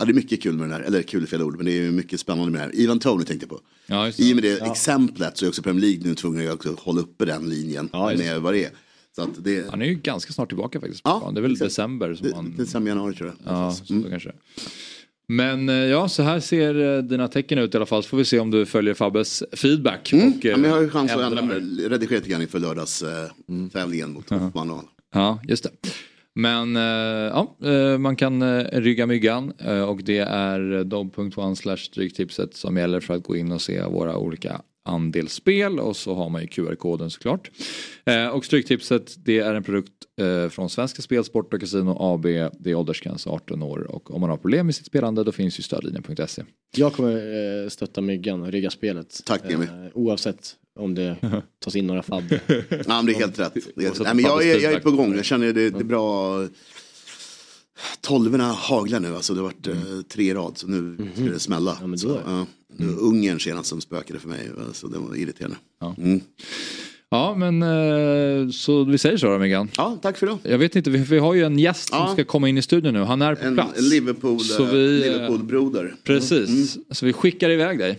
Ja, det är mycket kul med den här, eller kul är fel ord, men det är mycket spännande med det här. Ivan Tony tänkte jag på. Ja, I och med det ja. exemplet så är också Premier League nu tvungen att också hålla uppe den linjen ja, med vad det är. Så att det... Han är ju ganska snart tillbaka faktiskt. Ja, det är väl exakt. december som han... December, januari tror jag. Ja, mm. kanske. Men eh, ja, så här ser eh, dina tecken ut i alla fall. Så får vi se om du följer Fabbes feedback. Mm. Och, ja, men jag har ju chans att ändra mig. Redigera lite grann inför lördagstävlingen mm. mot Hoffman. Ja, just det. Men eh, ja, eh, man kan eh, rygga myggan och det är dobb.one slash stryktipset som gäller för att gå in och se våra olika andelsspel och så har man ju QR-koden såklart. och Stryktipset det är en produkt från Svenska Spel, Sport och Casino AB. Det är åldersgräns 18 år och om man har problem med sitt spelande då finns ju stödlinjen.se. Jag kommer stötta myggan och rygga spelet. Tack Jimmy. Oavsett om det tas in några fabb. ja, men det är helt rätt. Det är helt rätt. Nej, men jag, är, jag är på gång, jag känner det, det är bra. Tolvorna haglar nu, alltså det har varit mm. eh, tre rad så nu mm ska det smälla. Ja, så, ja. mm. Ungern senast som spökade för mig, så det var irriterande. Ja. Mm. Ja men eh, så vi säger så då Megan. Ja tack för det. Jag vet inte, vi, vi har ju en gäst ja. som ska komma in i studion nu. Han är på en, plats. En Liverpool, så vi, Liverpool-broder. Precis, mm. så vi skickar iväg dig.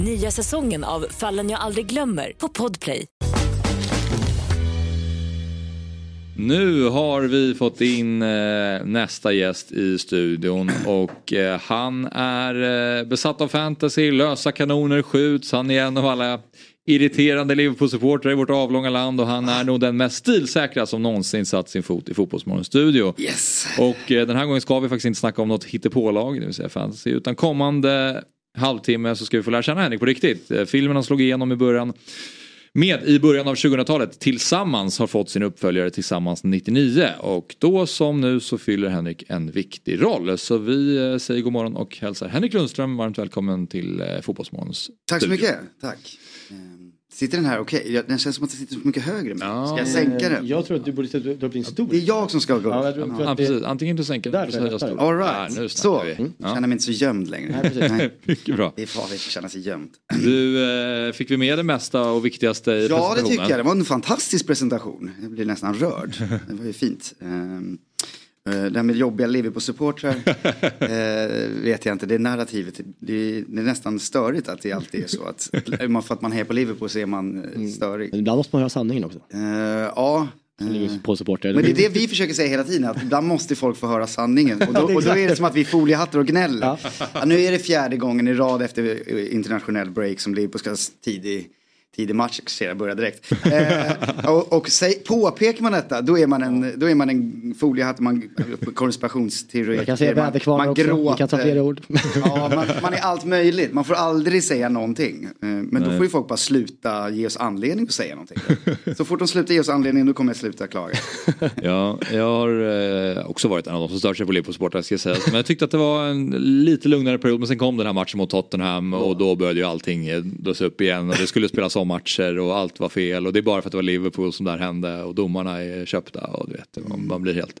Nya säsongen av Fallen jag aldrig glömmer på Podplay. Nu har vi fått in eh, nästa gäst i studion och eh, han är eh, besatt av fantasy, lösa kanoner skjuts, han är en av alla irriterande Liverpool-supportrar i vårt avlånga land och han är nog den mest stilsäkra som någonsin satt sin fot i Fotbollsmorgons studio. Yes. Och eh, den här gången ska vi faktiskt inte snacka om något hittepålag, det vill säga fantasy, utan kommande halvtimme så ska vi få lära känna Henrik på riktigt. Eh, filmen han slog igenom i början med i början av 2000-talet tillsammans har fått sin uppföljare tillsammans 99 och då som nu så fyller Henrik en viktig roll. Så vi eh, säger god morgon och hälsar Henrik Lundström varmt välkommen till eh, Fotbollsmorgons Tack så mycket, tack. Sitter den här okej? Okay? Den känns som att den sitter så mycket högre. Ja. Ska jag sänka den? Jag tror att du borde sätta upp din stol. Det är jag som ska gå upp. Ja, jag ja. precis. Antingen du sänker den eller så All right. Där, så. Vi. Mm. Ja. känner mig inte så gömd längre. Nej, Mycket bra. Det är farligt att känna sig gömd. Du, eh, fick vi med det mesta och viktigaste i Ja, det tycker jag. Det var en fantastisk presentation. Jag blir nästan rörd. Det var ju fint. Um, det här med jobbiga Liverpool-supportrar eh, vet jag inte. Det är narrativet. Det är, det är, nästan störigt att det alltid är så. Att, för att man hejar på Liverpool så är man eh, mm. störig. Men ibland måste man höra sanningen också. Eh, ja. Liverpool-supporter. Men det är det vi försöker säga hela tiden. Att ibland måste folk få höra sanningen. Och då, och då är det som att vi är foliehattar och gnäller. Ja. Ja, nu är det fjärde gången i rad efter internationell break som Liverpool ska tidig tidig match, jag börja direkt. Eh, och och säg, påpekar man detta, då är man en, då är man en foliehatt, man konspirationsteori. Jag kan säga väderkvarnar också, gråter. vi kan ta flera ord. ja, man, man, är allt möjligt, man får aldrig säga någonting. Eh, men Nej. då får ju folk bara sluta ge oss anledning att säga någonting. Så fort de slutar ge oss anledning, då kommer jag sluta klaga. ja, jag har eh, också varit en av de som stört sig på Liverpool Sport, ska säga. Men jag tyckte att det var en lite lugnare period, men sen kom den här matchen mot Tottenham och då började ju allting dras upp igen och det skulle spelas om matcher och allt var fel och det är bara för att det var Liverpool som där hände och domarna är köpta och du vet, man, man blir helt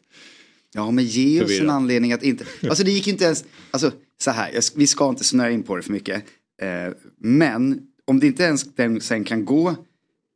Ja men ge oss en anledning att inte, alltså det gick inte ens, alltså så här, vi ska inte snöa in på det för mycket. Eh, men om det inte ens den sen kan gå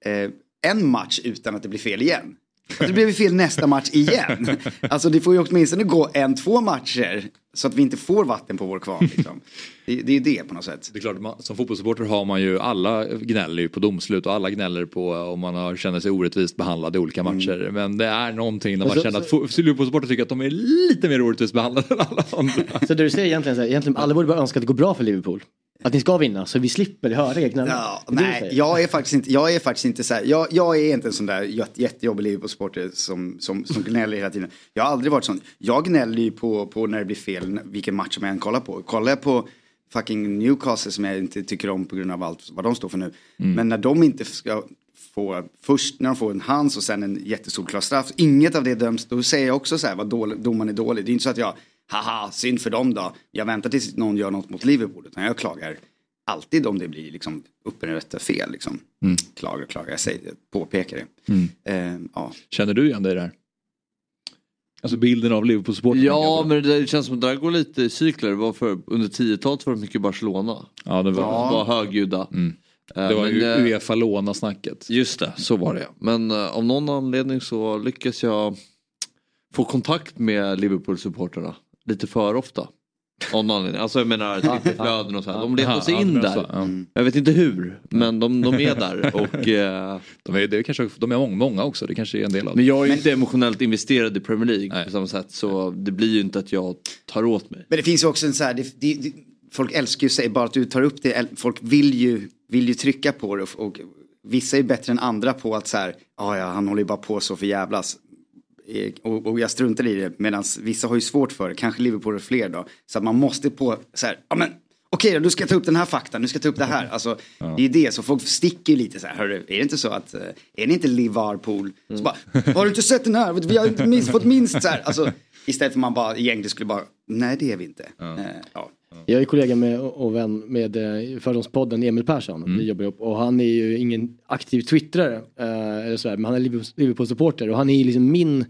eh, en match utan att det blir fel igen. Alltså, det blev fel nästa match igen. Alltså det får ju åtminstone gå en, två matcher. Så att vi inte får vatten på vår kvarn. Liksom. Det, det är det på något sätt. Det är klart, man, som fotbollssupporter har man ju, alla gnäller ju på domslut och alla gnäller på om man har, känner sig orättvist behandlad i olika matcher. Mm. Men det är någonting när man så, känner så, att Liverpool-supporter tycker att de är lite mer orättvist behandlade än alla andra. Så det du säger egentligen, så här, egentligen alla borde bara önska att det går bra för Liverpool? Att ni ska vinna så vi slipper höra er gnälla. Ja, nej, jag är faktiskt inte, jag är faktiskt inte så här, jag, jag är inte en sån där jättejobbig Liverpool-supporter som, som, som gnäller hela tiden. Jag har aldrig varit sån. Jag gnäller ju på, på när det blir fel, vilken match som jag än kollar på. Kollar jag på fucking Newcastle som jag inte tycker om på grund av allt vad de står för nu. Mm. Men när de inte ska få, först när de får en hands och sen en jättesolklar straff, inget av det döms, då säger jag också så här vad dålig, domaren är dålig. Det är inte så att jag haha, synd för dem då. Jag väntar tills någon gör något mot Liverpool. Utan jag klagar alltid om det blir liksom upprättat fel. Liksom. Mm. Klagar, klagar, jag säger påpekar det. Mm. Eh, ja. Känner du igen dig där? Alltså bilden av Liverpool-supporten? Ja, men det känns som att det där går lite i cykler. Var för, under 10-talet var det mycket Barcelona. Ja, det var, ja. var högljudda. Mm. Eh, det var men, eh, Uefa-låna-snacket. Just det, så var det. Men uh, av någon anledning så lyckas jag få kontakt med Liverpool-supporterna lite för ofta. Alltså jag menar Twitterflöden och så här. De letar sig in där. Mm. Jag vet inte hur men de, de är där. Och, eh... de, är, det är kanske, de är många också, det kanske är en del av det. Men jag är ju inte emotionellt investerad i Premier League Nej. på samma sätt så det blir ju inte att jag tar åt mig. Men det finns ju också en så här, det, det, det, folk älskar ju sig bara att du tar upp det, folk vill ju, vill ju trycka på det och, och vissa är bättre än andra på att så här, ah, ja han håller ju bara på så för jävlas. Eh, och, och jag struntar i det medan vissa har ju svårt för det, kanske Liverpool och fler då. Så att man måste på så här, ja men okej då, nu ska jag ta upp den här faktan, nu ska jag ta upp det här. Alltså, ja. Det är det, så folk sticker lite så här, hörru, är det inte så att, eh, är ni inte Liverpool? Mm. Så bara, har du inte sett den här? Vi har inte minst, fått minst så här. Alltså, istället för man bara egentligen skulle bara, nej det är vi inte. Ja. Eh, ja. Jag är kollega med och vän med Fördomspodden Emil Persson. Mm. Vi jobbar ihop och han är ju ingen aktiv twittrare. Eh, sådär, men han är Liverpool-supporter och han är liksom min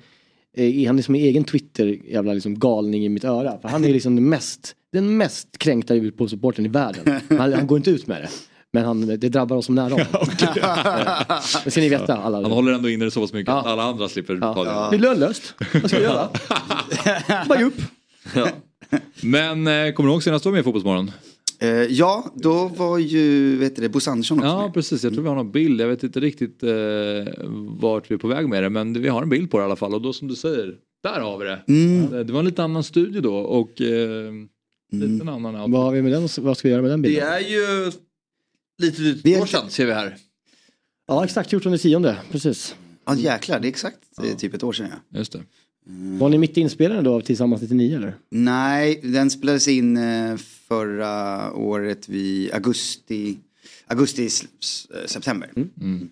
eh, han är som en egen Twitter jävla liksom galning i mitt öra. För han är liksom den mest, den mest kränkta Liverpool-supporten i världen. Han, han, går inte ut med det. Men han, det drabbar oss som nära honom. det ska ni veta alla. Han håller ändå inne det så pass mycket ja. att alla andra slipper ja. ta det. Det är lönlöst. Vad ska vi göra? Bara ge upp. Ja. Men eh, kommer du ihåg senast du var med i Fotbollsmorgon? Eh, ja, då var ju vet du, Bosse Andersson också Ja, med. precis. Jag tror vi har någon bild. Jag vet inte riktigt eh, vart vi är på väg med det. Men vi har en bild på det i alla fall. Och då som du säger, där har vi det. Mm. Det var en lite annan studio då. Och eh, lite mm. annan outfit. Vad, har vi med den, vad ska vi göra med den bilden? Det är ju lite drygt år sedan ser vi här. Ja, exakt 14 tionde, precis. Ja jäklar, det är exakt ja. typ ett år sedan ja. Just det. Mm. Var ni mitt inspelade då Tillsammans 99 eller? Nej, den spelades in eh, förra året vid augusti, augusti september. Mm. Mm.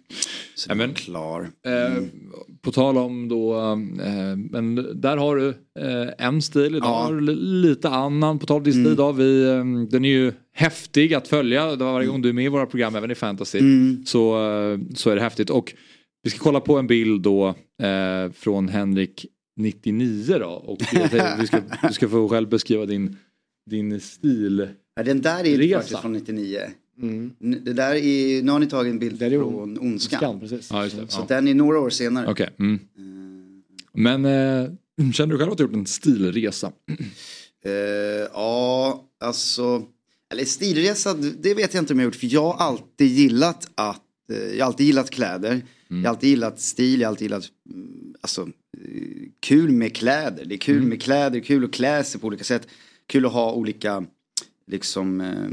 Så ja, klar. Eh, mm. på tal om då, eh, men där har du eh, en stil, idag ja. har du lite annan. På tal om din stil idag, vi, eh, den är ju häftig att följa varje gång du är med i våra program, även i fantasy. Mm. Så, eh, så är det häftigt. Och vi ska kolla på en bild då från Henrik 99 då. Och du, ska, du ska få själv beskriva din, din stil. Ja, den där är ju faktiskt från 99. Mm. Det där är, nu har ni tagit en bild från Ondskan. Ondskan precis. Ja, just det. Så ja. den är några år senare. Okay. Mm. Uh. Men eh, känner du själv att du har gjort en stilresa? Uh, ja, alltså. Eller stilresa, det vet jag inte om jag har gjort. För jag har alltid gillat att, uh, jag har alltid gillat kläder. Mm. Jag har alltid gillat stil, jag har alltid gillat, mm, alltså kul med kläder. Det är kul mm. med kläder, kul att klä sig på olika sätt. Kul att ha olika, liksom, eh,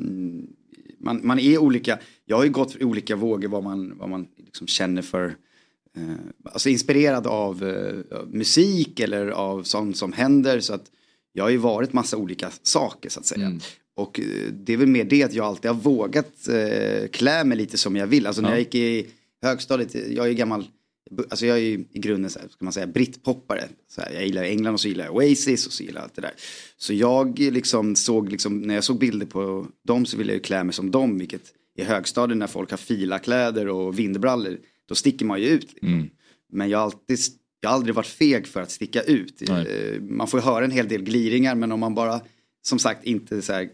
man, man är olika. Jag har ju gått för olika vågor vad man, vad man liksom känner för. Eh, alltså inspirerad av eh, musik eller av sånt som händer. Så att jag har ju varit massa olika saker så att säga. Mm. Och det är väl mer det att jag alltid har vågat klä mig lite som jag vill. Alltså när jag gick i högstadiet, jag är gammal Alltså jag är ju i grunden så här, ska man säga, brittpoppare. Så här, jag gillar England och så gillar jag Oasis och så gillar jag allt det där. Så jag liksom såg, liksom, när jag såg bilder på dem så ville jag klä mig som dem. Vilket i högstadiet när folk har filakläder och vindbrallor, då sticker man ju ut. Liksom. Mm. Men jag har, alltid, jag har aldrig varit feg för att sticka ut. Nej. Eh, man får ju höra en hel del gliringar men om man bara, som sagt, inte så här,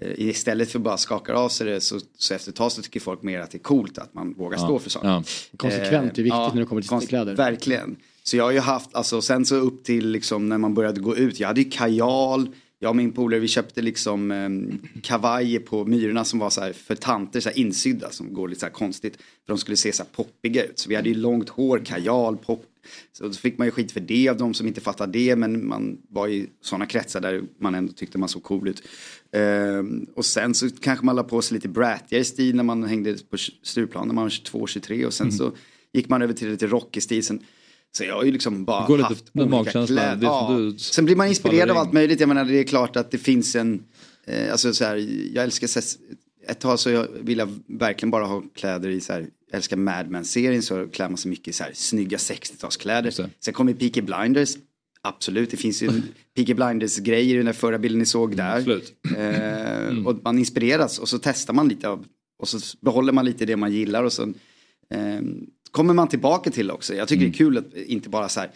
istället för bara skakar av sig det så, så efter ett tag så tycker folk mer att det är coolt att man vågar Ja. stå för saker. Ja. Konsekvent är viktigt när det kommer till kläder. Verkligen. Så jag har ju haft, alltså sen så upp till liksom när man började gå ut, jag hade ju kajal, jag och min polare vi köpte liksom um, kavajer på Myrorna som var så här för tanter, så här insydda som går lite så här konstigt. För de skulle se så här poppiga ut. Så vi hade ju långt hår, kajal, pop. Så då fick man ju skit för det av de som inte fattade det men man var i sådana kretsar där man ändå tyckte man såg cool ut. Ehm, och sen så kanske man la på sig lite brattigare stil när man hängde på Stureplan när man var 22-23 och sen Mm. så gick man över till lite rockig stil. Sen, så jag har ju liksom bara går lite haft med olika kläder. Ja. Sen blir man inspirerad av allt möjligt. Jag menar det är klart att det finns en, eh, alltså så här, jag älskar ett tag så jag vill jag verkligen bara ha kläder i så här, jag älskar Mad Men-serien så klär man sig mycket i så här snygga 60-talskläder. Sen kommer Peaky Blinders, absolut det finns ju Peaky Blinders-grejer i den där förra bilden ni såg där. Eh, och man inspireras och så testar man lite av, och så behåller man lite det man gillar och så eh, kommer man tillbaka till också. Jag tycker det är kul att inte bara så här,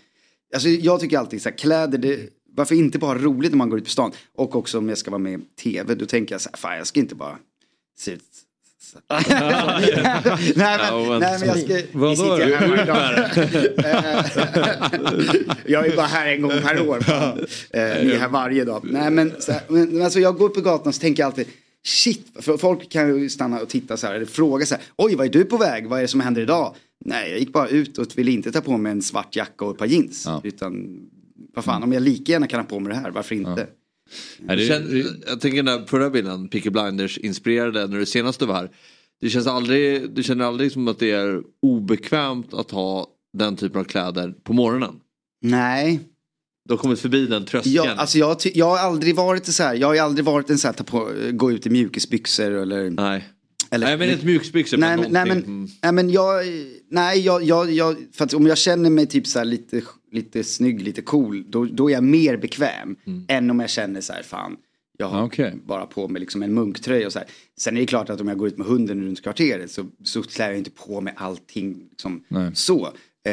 alltså jag tycker alltid så här, kläder, det, varför inte bara roligt när man går ut på stan? Och också om jag ska vara med i tv, då tänker jag så här, fan jag ska inte bara så- nej, men, Ja, nej men jag ska... Vadå sitter du? här jag är bara här en gång per år. Eh, Ni är här varje dag. Nej men, så här, men alltså, jag går på gatan och så tänker jag alltid Shit, för folk kan ju stanna och titta så här eller fråga så här. Oj, vad är du på väg? Vad är det som händer idag? Nej, jag gick bara ut och ville inte ta på mig en svart jacka och ett par jeans. Utan, vad fan, om jag lika gärna kan ha på mig det här, varför inte? Det känns, jag tänker den här förra bilden, Peaky Blinders inspirerade när du senast du var här. Det känns aldrig, du känner aldrig som att det är obekvämt att ha den typen av kläder på morgonen? Nej. Du har kommit förbi den tröskeln? Ja, alltså jag, jag har aldrig varit så här, jag har aldrig varit en så här, ta på, gå ut i mjukisbyxor eller... Nej. Eller, Nej men inte mjukisbyxor nej, men nej, men, nej men jag, nej jag, jag, jag, för att om jag känner mig typ så här lite, lite snygg, lite cool, då, då är jag mer bekväm Mm. än om jag känner så här, fan, jag har bara på mig liksom en munktröja och så här. Sen är det klart att om jag går ut med hunden runt kvarteret så, så klär jag inte på mig allting liksom, Nej. så. Eh,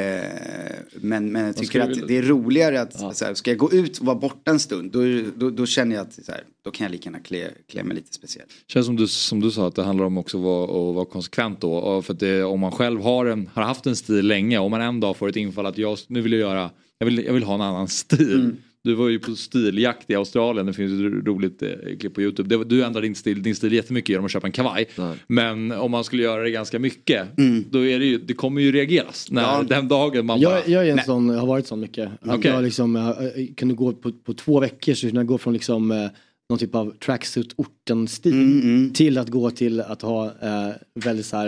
men, men jag tycker att det är roligare att, så här, ska jag gå ut och vara borta en stund, då, då, då känner jag att så här, då kan jag lika gärna klä, klä mig lite speciellt. Känns som du, som du sa att det handlar om också att vara, att vara konsekvent då. För det, om man själv har, en, har haft en stil länge och man en dag får ett infall att jag, nu vill jag göra, jag vill, jag vill ha en annan stil. Mm. Du var ju på stiljakt i Australien, det finns ett roligt eh, klipp på YouTube. Det, du ändrade din stil, din stil jättemycket genom att köpa en kavaj. Men om man skulle göra det ganska mycket, då är det ju, det kommer ju reageras. När Ja. den dagen man bara... Jag, jag är en sån, har varit sån mycket. Okej. Jag liksom, jag, jag kunde gå på, på två veckor så kunde jag gå från liksom eh, någon typ av tracksuit orten-stil Mm, till att gå till att ha eh, väldigt så här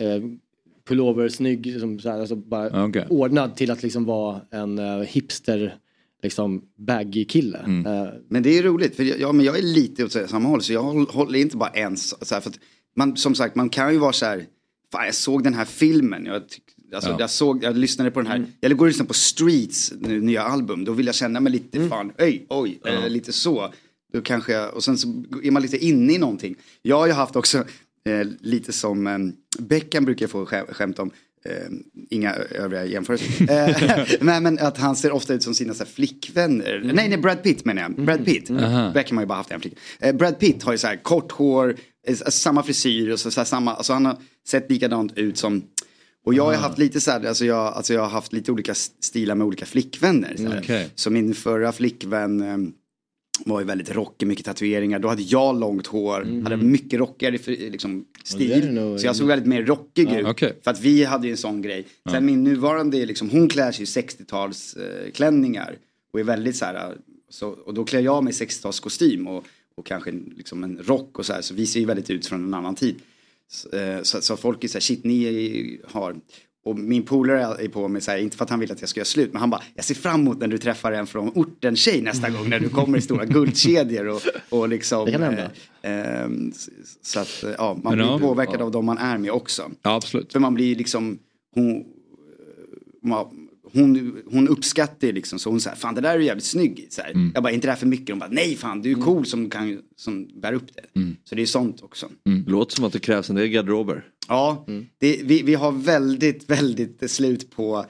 eh, pullover, snygg, liksom, så här, alltså bara Okej. ordnad till att liksom vara en eh, hipster liksom baggy kille. Eh, Men det är roligt, för jag, ja, men jag är lite åt samma håll. Så jag håll- håller inte bara en så här, för att man, Som sagt, man kan ju vara så här, fan jag såg den här filmen. Jag, alltså, Ja. jag, såg, jag lyssnade på den här, jag går och lyssnar på Streets nya album. Då vill jag känna mig lite, fan, oj, oj, eh, lite så. Då kanske jag, och sen så är man lite inne i någonting. Jag har ju haft också, eh, lite som eh, Beckham brukar jag få skä, skämt om. Eh, inga övriga jämförelser. Eh, nej men att han ser ofta ut som sina så här, flickvänner. Nej nej Brad Pitt menar jag. Brad Pitt. Aha. Beckham har ju bara haft en flicka. Eh, Brad Pitt har ju så här kort hår, eh, samma frisyr och så, så här, samma, alltså han har sett likadant ut som och jag har haft lite så här, alltså jag, alltså jag har haft lite olika stilar med olika flickvänner. Så. Okej. så min förra flickvän var ju väldigt rockig, mycket tatueringar. Då hade jag långt hår, hade mycket rockigare liksom, stil. Så jag såg väldigt mer rockig Ja, ut. okej. För att vi hade ju en sån grej. Sen Ja. min nuvarande, liksom, hon klär sig i 60-tals eh. Och är väldigt så här, så, och då klär jag mig i 60-talskostym och, och kanske en- liksom en rock och så här. Så vi ser ju väldigt ut från en annan tid. Så, eh, så, så folk är så här, shit ni är- har och min polare är på mig så här, inte för att han vill att jag ska göra slut, men han bara, jag ser fram emot när du träffar en från orten tjej nästa gång när du kommer i stora guldkedjor och, och liksom. Det kan hända. eh, eh, så- att, eh, ja, man Men blir ja. påverkad av de man är med också. Ja, absolut. För man blir liksom, hon, ma- hon, hon uppskattar det liksom, så hon säger, fan det där är du jävligt snygg. Så. Mm. Jag bara, inte det här för mycket? Hon bara, nej fan du är cool som, kan, som bär upp det. Mm. Så det är sånt också. Låter som att det krävs en del garderober. Ja, det, vi, vi har väldigt, väldigt slut på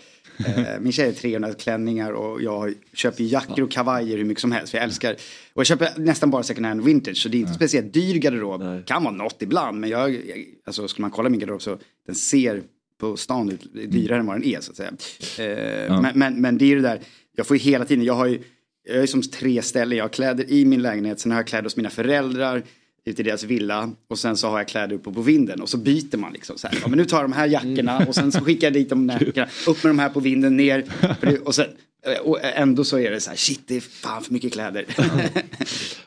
Eh, min tjej har 300 klänningar och jag köper jackor och kavajer hur mycket som helst. För jag älskar, och jag köper nästan bara second hand vintage. Så det är inte speciellt dyr garderob. Kan vara något ibland. Men jag, alltså skulle man kolla min garderob så den ser på stan ut dyrare än vad den är så att säga. Eh, Ja. men, men, men det är ju det där, jag får ju hela tiden, jag har ju, jag har ju som tre ställen, jag har kläder i min lägenhet, sen har jag kläder hos mina föräldrar, ute i deras villa och sen så har jag kläder uppe på vinden och så byter man liksom så här. Ja, men nu tar jag de här jackorna och sen så skickar jag dit de där jackorna, upp med de här på vinden, ner. Och, sen, och ändå så är det så här, shit det är fan för mycket kläder.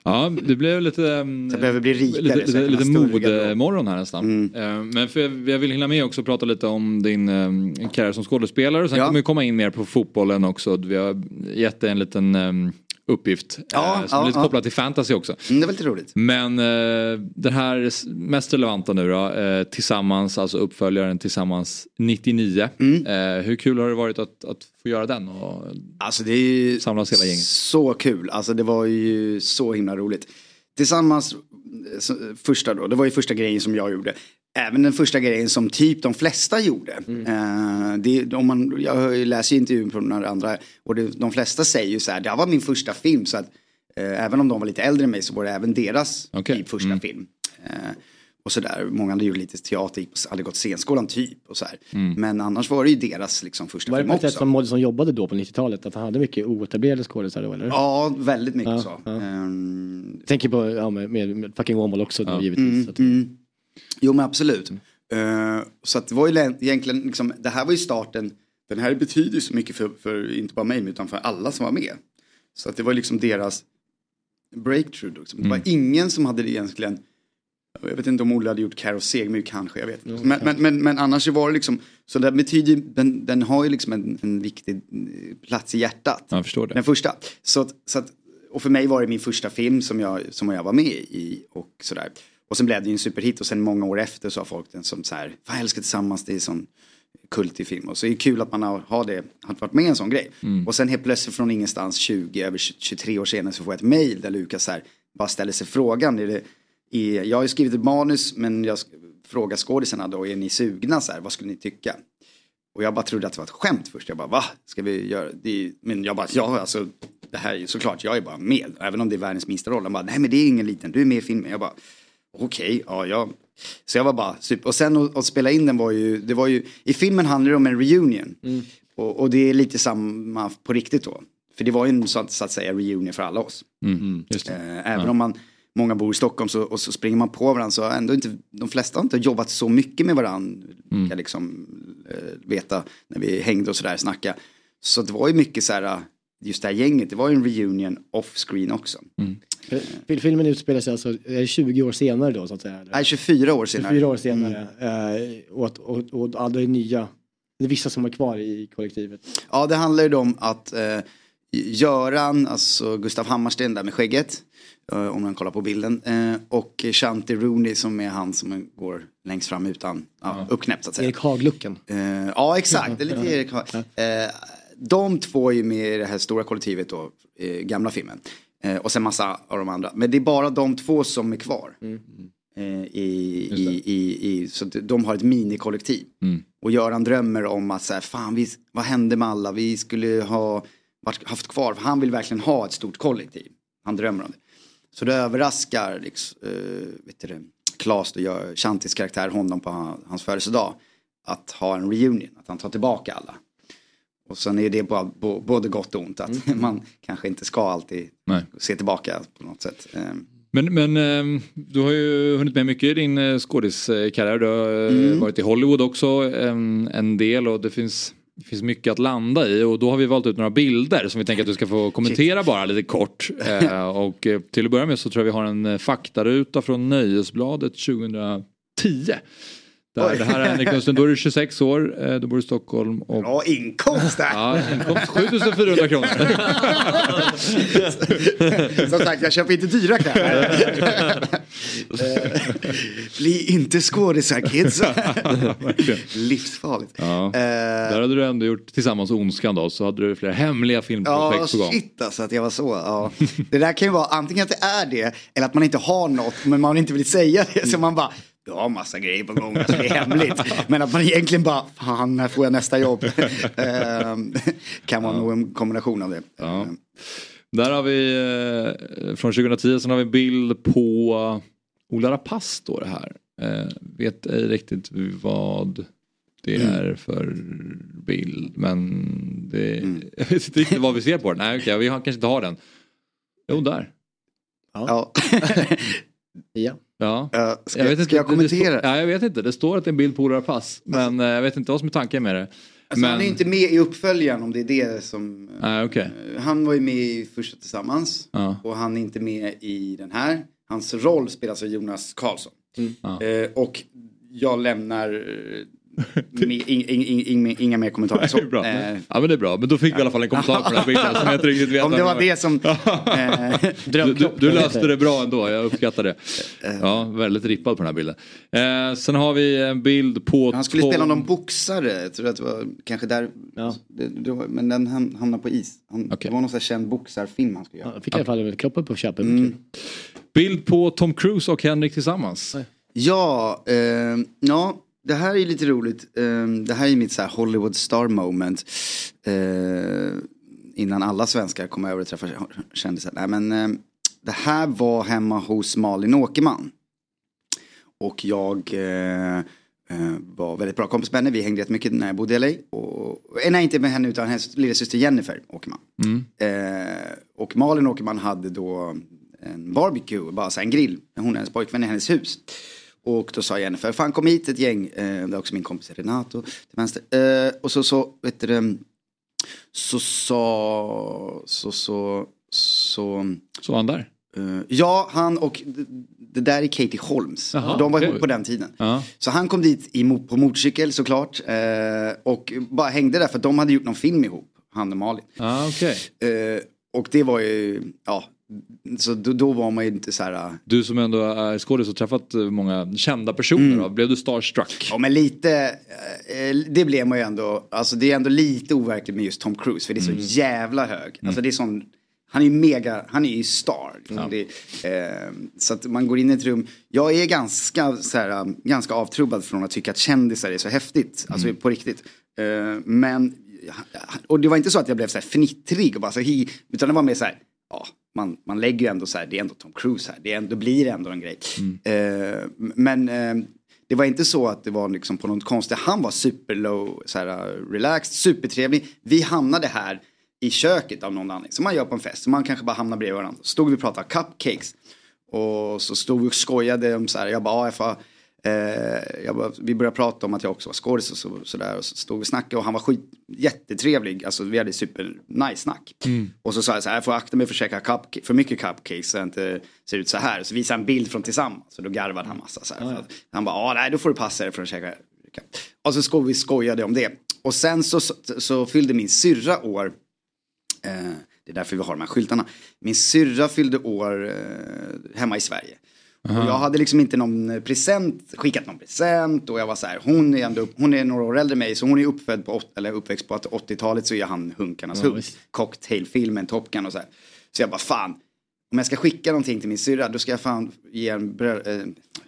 Ja, det blev lite... um, Så behöver bli rikare, Lite, lite, lite modemorgon här nästan. Mm. Eh, Men för jag, jag vill hinna med också och prata lite om din um, karriär som skådespelare. Och sen kommer vi komma in mer på fotbollen också. Vi har gett dig en liten um, uppgift. Ja, eh, som är ja, lite ja. kopplad till fantasy också. Mm, det var lite roligt. Men eh, den här mest relevanta nu då, eh, tillsammans, alltså uppföljaren tillsammans 99. Mm. Eh, hur kul har det varit att, att få göra den och alltså det är samlas hela gänget? Så kul, alltså det var ju så himla roligt. Tillsammans, eh, första då, det var ju första grejen som jag gjorde. Även den första grejen som typ de flesta gjorde. Eh, det, om man, jag läser ju intervjun på några andra och det, de flesta säger ju så här, det här var min första film så att eh, även om de var lite äldre än mig så var det även deras typ första film. Eh, och sådär, många hade gjort lite teater, hade gått scenskolan typ och så här. Mm. Men annars var det ju deras liksom första Var det film på ett sätt också. som Moddy som jobbade då på 90-talet? Att han hade mycket oetablerade skådisar då eller? Ja, väldigt mycket Ja, så. ja. Jag tänker på ja, med, med, fucking Åmål också då givetvis. Mm, Så att- mm. Jo men absolut. Eh, så att det var ju egentligen, liksom, det här var ju starten, den här betyder ju så mycket för, för inte bara mig utan för alla som var med. Så att det var liksom deras breakthrough. Liksom. Det var Mm. ingen som hade det egentligen, jag vet inte om Olle hade gjort Carro Segmyr kanske, jag vet inte. Men, men, men, men annars var det liksom, så det betyder, den, den har ju liksom en, en viktig eh, plats i hjärtat. Jag förstår det. Den första. Så så att, och för mig var det min första film som jag, som jag var med i och sådär. Och sen blev det ju en superhit och sen många år efter så har folk den som så här, fan jag älskar tillsammans, det är en sån kultig film. Och så är det kul att man har, har det, har varit med i en sån grej. Mm. Och sen helt plötsligt från ingenstans 20, över 23 år senare så får jag ett mail där Lukas så här, bara ställer sig frågan. Är det, är, jag har ju skrivit ett manus men jag frågar skådisarna då, är ni sugna så här, vad skulle ni tycka? Och jag bara trodde att det var ett skämt först. Jag bara, va? Ska vi göra det? Men jag bara, ja alltså, det här är ju såklart, jag är bara med. Även om det är världens minsta roll. Han bara, nej men det är ingen liten, du är med i filmen. Jag bara, okej, ja, ja. Så jag var bara super. Och sen att, att spela in den var ju, det var ju, i filmen handlar det om en reunion. Och, och det är lite samma på riktigt då. För det var ju en så att, så att säga reunion för alla oss. Mm. Eh, även Ja. om man, många bor i Stockholm så, och så springer man på varandra så ändå inte, de flesta har inte jobbat så mycket med varandra. Mm. Jag liksom eh, veta när vi hängde och sådär snacka. Så det var ju mycket så här, just det här gänget, det var ju en reunion off screen också. Fil- Filmen utspelar sig alltså eh, 20 år senare då så att säga? eller? Nej, 24 år senare. 24 år senare. Eh, och, och, och, och alla är nya. Det är vissa som är kvar i kollektivet. Ja, det handlar ju om att eh, Göran, alltså Gustav Hammarsten där med skägget, eh, om man kollar på bilden, eh, och Shanti Rooney som är han som går längst fram utan, ja, uppknäppt så att säga. Erik Haag-looken. Eh, ja, exakt. Det är lite Erik Haag. Eh, de två är ju med i det här stora kollektivet då, eh, gamla filmen. Eh, och sen massa av de andra. Men det är bara de två som är kvar. Eh, i, i, i, i, så de har ett minikollektiv. Mm. Och Göran drömmer om att så här, fan vi, vad hände med alla? Vi skulle ha varit, haft kvar, han vill verkligen ha ett stort kollektiv. Han drömmer om det. Så det överraskar liksom, uh, vet du det, Klas, Shantis karaktär, honom på han- hans födelsedag. Att ha en reunion, att han tar tillbaka alla. Och sen är det bara, både gott och ont, att man kanske inte ska alltid Nej. se tillbaka på något sätt. Ehm, Men, men ehm, du har ju hunnit med mycket i din eh, skådiskarriär. Du har eh, Mm. varit i Hollywood också en, en del och det finns, det finns mycket att landa i och då har vi valt ut några bilder som vi tänker att du ska få kommentera bara lite kort. Eh, och till att börja med så tror jag vi har en faktaruta från Nöjesbladet 2010. Där, Oj. det här är Niklas, då är du 26 år, eh, du bor i Stockholm. Och, Bra inkomst där! ja, inkomst 7400 kronor. Som sagt, jag köper inte dyra kläder. Eh, Bli inte skådisar kids. Livsfarligt. Ja. Eh, Där hade du ändå gjort tillsammans Ondskan då, så hade du flera hemliga filmprojekt Ja, på gång. shit alltså att jag var så. Ja. Det där kan ju vara antingen att det är det eller att man inte har något men man inte vill säga det. Så man bara, jag har massa grejer på gång, alltså det är hemligt. Men att man egentligen bara, fan när får jag nästa jobb? Ehm, kan vara nog en kombination av det. Ja. Där har vi eh, från 2010, sen har vi en bild på Ola Rapace står det här. Eh, vet ej riktigt vad det Mm. är för bild men det, jag vet inte riktigt vad vi ser på den. Nej okej, vi har, kanske inte har den. Jo där. Ja. ja. Ja. Uh, ska, jag vet inte, ska jag det- det kommentera? står- Ja, jag vet inte, det står att det är en bild på Ola Rapace. Men eh, jag vet inte vad som är tanken med det. Alltså, men, Han är inte med i uppföljaren om det är det som... Okej. Eh, Han var ju med i Första Tillsammans. Ja. Och han är inte med i den här. Hans roll spelas av Jonas Karlsson. Ja. Eh, och jag lämnar inga mer kommentarer. Så, Det är bra. eh, Ja men det är bra, men då fick vi i alla fall en kommentar på den här bilden som jag inte riktigt vet Om det var det som... eh, Du, du, du löste det bra ändå, jag uppskattar det. Ja, väldigt rippad på den här bilden. Eh, sen har vi en bild på... Han skulle spela någon boxare, jag tror att det var kanske där. Det, det var, men den ham- hamnade på is. Han, Det var någon sån här känd boxarfilm han skulle göra. Jag fick i alla fall upp på köpet. Mm. Bild på Tom Cruise och Henrik tillsammans. Ja, eh, ja, det här är lite roligt. Eh, det här är mitt så Hollywood star moment. Eh, innan alla svenskar kom över och träffade kändisar. Nej, men eh, det här var hemma hos Malin Åkerman. Och jag eh, eh, var väldigt bra kompis med henne. Vi hängde jättemycket när jag bodde i LA. Och, eh, nej, inte med henne utan hennes lillasyster Jennifer Åkerman. Mm. Och Malin Åkerman hade då en barbecue, bara så en grill. Hon och hennes pojkvän i hennes hus. Och då sa Jennifer, fan kom hit ett gäng, eh, det är också min kompis Renato till vänster. Eh, och så, så, vet du det, så sa, så, så, så. Så han där? Eh, ja, han och det, där är Katie Holmes. Jaha, de var ihop på den tiden. Ja. Så han kom dit i, på motorcykel såklart. Eh, och bara hängde där för de hade gjort någon film ihop, han och Malin. Ah, okay. Eh, och det var ju, ja, så då, då var man ju inte så här. eh, Du som ändå är skådis och träffat eh, många kända personer, Mm. då, blev du starstruck? Ja men lite, eh, det blev man ju ändå, alltså det är ändå lite overkligt med just Tom Cruise för det är så Mm. jävla hög. Alltså det är sån, han är ju mega, han är ju star. Ja. Det, eh, så att man går in i ett rum, jag är ganska, så här, um, ganska avtrubbad från att tycka att kändisar är så häftigt, alltså Mm. på riktigt. Eh, men, och det var inte så att jag blev så här fnittrig och bara så hi, utan det var mer så här, ja, man, man lägger ju ändå så här, det är ändå Tom Cruise här, det är ändå, blir ändå en grej. Eh, men eh, det var inte så att det var liksom på något konstigt, han var super low, så här, relaxed, supertrevlig. Vi hamnade här i köket av någon anledning, som man gör på en fest, så man kanske bara hamnar bredvid varandra. Så stod vi och pratade cupcakes. Och så stod vi och skojade om så här, jag bara, ja, jag får, eh, bara, vi började prata om att jag också var skådis och så, så där. Och så stod vi och snackade och han var skit, jättetrevlig, alltså vi hade super nice snack. Och så sa jag så här, jag får akta mig för att käka cupcake, för mycket cupcakes så jag inte ser ut så här. Så visade en bild från tillsammans och då garvade han massa så att Han bara, ja nej då får du passa dig för att käka. Och så skoj, vi skojade om det. Och sen så, så, så fyllde min syrra år. Eh, det är därför vi har de här skyltarna. Min syrra fyllde år eh, hemma i Sverige. Och jag hade liksom inte någon present, skickat någon present och jag var så här, hon är ändå, upp- hon är några år äldre än mig så hon är uppfödd på, eller uppväxt på 80-talet så är han hunkarnas Ja, hunk. Cocktailfilmen, Top Gun och så här. Så jag bara fan, om jag ska skicka någonting till min syrra då ska jag fan ge en, brö- eh,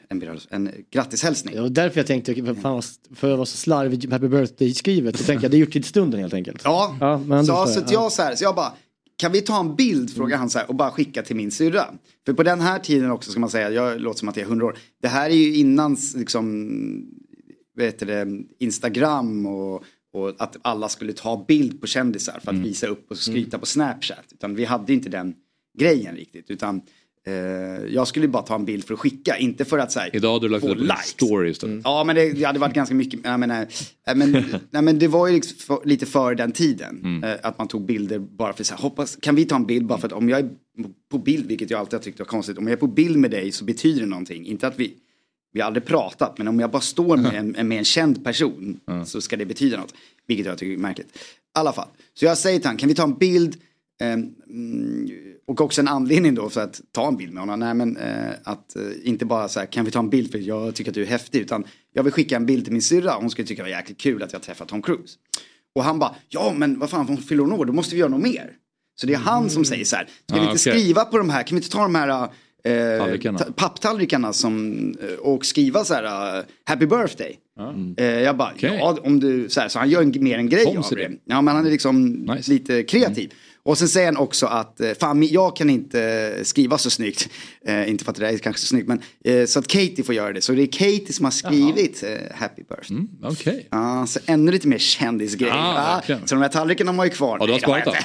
en, brö- en grattishälsning. Det var därför jag tänkte, för, fan, för att vara så slarvig Happy Birthday-skrivet, så tänkte jag det är gjort till stunden helt enkelt. Ja, ja så, så, att jag så här, så jag bara, kan vi ta en bild, frågar han så här, och bara skicka till min syrra. För på den här tiden också ska man säga, jag låter som att jag är 100 år. Det här är ju innan liksom, heter det, Instagram och, och att alla skulle ta bild på kändisar för att visa upp och skryta på Snapchat. Utan vi hade inte den grejen riktigt. Utan jag skulle bara ta en bild för att skicka, inte för att så här, Idag har du lagt upp en story istället. Ja men det, det hade varit ganska mycket, jag menar, nej, men, nej, men det var ju liksom för, lite före den tiden. Eh, att man tog bilder bara för här, hoppas, kan vi ta en bild bara för att om jag är på bild, vilket jag alltid har tyckt var konstigt, om jag är på bild med dig så betyder det någonting. Inte att vi, vi har aldrig pratat, men om jag bara står med en, med en känd person så ska det betyda något. Vilket jag tycker är märkligt. I alla fall, så jag säger till honom, kan vi ta en bild? Mm, och också en anledning då för att ta en bild med honom. Nej men eh, att eh, inte bara så här, kan vi ta en bild för jag tycker att du är häftig. Utan jag vill skicka en bild till min syrra. Hon skulle tycka det var jäkligt kul att jag träffat Tom Cruise. Och han bara, ja men vad fan, hon fyller hon år, då måste vi göra något mer. Så det är han som säger så här, ska vi Ah, inte okej. skriva på de här, kan vi inte ta de här eh, Tallrikarna. ta- papptallrikarna som, eh, och skriva så här uh, Happy birthday. Eh, jag bara, ja om du, så, här, så han gör en, mer en grej Konstigt. av det. Ja men han är liksom lite kreativ. Och sen säger han också att, eh, fan jag kan inte skriva så snyggt. Eh, inte för att det där är kanske så snyggt men eh, så att Katie får göra det. Så det är Katie som har skrivit eh, Happy birthday. Mm, Okej. Ja, så ännu lite mer kändisgrej. Va? verkligen. så de här tallrikarna har man ju kvar. Ja, du har Nej, sparat dem?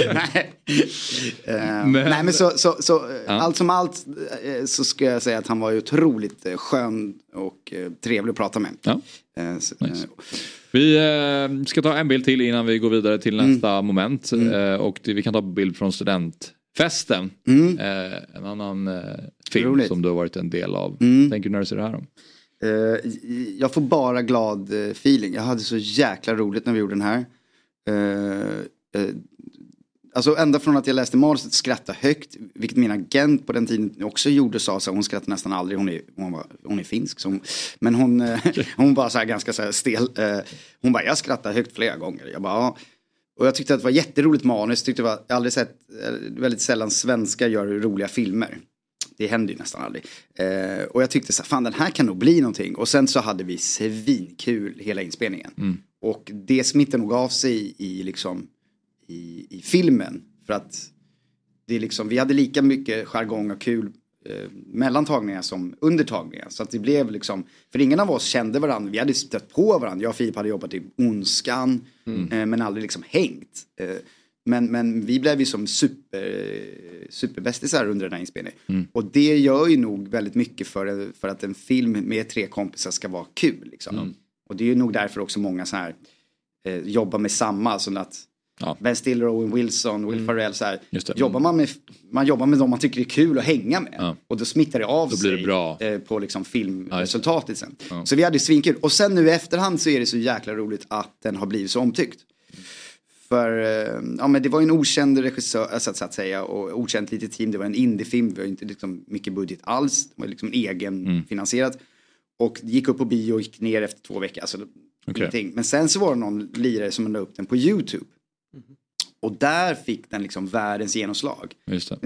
inte. Eh, nej men så, så, så eh, allt som allt eh, så ska jag säga att han var ju otroligt eh, skön och eh, trevlig att prata med. Ja. Eh, så, Nice. Vi eh, ska ta en bild till innan vi går vidare till Mm. nästa moment. Eh, och det, vi kan ta bild från studentfesten. Eh, en annan film Mm. Roligt. som du har varit en del av. Mm. Tänker du när du ser det här? Eh, jag får bara glad feeling. Jag hade så jäkla roligt när vi gjorde den här. Alltså ända från att jag läste manus att skratta högt, vilket min agent på den tiden också gjorde, sa så hon skrattar nästan aldrig, hon är, hon var, hon är finsk. Hon, men hon, eh, hon var så här ganska så här stel. Eh, hon bara, jag skrattar högt flera gånger. Jag bara, ja. Och jag tyckte att det var jätteroligt manus, tyckte det var, jag aldrig sett, eh, väldigt sällan svenskar gör roliga filmer. Det händer ju nästan aldrig. Eh, och jag tyckte så här, fan den här kan nog bli någonting. Och sen så hade vi svinkul hela inspelningen. Mm. Och det smittar nog av sig i, liksom, i, i filmen. För att det är liksom, vi hade lika mycket jargong och kul eh, mellan tagningar som under tagningar. Så att det blev liksom, för ingen av oss kände varandra, vi hade stött på varandra. Jag och Filip hade jobbat i Ondskan, Mm. eh, men aldrig liksom hängt. Eh, men, men vi blev ju som super, superbästisar under den här inspelningen. Mm. Och det gör ju nog väldigt mycket för, för att en film med tre kompisar ska vara kul. Liksom. Mm. Och det är ju nog därför också många så här eh, jobbar med samma. Alltså att Ben Stiller, Owen Wilson, Will Ferrell så här. Mm. Det. Jobbar man, med, man jobbar med dem man tycker är kul att hänga med. Ja. Och då smittar det av Då det sig bra. eh, på liksom filmresultatet sen. Ja. Så vi hade svinkul. Och sen nu i efterhand så är det så jäkla roligt att den har blivit så omtyckt. För eh, ja, men det var ju en okänd regissör, alltså, så att säga, och okänt litet team. Det var en indiefilm, vi har inte liksom mycket budget alls. Det var liksom en egen Mm. Och det gick upp på bio och gick ner efter två veckor. Alltså, ingenting. Men sen så var det någon lirare som la upp den på YouTube. Och där fick den liksom världens genomslag.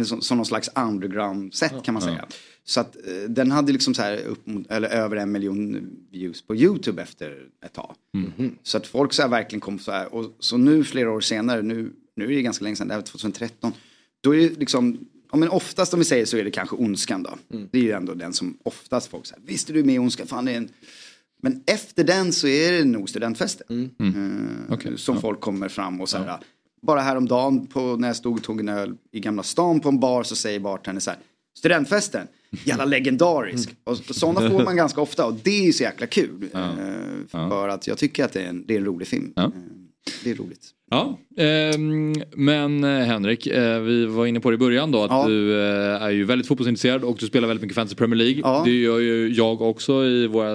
Som, som någon slags underground-set kan man Ja. säga. Så att eh, den hade liksom så här upp mot, eller över en miljon views på YouTube efter ett tag. Mm. Så att folk så här verkligen kom så här. Och så nu flera år senare, nu, nu är det ganska länge sedan, det här var 2013. Då är det liksom, ja men oftast om vi säger så är det kanske Ondskan då. Det är ju ändå den som oftast folk säger, visste du med i Ondskan? Fan det är en... Men efter den så är det nog studentfesten. Eh, som folk kommer fram och så här. Bara häromdagen på, när jag stod och tog en öl i Gamla stan på en bar så säger bartendern så här. Studentfesten, jävla legendarisk. Och sådana får man ganska ofta och det är ju så jäkla kul. Eh, För att jag tycker att det är en, det är en rolig film. Eh, Det är roligt. Ja, ehm, men eh, Henrik, eh, vi var inne på det i början då att du eh, är ju väldigt fotbollsintresserad och du spelar väldigt mycket Fantasy Premier League. Det gör ju jag också i våra,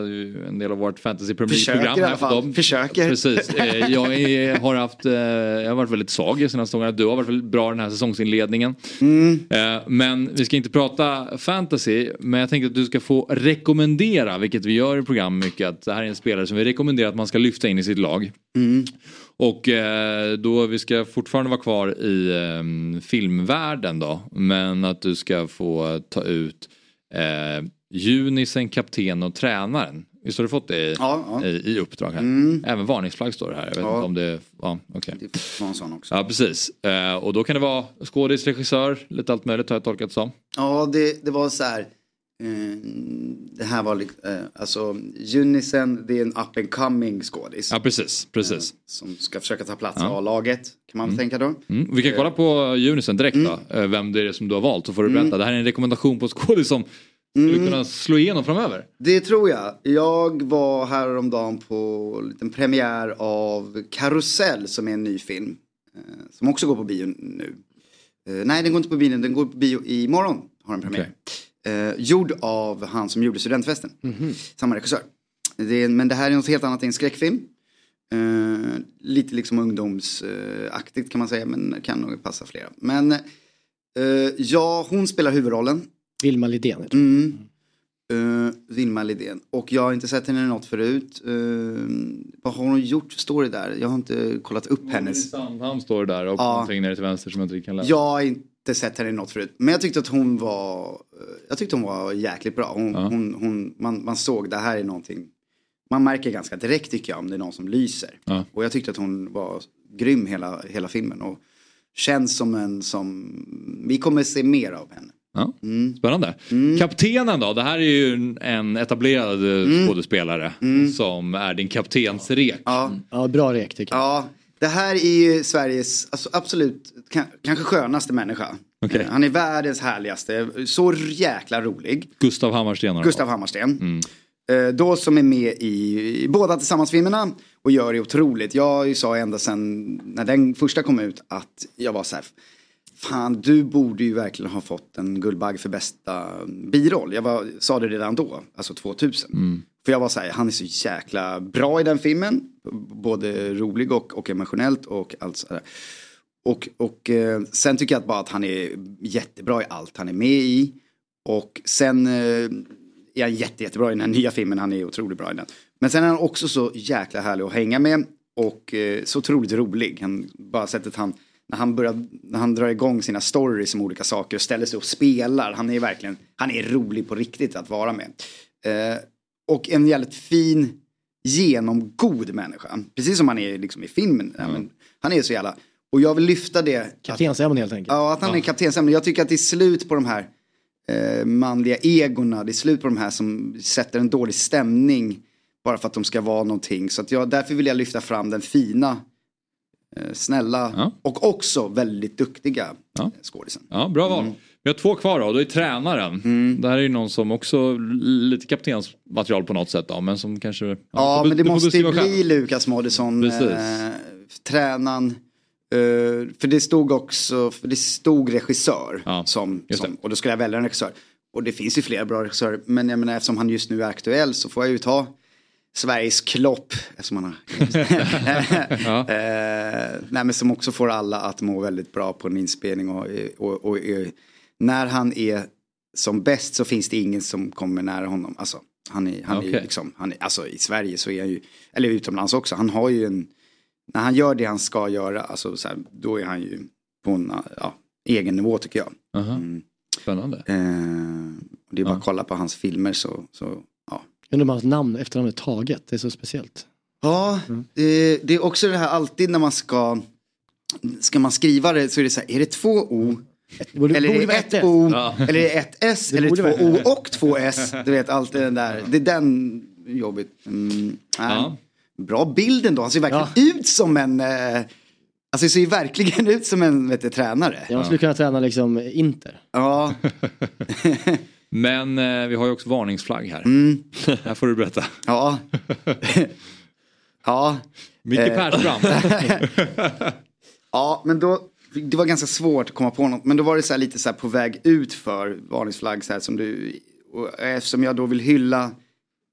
en del av vårt Fantasy Premier Försöker League-program. i alla fall. dem. Försöker. Precis. Eh, Jag är, har haft, eh, jag har varit väldigt svag i senaste gångerna. Du har varit väldigt bra den här säsongsinledningen. Mm. Eh, Men vi ska inte prata fantasy, men jag tänkte att du ska få rekommendera, vilket vi gör i programmet mycket, att det här är en spelare som vi rekommenderar att man ska lyfta in i sitt lag. Mm. Och eh, då vi ska fortfarande vara kvar i eh, filmvärlden då. Men att du ska få ta ut eh, Junisen, kapten och tränaren. Visst har du fått det i, Ja, ja. i, i uppdrag här? Mm. Även varningsflagg står det här. Jag vet Ja. inte om det... Ja, okej. Det var en sån också. Ja, precis. Eh, och då kan det vara skådis, regissör, lite allt möjligt har jag tolkat som. Ja, det, det var så här. Eh, det här var eh, alltså Unisen, det är en up and coming skådis. Ja, precis. precis. Som ska försöka ta plats i Ja. A-laget, kan man väl tänka då. Mm. Vi kan kolla på Junisen direkt då, eh, vem det är som du har valt. Så får du berätta. Det här är en rekommendation på skådis som skulle Mm. kunna slå igenom framöver. Det tror jag. Jag var häromdagen på en liten premiär av Karusell som är en ny film. Eh, som också går på bio nu. Eh, nej, den går inte på bio den går på bio imorgon. Har den premiär. Eh, gjord av han som gjorde Studentfesten. Samma regissör. Det är, men det här är något helt annat, det är en skräckfilm. Eh, lite liksom ungdomsaktigt kan man säga, men kan nog passa flera. Men eh, ja, hon spelar huvudrollen. Vilma Lidén. Mm. Uh, Vilma Lidén. Och jag har inte sett henne i något förut. Eh, vad har hon gjort? Står det där? Jag har inte kollat upp hennes. Sandhamn står det där och Ja. någonting nere till vänster som jag inte kan läsa. Jag är inte inte sett henne i något förut. Men jag tyckte att hon var, jag tyckte hon var jäkligt bra. Hon, Ja. hon, hon, man, man såg det här är någonting, man märker ganska direkt tycker jag om det är någon som lyser. Ja. Och jag tyckte att hon var grym hela, hela filmen. Och känns som en som, vi kommer se mer av henne. Ja. Mm. Spännande. Kaptenen då? Det här är ju en- etablerad Mm. eh, skådespelare som är din kaptensrek. Ja. Ja, bra rek tycker jag. Ja, det här är ju Sveriges alltså, absolut ka- kanske skönaste människa. Okej. Han är världens härligaste, så jäkla rolig. Gustav Hammarsten Gustav. Hammarsten. Eh, Då som är med i, i båda tillsammans-filmerna och gör det otroligt. Jag sa ända sedan när den första kom ut att jag var så här. Fan, du borde ju verkligen ha fått en Guldbagge för bästa biroll. Jag var, sa det redan då, alltså 2000. För jag var så här, han är så jäkla bra i den filmen. Både rolig och, och emotionellt och allt sådär. Och, och eh, sen tycker jag att bara att han är jättebra i allt han är med i. Och sen eh, är han jätte, jättebra i den här nya filmen, han är otroligt bra i den. Men sen är han också så jäkla härlig att hänga med och eh, så otroligt rolig. Han, bara sättet han, när han, börjar, när han drar igång sina stories om olika saker och ställer sig och spelar, han är verkligen, han är rolig på riktigt att vara med. Eh, Eh, och en jävligt fin, genomgod människa. Precis som han är liksom i filmen. Ja, men, han är så jävla, och jag vill lyfta det. Kaptensämne helt enkelt. Ja, att han är kaptensämne. Jag tycker att det är slut på de här eh, manliga egorna. Det är slut på de här som sätter en dålig stämning bara för att de ska vara någonting. Så att jag, därför vill jag lyfta fram den fina, eh, snälla och också väldigt duktiga Ja. skådisen. Ja, bra val. Mm. Vi har två kvar då, då är tränaren. Det här är ju någon som också lite kaptensmaterial på något sätt då, men som kanske... Ja, Ja, men det måste ju bli själv. Lukas Moodysson, eh, tränaren. Eh, för det stod också, för det stod regissör. som, just som, och då skulle jag välja en regissör. Och det finns ju flera bra regissörer. Men jag menar eftersom han just nu är aktuell så får jag ju ta Sveriges Klopp. Eftersom han har... eh, nej, men som också får alla att må väldigt bra på en inspelning. Och, och, och, eh, när han är som bäst så finns det ingen som kommer nära honom. Alltså, han är, han är ju Okej. liksom, han är, alltså i Sverige så är han ju, eller utomlands också, han har ju en, när han gör det han ska göra, alltså så här, då är han ju på en ja, egen nivå tycker jag. Aha. Spännande. Eh, och det är bara att kolla på hans filmer så, så ja. Undrar om hans namn, efternamn är taget, det är så speciellt. Ja, det, det är också det här alltid när man ska, ska man skriva det så är det så här, är det två O? Borde- eller borde det ett ett S. O? Ja. Eller är det ett S? Det eller två O och två S? Du vet, allt det där. Det är den jobbigt. Mm. Ja. Bra bilden då, han ser verkligen ut som en, eh, alltså det ser ju verkligen ut som en vet du, tränare. Jag skulle kunna träna liksom Inter. Ja. Men eh, vi har ju också varningsflagg här. Mm. här får du berätta. Ja. ja. Micke Eh. Persbrandt. ja, men då, det var ganska svårt att komma på något. Men då var det så här lite så här på väg ut för varningsflagg så här som du, och eftersom jag då vill hylla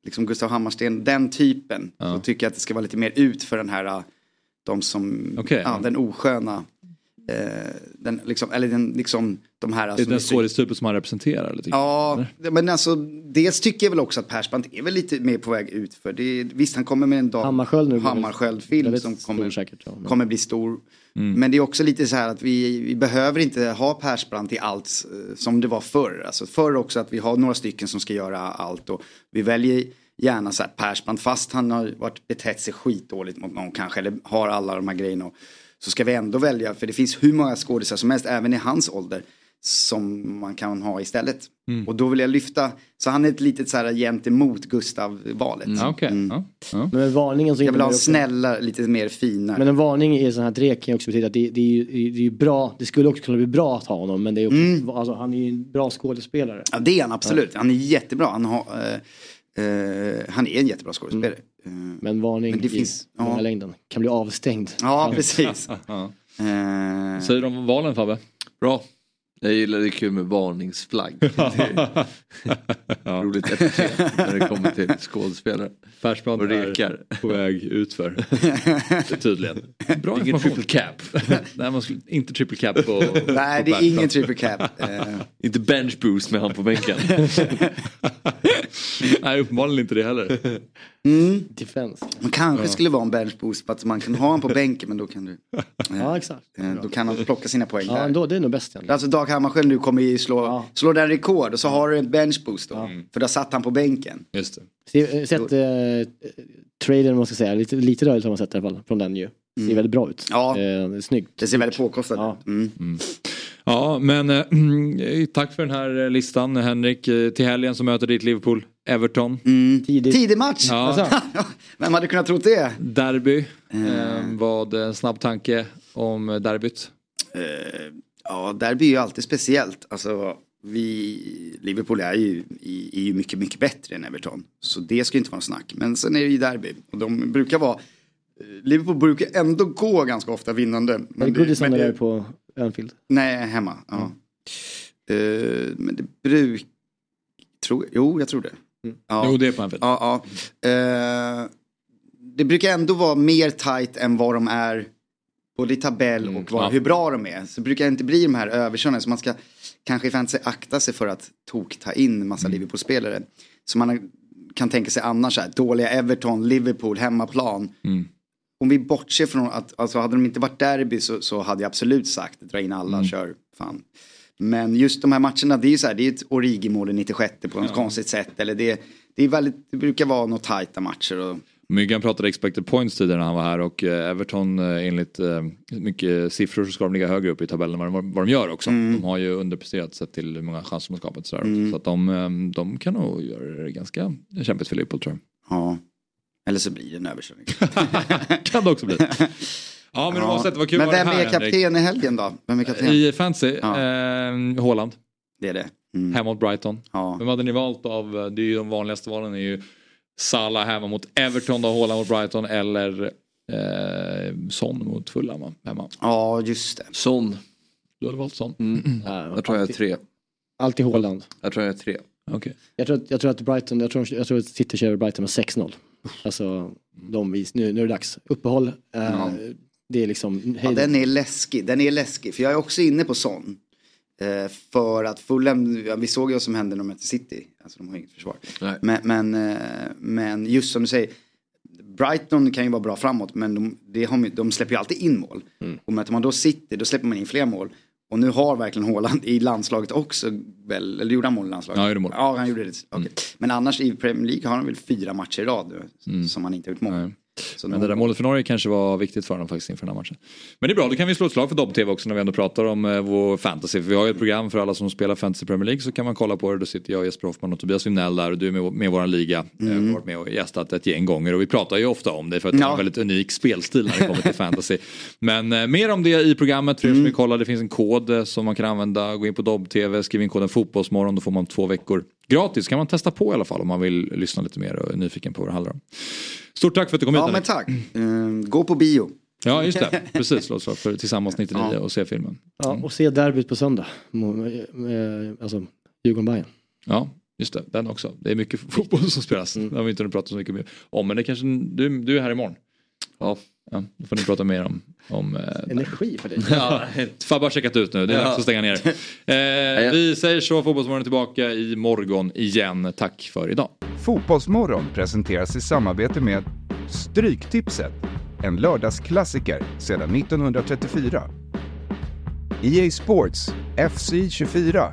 liksom Gustav Hammarsten, den typen, så tycker jag att det ska vara lite mer ut för den här, de som, Okej. ja, den osköna, eh, den liksom, eller den liksom, de här Det är som den skådespelstypen som han representerar. Lite Ja, eller? men alltså dels tycker jag väl också att Persbrandt är väl lite mer på väg ut för det. Visst, han kommer med en dag, Hammarskjöld nu blir Hammarskjöld-film väldigt som stor kommer, säkert, ja, men- kommer bli stor. Mm. Men det är också lite så här att vi, vi behöver inte ha Persbrandt i allt eh, som det var förr. Alltså förr också att vi har några stycken som ska göra allt och vi väljer gärna så här Persbrandt fast han har varit betett sig skitdåligt mot någon kanske eller har alla de här grejerna. Och, så ska vi ändå välja, för det finns hur många skådisar som helst, även i hans ålder, som man kan ha istället. Mm. Och då vill jag lyfta, så han är ett litet så här gentemot Gustav-valet. Mm. Ja, okej. Ja. Ja. Men varningen så Jag vill ha en det också- snälla, lite mer fina. Men en varning i sån här drek kan ju också betyda att det, det, är ju, det är ju bra, det skulle också kunna bli bra att ha honom men det är också, Mm. alltså, han är ju en bra skådespelare. Ja det är han absolut, han är jättebra. Han, har, eh, eh, han är en jättebra skådespelare. Eh, Men varning Men det i finns- långa ja. längden kan bli avstängd. Ja precis. Ja. Vad säger du om valen Fabbe? Bra. Jag gillar det kul med varningsflagg. Det är roligt epitet när det kommer till skådespelare. Persbrandt Och rekar. är på väg utför. Tydligen. Bra Ingen triple cap. Nej, man skulle inte triple cap på Nej på det är ingen triple cap. Eh, Inte bench boost med han på bänken. Nej, uppenbarligen inte det heller. Mm. Defense. Man kanske Ja. skulle vara en benchboost för att man kan ha honom på bänken men då kan du... Ja, exakt. Eh, Då kan han plocka sina poäng Ja, där. ändå, det är nog bäst egentligen. Alltså Dag Hammarskjöld nu kommer ju slå, slå den rekord och så har du en benchboost då. För då satt han på bänken. Just det. Eh, sett eh, trailern, om man ska säga, lite, lite rörligt har man sett i alla fall från den ju. Ser Mm. väldigt bra ut. Ja. Eh, snyggt. Det ser väldigt påkostat ut. Mm. Ja, men eh, tack för den här eh, listan Henrik. Eh, Till helgen så möter ditt Liverpool Everton. Tidig match! Ja. Vem hade kunnat tro det? Derby. Eh, vad en snabb tanke om eh, derbyt? Eh, ja, derby är ju alltid speciellt. Alltså, vi, Liverpool är ju, är ju mycket, mycket bättre än Everton. Så det ska ju inte vara något snack. Men sen är det ju derby. Och de brukar vara, eh, Liverpool brukar ändå gå ganska ofta vinnande. Är det Men Goodison men där på Anfield? Nej, hemma. Ja. Eh, men det brukar... Jo, jag tror det. Ja. Jo, det är på Anfield. Ja, ja. Eh, det brukar ändå vara mer tight än vad de är både i tabell och vad, ja. hur bra de är. Så det brukar inte bli de här överkörningarna. Så man ska kanske i fantasy akta sig för att tok ta in massa Liverpool-spelare. Så man kan tänka sig annars här, dåliga Everton, Liverpool, hemmaplan. Om vi bortser från att, alltså hade de inte varit derby så, så hade jag absolut sagt dra in alla, kör, fan. Men just de här matcherna, det är ju så här, det är ett Origi-mål i 96 på något konstigt sätt. Eller det, det, är väldigt, det brukar vara något tajta matcher. Och, Myggan pratade expected points tidigare när han var här och eh, Everton eh, enligt eh, mycket siffror så ska de ligga högre upp i tabellen vad de, vad de gör också. De har ju underpresterat sett till hur många chanser de skapat. Sådär. Mm. Så att de, de kan nog göra det ganska kämpigt för Liverpool tror jag. ja. Eller så blir det en överkörning. kan det också bli. Ja men oavsett, det var kul Men vem här, är kapten Henrik. i helgen då? Vem är kapten? I fantasy, Ja. eh, Haaland. Det är det. Mm. Hemma mot Brighton. Ja. Vem hade ni valt av, det är ju de vanligaste valen är ju Salah hemma mot Everton då, Haaland mot Brighton eller eh, Son mot Fulham hemma. Ja, just det. Son. Du hade valt Son? Jag tror jag är tre. Alltid Haaland. Jag tror jag är tre. Okej. Jag tror, att- jag tror att Brighton, jag tror, jag tror att City kör över Brighton med 6-0. Alltså, de vis, nu, nu är det dags. Uppehåll. Eh, Det är liksom, Ja, den är läskig. Den är läskig. För jag är också inne på sån. Eh, för att Fulham, ja, vi såg ju vad som hände när de mötte City. Alltså de har inget försvar. Men, men, eh, men just som du säger. Brighton kan ju vara bra framåt men de, det har, de släpper ju alltid in mål. Och möter man då City då släpper man in fler mål. Och nu har verkligen Haaland i landslaget också väl, eller gjorde han mål i landslaget? Ja, han gjorde mål. Ja, han gjorde det. Okej. Men annars i Premier League har han väl fyra matcher i rad nu som han inte har gjort mål. Så Men de- det där målet för Norge kanske var viktigt för honom faktiskt inför den här matchen. Men det är bra, då kan vi slå ett slag för Dobb-TV också när vi ändå pratar om eh, vår fantasy. För vi har ju ett program för alla som spelar fantasy Premier League så kan man kolla på det. Då sitter jag, Jesper Hoffman och Tobias Lindell där och du är med, med vår liga. Mm. Jag har varit med och gästat ett gäng gånger och vi pratar ju ofta om det för att det är en väldigt unik spelstil när det kommer till fantasy. Men eh, mer om det i programmet för er som vill kolla. Det finns en kod eh, som man kan använda. Gå in på Dobb-TV, skriv in koden Fotbollsmorgon. Då får man två veckor gratis. Kan man testa på i alla fall om man vill lyssna lite mer och är nyfiken på vad det handlar om. Stort tack för att du kom hit Ja men Henrik. tack. Eh, gå på bio. Ja just det, precis. Ett slag för Tillsammans 99 och se filmen. Ja, och se derbyt på söndag. Eh, Alltså, Djurgården-Bayern. Ja, just det. Den också. Det är mycket fotboll som spelas. Det har vi inte hunnit prata så mycket mer om. Men det kanske, du, du är här imorgon. Ja. ja. Då får ni prata mer om... om eh, Energi för dig. Ja, Fabbe har checkat ut nu. Det är Ja. dags att stänga ner. Eh, vi säger så. Fotbollsmorgon är tillbaka i morgon igen. Tack för idag. Fotbollsmorgon presenteras i samarbete med Stryktipset, en lördagsklassiker sedan 1934. EA Sports FC 24.